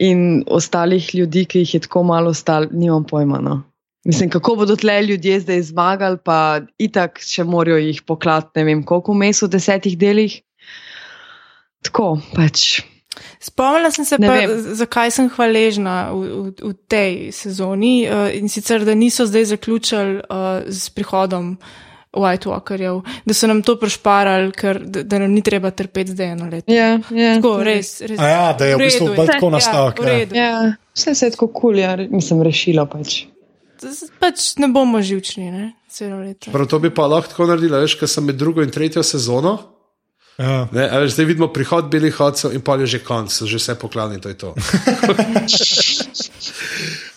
in ostalih ljudi, ki jih je tako malo ostalo, nimam pojma. No. Mislim, kako bodo tle ljudje zdaj zmagali, pa itak še morajo jih poklati, ne vem, koliko vmes v desetih delih. Tako pač. Spomnila sem se, Ne pa, vem. zakaj sem hvaležna v, v, v tej sezoni uh, in sicer, da niso zdaj zaključili uh, z prihodom White Walkerjev, da so nam to prišparali, ker da, da nam ni treba trpeti zdaj eno leto. Ja, ja, Tako, res, res. A ja, da je v bistvu bolj tako nastavek. Ja, Ja. Ja, vse se je tako kul, cool, ja, mislim, rešilo pač. Pač ne bomo živčni, ne, celo leto. Prav to bi pa lahko tako naredila, veš, ker sem med drugo in tretjo sezono. Ja. Ne, a veš, zdaj vidimo prihod belih hodcev in pa je že konc, že vse pokladni, to je to.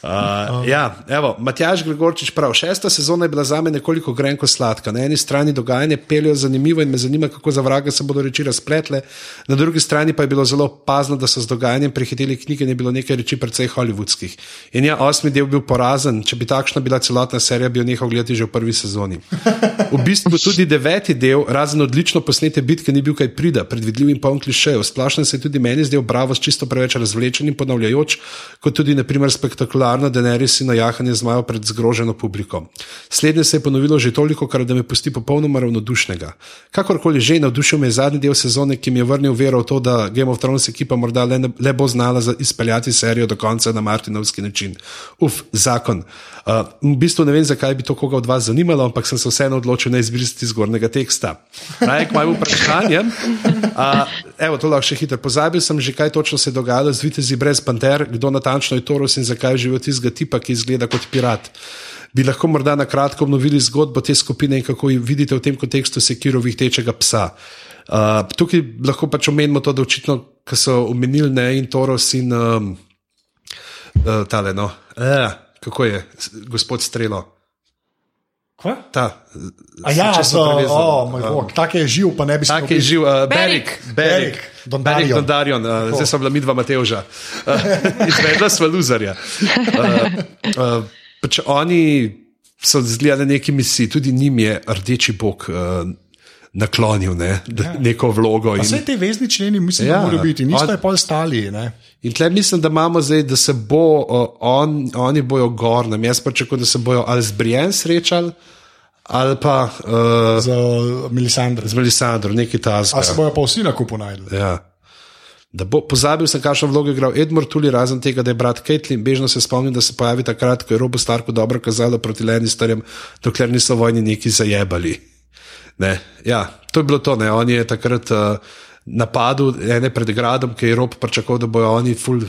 Uh, ja, evo, Matjaž Gregorčič prav. Šesta sezona je bila za me nekoliko grenko sladka. Na eni strani dogajanje peljejo zanimivo in me zanima, kako za vraga se bodo reči razpletle, na drugi strani pa je bilo zelo opazno, da so z dogajanjem prehiteli knjige in je bilo nekaj reči precej hollywoodskih. In ja, osmi del bil porazen, če bi takšna bila celotna serija, bi jo nehal gledati že v prvi sezoni. V bistvu tudi deveti del, razen odlično posnete bitke, ni bil kaj prida, predvidljiv in poln klišejev. Splošno se je tudi meni zdel bravo čisto preveč razvlečen in ponavljajoč, kot tudi naprimer spektakularen nevarno Daenerys in najahanje zmajev pred zgroženo publiko. Slednje se je ponovilo že toliko, kar da me pusti popolnoma ravnodušnega. Kakorkoli že, navdušil me je zadnji del sezone, ki mi je vrnil vero v to, da Game of Thrones ekipa morda le, ne- le bo znala izpeljati serijo do konca na Martinovski način. Uf, zakon. Uh, v bistvu ne vem, zakaj bi to koga od vas zanimalo, ampak sem se vseeno odločil ne izbrisati zgornjega teksta. Raj, k mojemu vprašanju. Uh, evo, to lahko še hitro. Pozabil sem že, kaj točno se je dogajalo z vitezi brez panter, kdo natančno je Toros in zakaj živi tistega tipa, ki izgleda kot pirat. Bi lahko morda na kratko obnovili zgodbo te skupine in kako jo vidite v tem kontekstu sekirovih tečega psa. Uh, tukaj lahko pač omenimo to, da očitno, ko so omenili ne in Toros in um, uh, tale, no, uh, kako je, gospod Strelo. Kva? Ta, A ja, so, oh, moj bog, tak je živ, pa ne bi Tak smel je biti. živ, uh, Berik. Berik, Berik. Dondarjon, uh, zdaj so bila midva Mateoža, uh, izvedla sva luzarja. Uh, uh, pač oni so zgledali na neki misiji, tudi njim je rdeči bog uh, naklonil ne, ja. neko vlogo. Pa In, Vse te vezni členi, mislim, Ja, da morajo biti, niso je pol stali. Ne? in tle mislim, da imamo zdaj, da se bo, uh, on, oni bojo gornem. Jaz pa čakam, da se bojo ali z Brian srečali, ali pa uh, Za Melisandre. z Melisandro, neki A se tasga. bojo pa vsi na kupu najdli. Ja. Da bo, pozabil sem, kakšno vlogo je igral Edmund Tully, razen tega, da je brat Caitlin. Bežno se spomnim, da se pojavi takrat, ko je Robo Starko dobro kazalo proti Lannisterjem, dokler niso vojni neki zajebali. Ne. Ja, to je bilo to. Ne. On je takrat uh, napadel ene pred gradom, ki je Rob pričakoval, da bojo oni full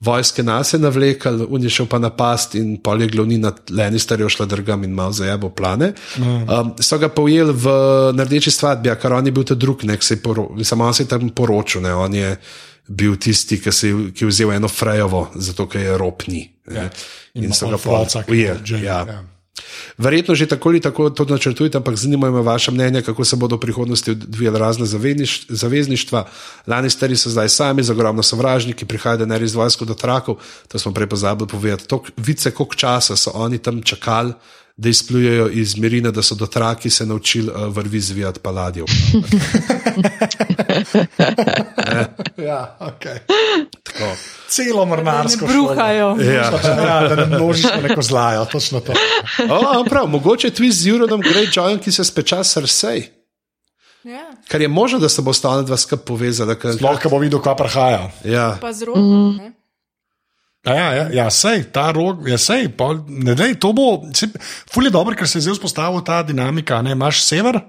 vojske nase navlekali, on je šel pa napast in pol je glavnina Lannisterjev šla drgam in malo zajebo plane. Um, so ga pa ujeli v rdeči svadbi, a kar on je bil ta drug, nek se je poro, samo on se je tam poročil, ne. on je bil tisti, ki, se, ki je vzel eno frejovo, zato ker je ropni. Ja. In, in so ga je ujeli. Ja. ja. Verjetno že tako ali tako to načrtujete, ampak zanimajo me vaše mnenje, kako se bodo v prihodnosti odvijale razne zavezniš- zavezništva. Lani stari so zdaj sami, za ogromno sovražniki, prihajajo denar iz vojsko do trakov, to smo prej pozabili povedati. Tok, vice, koliko časa so oni tam čakali, da izplujejo iz Mirina, da so do traki se naučili uh, vrvi zvijati paladijev. Ja, okay. Tako. Celo mornarsko. Ne bruhajo. Ja. Točno, ja, da ne množično neko zlajo, točno to. O, prav, mogoče twist z Jurodom Greyjoyom, ki se speča srsej. Ja. Ker je možno, da se bo sta ona dva skupaj povezala. Sploh, ko bo videl, kva prihaja. Ja. Pa z rokom. Mhm. ne. Ja, ja, ja, sej, ta rok, ja, sej, pol, ne dej, to bo, se, ful je dobro, ker se je zdaj vzpostavila ta dinamika. Ne, imaš sever,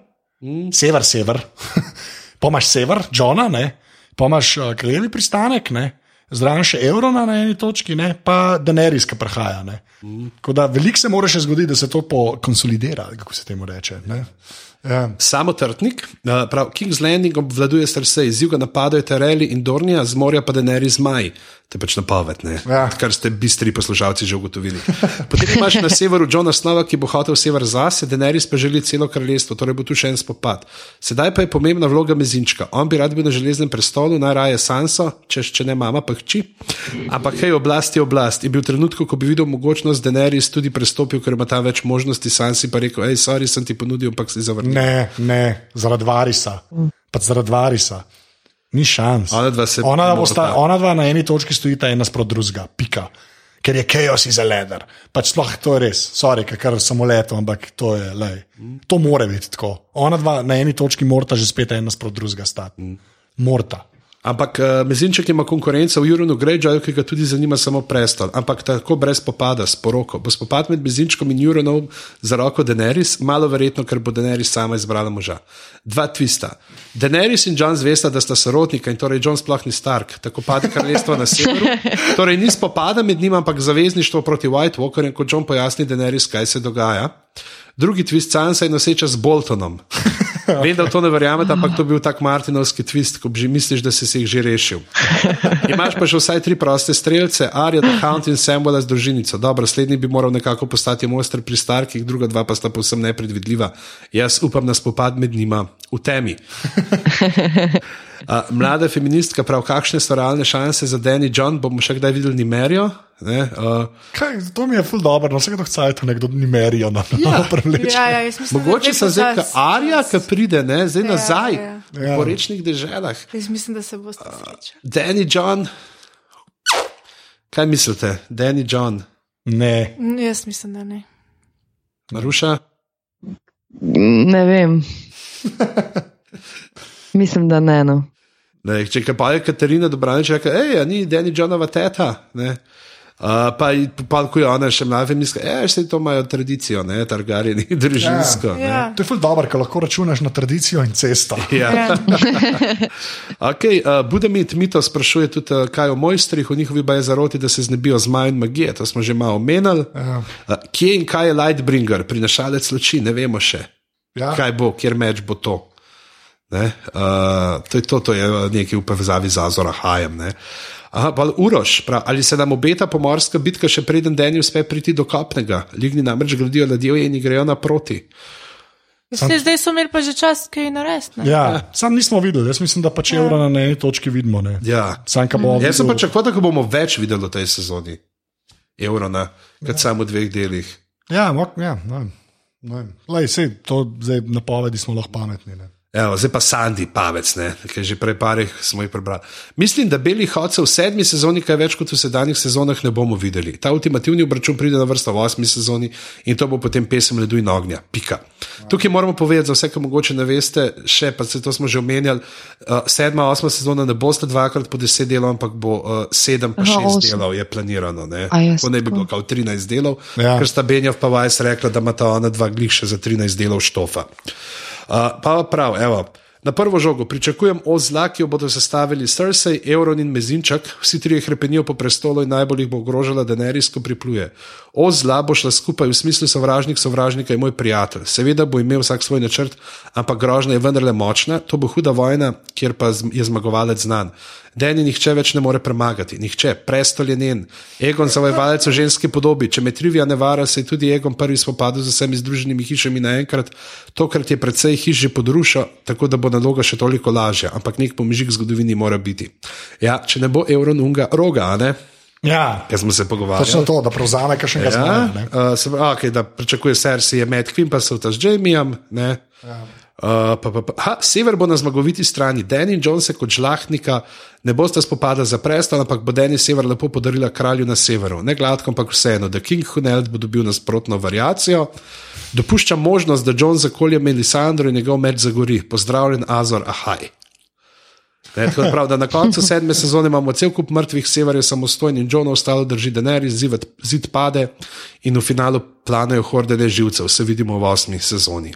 mm. sever, sever, pa imaš sever, Johna, ne, pa imaš uh, kraljevi pristanek, ne, zraven še Eurona na eni točki, ne, pa Daenerys, ki prihaja. Da veliko se mora še zgoditi, da se to pokonsolidira, kako se temu reče. Ne. Ja. Samotrtnik, uh, prav, King's Landing obvladuje srce, iz juga napadajo Tereli in Dornija, z morja pa denari zmaj. To je pač napoved, ne? Ja. kar ste bistri poslušalci že ugotovili. Potem imaš na severu Johna Snova, ki bo hotel sever zase, Daenerys pa želi celo kraljestvo, torej bo tu še en spopad. Sedaj pa je pomembna vloga mezinčka. On bi rad bil na železnem prestolu, najraje Sanso, če, če ne mama, pa hči. Ampak hej, oblast je oblast. In bil trenutku, ko bi videl možnost, da Daenerys tudi prestopil, ker ima tam več možnosti, Sansi pa rekel, hej, sorry, sem ti ponudil, ampak si zavrnil. Ne, ne, zaradi Varisa, pa zaradi Varisa. Ni šans. Ona dva ona, morata. osta, ona dva na eni točki stojita ena sprot drugega, pika. Ker je chaos iz leder. Pač sploh to je res, sorry, kar samo leto, ampak to je, lej. To more biti tako. Ona dva na eni točki morata že spet ena sprot drugega stati. Morta. Ampak uh, Mezinček ima konkurenco v Juronu Greyjoyu, ki ga tudi zanima samo prestol. Ampak tako brez popada, s poroko. Bo spopad med Mezinčkom in Juronom za roko Daenerys, malo verjetno, ker bo Daenerys sama izbrala moža. Dva twista. Daenerys in John zvesta, da sta sorodnika in torej John sploh ni Stark, tako pade kraljestvo na severu. Torej ni spopada med njima, ampak zavezništvo proti White Walkerjem, kot John pojasni Daenerys, kaj se dogaja. Drugi twist, Sansa je noseča z Boltonom. Vem, da v to ne verjamete, ampak to je bil tak Martinovski twist, ko že misliš, da si se jih že rešil. Imaš pa še vsaj tri proste streljce, Arja, The Hound in Samuela z družinico. Dobro, slednji bi moral nekako postati mojster pri Starkih, druga dva pa sta povsem nepredvidljiva. Jaz upam na spopad med njima v temi. Uh, mlada feministka prav, kakšne so realne šanse za Danny John, bomo še kdaj videli Nimerijo? Ne, uh, Kaj, to mi je ful dobro, no vsake dokcajto nekdo ni merijo na novo prevleče. Ja, ja, jaz mislim, mogoče sem zdaj, kot Arja, ki pride ne, zdaj Ja, nazaj ja. v porečnih deželah. Jaz mislim, da se boste srečali. Danny John. Kaj mislite, Danny John? Ne. Mm, Jaz mislim, da ne. Maruša? Ne vem. Mislim, da ne. No. Ne, če kaj pa je Katarina Dobranič, reče, hej, a ni Deni Johnova teta. Ne? Uh, pa, pa ko je ona še mlada, misli, da se to imajo tradicijo, ne, targarjeni, družinsko. Ja. Ja. To je ful dobro, ker lahko računaš na tradicijo in cesto. Ja. Ja. Okay, uh, Budemit Mito sprašuje tudi, uh, kaj o mojstrih, o njihovi baje zaroti, da se znebijo zmaj in magije. To smo že malo omenili. Ja. Uh, kje in kaj je Lightbringer, prinašalec luči, ne vemo še. Ja. Kaj bo, kjer meč bo to. Ne? Uh, to, je to, to je nekaj v povezavi z Azora Hajem. Ne? Aha, pa Uroš, prav, ali se nam obeta pomorska bitka, še preden Deni uspe priti do kopnega? Ligni namreč gradijo ladje in grejo naproti. Vse, zdaj so imeli pa že čas, kaj narediti. ne? Ja, sam nismo videli, jaz mislim, da pač evra na eni točki vidimo. Ne. Ja. Sam, ka bo Jaz sem videl- pričakoval, da bomo več videli v tej sezoni. Evrona, kot samo v dveh delih. Ja, mok, ja. Ne vem. Lej, sej, to zdaj napovedi smo lahko pametni. Ne. Evo, zdaj pa Sandy, pavec, ne, ki že prej parih smo jih prebrali. Mislim, da belih hodcev v sedmi sezoni, kaj več kot v sedanjih sezonah, ne bomo videli. Ta ultimativni obračun pride na vrsto v osmi sezoni in to bo potem pesem ledu in ognja. Pika. Tukaj moramo povedati, za vse, kar mogoče ne veste, še pa se to smo že omenjali, uh, sedma, osma sezona ne boste dvakrat po deset delov, ampak bo uh, sedem pa Aha, šest osem. delov je planirano. Ne, A je to ne bi bilo kao 13 delov, Ja. ker sta Benjov pa Vajs rekla, da imata ona dva glih še za 13 delov štofa. Pa prav, evo. Na prvo žogo pričakujem ozla, ki jo bodo sestavili Cersei, Euron in Mezinčak, vsi trije hrepenijo po prestolu in najbolj jih bo ogrožala Daenerys, ko pripluje. Ozla bo šla skupaj v smislu sovražnik, sovražnika je moj prijatelj. Seveda bo imel vsak svoj načrt, ampak grožnja je vendarle močna, to bo huda vojna, kjer pa je zmagovalec znan. Deni nihče več ne more premagati, nihče, prestol je njen. Egon zavojevalec v ženski podobi, če me trivija ne vara, se je tudi Egon prvi spopadel z vsemi združenimi hišami naenkrat, tokrat je precej hiš že podrušil, tako da bo naloga še toliko lažja, ampak nek pomižik zgodovini mora biti. Ja, če ne bo Euron unga roga, a ne? Ja, Ker smo se pogovarjali. točno to, da prevzame kakšnega Ja, zmaja. ne. uh, se, pravi, okay, da pričakuje Cersei, Med Queen pa so ta z Jamijem. Ja. Uh, pa, pa, pa. Ha, sever bo na zmagoviti strani. Danny in John se kot žlahtnika ne bosta spopada za prestol, ampak bo Danny sever lepo podarila kralju na severu. Ne gladko, ampak vseeno. The King Huneld bo dobil nasprotno variacijo. Dopušča možnost, da John zakolje Melisandro in njegov meč zagori. Pozdravljen, Azor, ahaj. Ne, da prav, da na koncu sedme sezone imamo cel kup mrtvih, sever je samostojen in John ostalo drži Daenerys, zid, zid pade in v finalu planejo horde neživcev, se vidimo v osmi sezoni.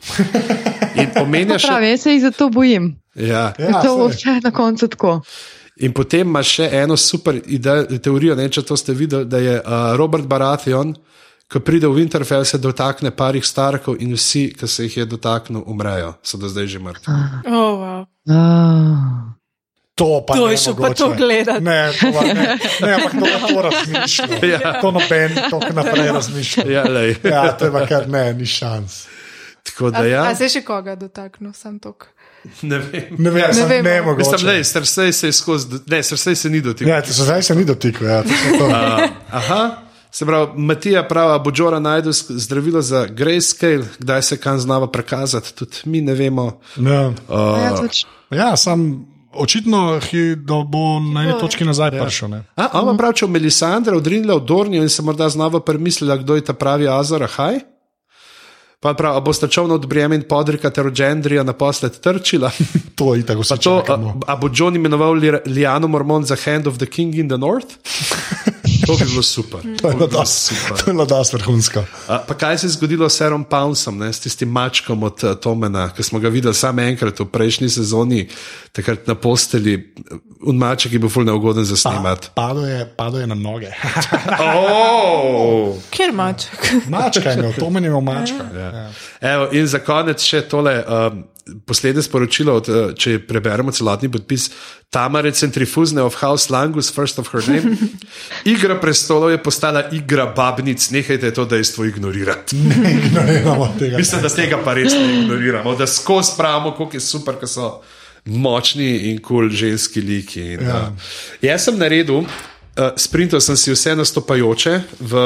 In omenja še. Pravi, jaz se jih zato bojim. Ja. Ja, to vse na koncu tako. In potem ima še eno super ide, teorijo, ne če to ste videli, da je uh, Robert Baratheon, ko pride v Winterfell, se dotakne parih starkov in vsi, ki se jih je dotaknil, umrejo, so do zdaj že mrtvi. Oh, wow. Ah. To pa To ne je šel pa to gledat. Ne, to pa ne, ne, ampak to lahko razmišlja. Ja. To noben tako naprej razmišlja. Ja, lej. Ja, to je pa kar ne, ni šans. Tako da A, ja, a se še koga dotaknil, sem tok. ne vem. Ne vem, ne, vemo. ne Mislim, mogoče. da Cersei se je skozi, ne, Cersei se ni dotikal. Ja, to se zdaj se ni dotikal. Ja, to. Aha. Se pravi, Matija pravi, bo Džora najdel zdravilo za grayscale, kdaj se kam znava prekazati, tudi mi ne vemo. Ja. Uh, Ja, toč, Ja, sam očitno, da bo na eni točki nazaj prišel. ne. a, ona pravi, če v Melisandra odrinila v Dornijo in se morda znova premislila, kdo je ta pravi Azor, ahaj. Pa pravi, a bosta čovna od Bremen Podrika ter od Gendrija naposled trčila. To je tako, se To, a, a bo John imenoval Li- Liano Mormon za Hand of the King in the North? To bi bilo super. To je bilo super. to je bilo dosti vrhunsko. A, pa kaj se je zgodilo s Serom Poundsom, ne, s tistim mačkom od uh, Tomena, ki smo ga videli samo enkrat v prejšnji sezoni, takrat na posteli, un maček je bil fulno ugoden za snimati. Padlo je, padlo je na noge. Oh! Kjer maček? Mačka je imel, to meni je imel mačka. Ja. Evo, in za konec še tole. Um, Poslednje sporočilo, od, eh, če preberemo celotni podpis, Tamare centrifuzne of House Langus, first of her name. Igra prestolov je postala igra babnic, nehajte to dejstvo ignorirati. Ne ignoriramo tega. Mislim, da tega pa res ne ignoriramo, da skozi pravimo, kako je super, ker so močni in kul cool ženski liki. In, ja. uh, jaz sem naredil, uh, sprintal sem si vse nastopajoče v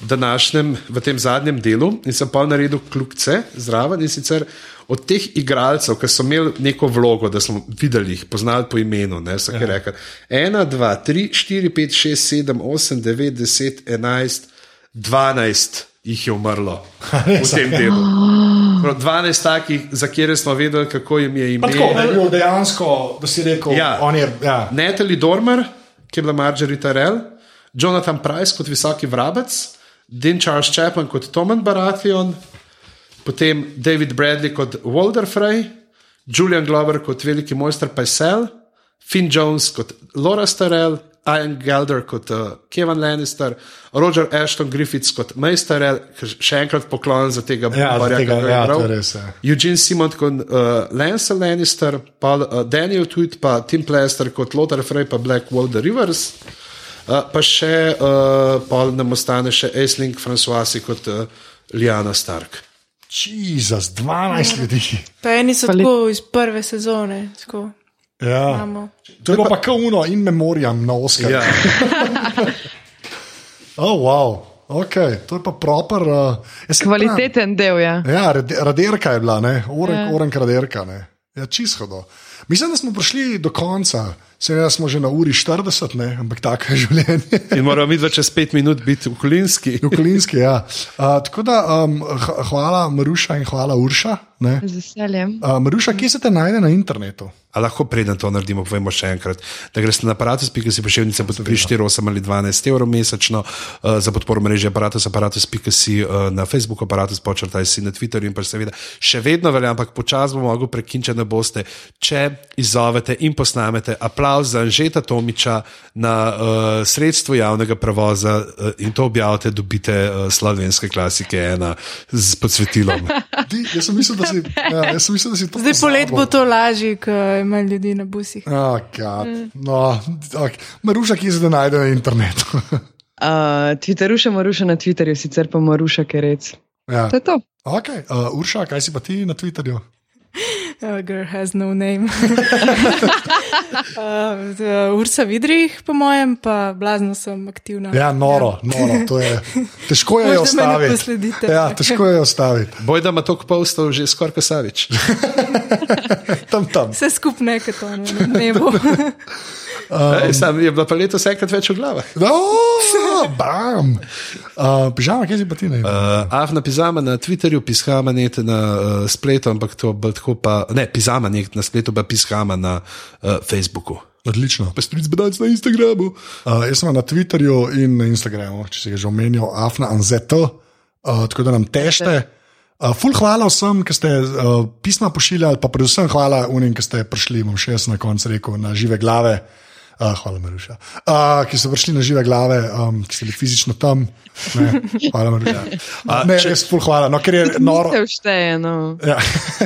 današnjem, v tem zadnjem delu in sem pa naredil kljubce zraven in sicer od teh igralcev, ki so imeli neko vlogo, da smo videli jih, poznali po imenu, ne, ja. rekli 1, 2, 3, 4, 5, 6, 7, 8, 9, 10, 11. 12 jih je umrlo v tem delu. Prav 12 takih, za kere smo vedeli, kako jim je Pa ime. Tako, da je bil dejansko, da si rekel, Ja. je. Ja. Natalie Dormer, ki je bila Marjorie Terrell, Jonathan Price kot visoki vrabec, Dean Charles Chaplin kot Toman Baratheon, potem David Bradley kot Walder Frey, Julian Glover kot veliki mojster Pajsel, Finn Jones kot Laura Starrell, Ian Gelder kot uh, Kevin Lannister, Roger Ashton Griffiths kot Majsterel, še enkrat poklon za tega Ja, za bombarja, tega, ja, je res, ja. Eugene Simon kot uh, Lance Lannister, pa uh, Daniel Tweed, pa Tim Plaster kot Lothar Frey, pa Black the Rivers. Uh, pa še uh, pol nam ostane še Aisling Françoisi kot uh, Liana Stark. Jezus, 12 ljudi. Pa eni so Pa tako iz prve sezone. Tako, Ja. imamo. To je bilo pa kauno in memoriam na Oscar. Ja. Oh, wow. Okay, to je pa proper. Uh, Kvaliteten del je. prav- Ja, rade- raderka je bila, ne? orenk, Ja. orenk raderka. Ne? Ja, čisto. Mislim, da smo prišli do konca. Seveda smo že na uri 40, ne? ampak tako je življenje. In moramo mi čez pet minut biti v Kolinski. Nukleinski, ja. Uh, tako da um, hvala Maruša in hvala Urša. Ne. Z veseljem. Uh, Maruša, kje se te najde na internetu? A lahko preden to naredimo, povemo še enkrat, da greš na aparatus.si pošiljnica pri 4, 8 ali 12 evrov mesečno uh, za podporo mreže aparatus, aparatus.si uh, na Facebooku, aparatus počrtaj si na Twitterju in pa seveda še vedno velja, ampak počasi bomo mogli prekinčati, da boste, če izzovete in posnamete aplauz za Anžeta Tomiča na uh, sredstvo javnega prevoza uh, in to objavite, dobite uh, slovenske klasike ena z podsvetilom. Ti, jaz sem mislil, da si, ja, jaz sem mislil, da si to Zdaj polet bo to lažje, ker ima ljudi na busih. Oh, God. no, okay. Maruša, kje se te najde na internetu? Uh, Twitteruša Maruša na Twitterju, sicer pa Maruša Kerec. ja. To je to. okay. uh, Urša, kaj si pa ti na Twitterju? Uh, girl has no name. Uh, Ursa Vidrih, po mojem, pa blazno sem aktivna. Ja, noro, noro. To je, težko je ostaviti. Ja, težko je ostaviti. Boj, da ima toliko postov že skoraj kasavič. Tam, tam. Vse skupaj nekaj to ne bo. Um, Sam je bila pa letos enkrat več v glavah. Oh, bam. Uh, pižama, kje si pa ti ne? Uh, Avna pizama na Twitterju, piskama net na uh, spletu, ampak to bo tako pa, ne, pizama net na spletu, pa piskama na uh, Facebooku. Odlično. Pa stric bedalc na Instagramu. Uh, jaz sem na Twitterju in na Instagramu, če si ga že omenil, Afna Anzeto, uh, tako da nam tešte. Uh, ful hvala vsem, ki ste uh, pisma pošiljali, pa predvsem hvala unim, ki ste prišli, bom še jaz na koncu rekel, na žive glave. Uh, hvala, Maruša. Uh, ki so prišli na žive glave, um, ki ste bili fizično tam. Ne, hvala, Maruša. Uh, ne, res ful hvala, no, ker je noro. Se všteje, no. Ja.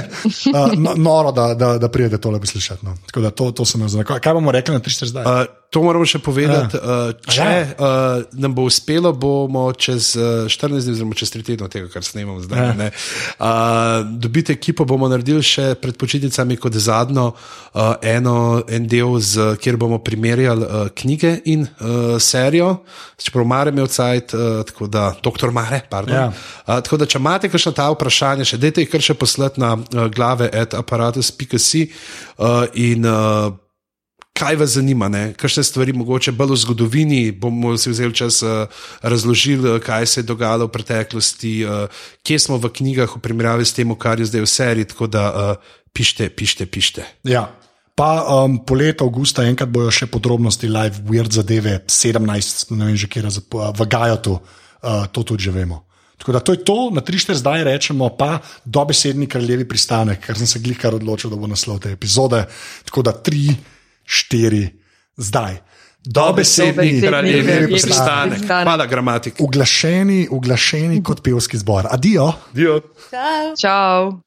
uh, no, noro, da, da, da pridete tole poslušati. No. Tako da to, to sem jaz. Kaj bomo rekli na 300 zdaj? Uh, to moramo še povedati. Uh, če Ja. uh, nam bo uspelo, bomo čez uh, 14 dni, oziroma čez 3 tedne, tega, kar snemamo zdaj, Ja. ne, uh, dobite ekipo, bomo naredili še pred počitnicami kot zadnjo uh, eno, en del, z, kjer bomo primerjali uh, knjige in uh, serijo, čeprav Mare imel cajt, uh, tako da, doktor Mare, pardon. Ja. Uh, tako da, če imate kakšno ta vprašanje, še dajte jih kar še poslati na uh, glave at aparatus.si uh, in uh, kaj vas zanima, ne? kakšne stvari, mogoče bolj v zgodovini, bomo si vzeli čas uh, razložili, uh, kaj se je dogajalo v preteklosti, uh, kje smo v knjigah v primerjavi s tem, kar je zdaj v seriji. Tako da uh, pišite, pišite, pišite. Ja. Pa um, poleti, avgusta, enkrat bojo še podrobnosti live, weird zadeve, 17, ne vem že kje, v Gajotu, uh, to tudi že vemo. Tako da to je to, na 3-4 zdaj rečemo, pa dobesedni kraljevi pristanek, ker sem se glikar odločil, da bo naslov te epizode. Tako da 3-4 zdaj. Dobesedni kraljevi pristanek. Hvala, gramatik. uglašeni, uglašeni kot pevski zbor. Adijo. Dio. Ciao. Čau.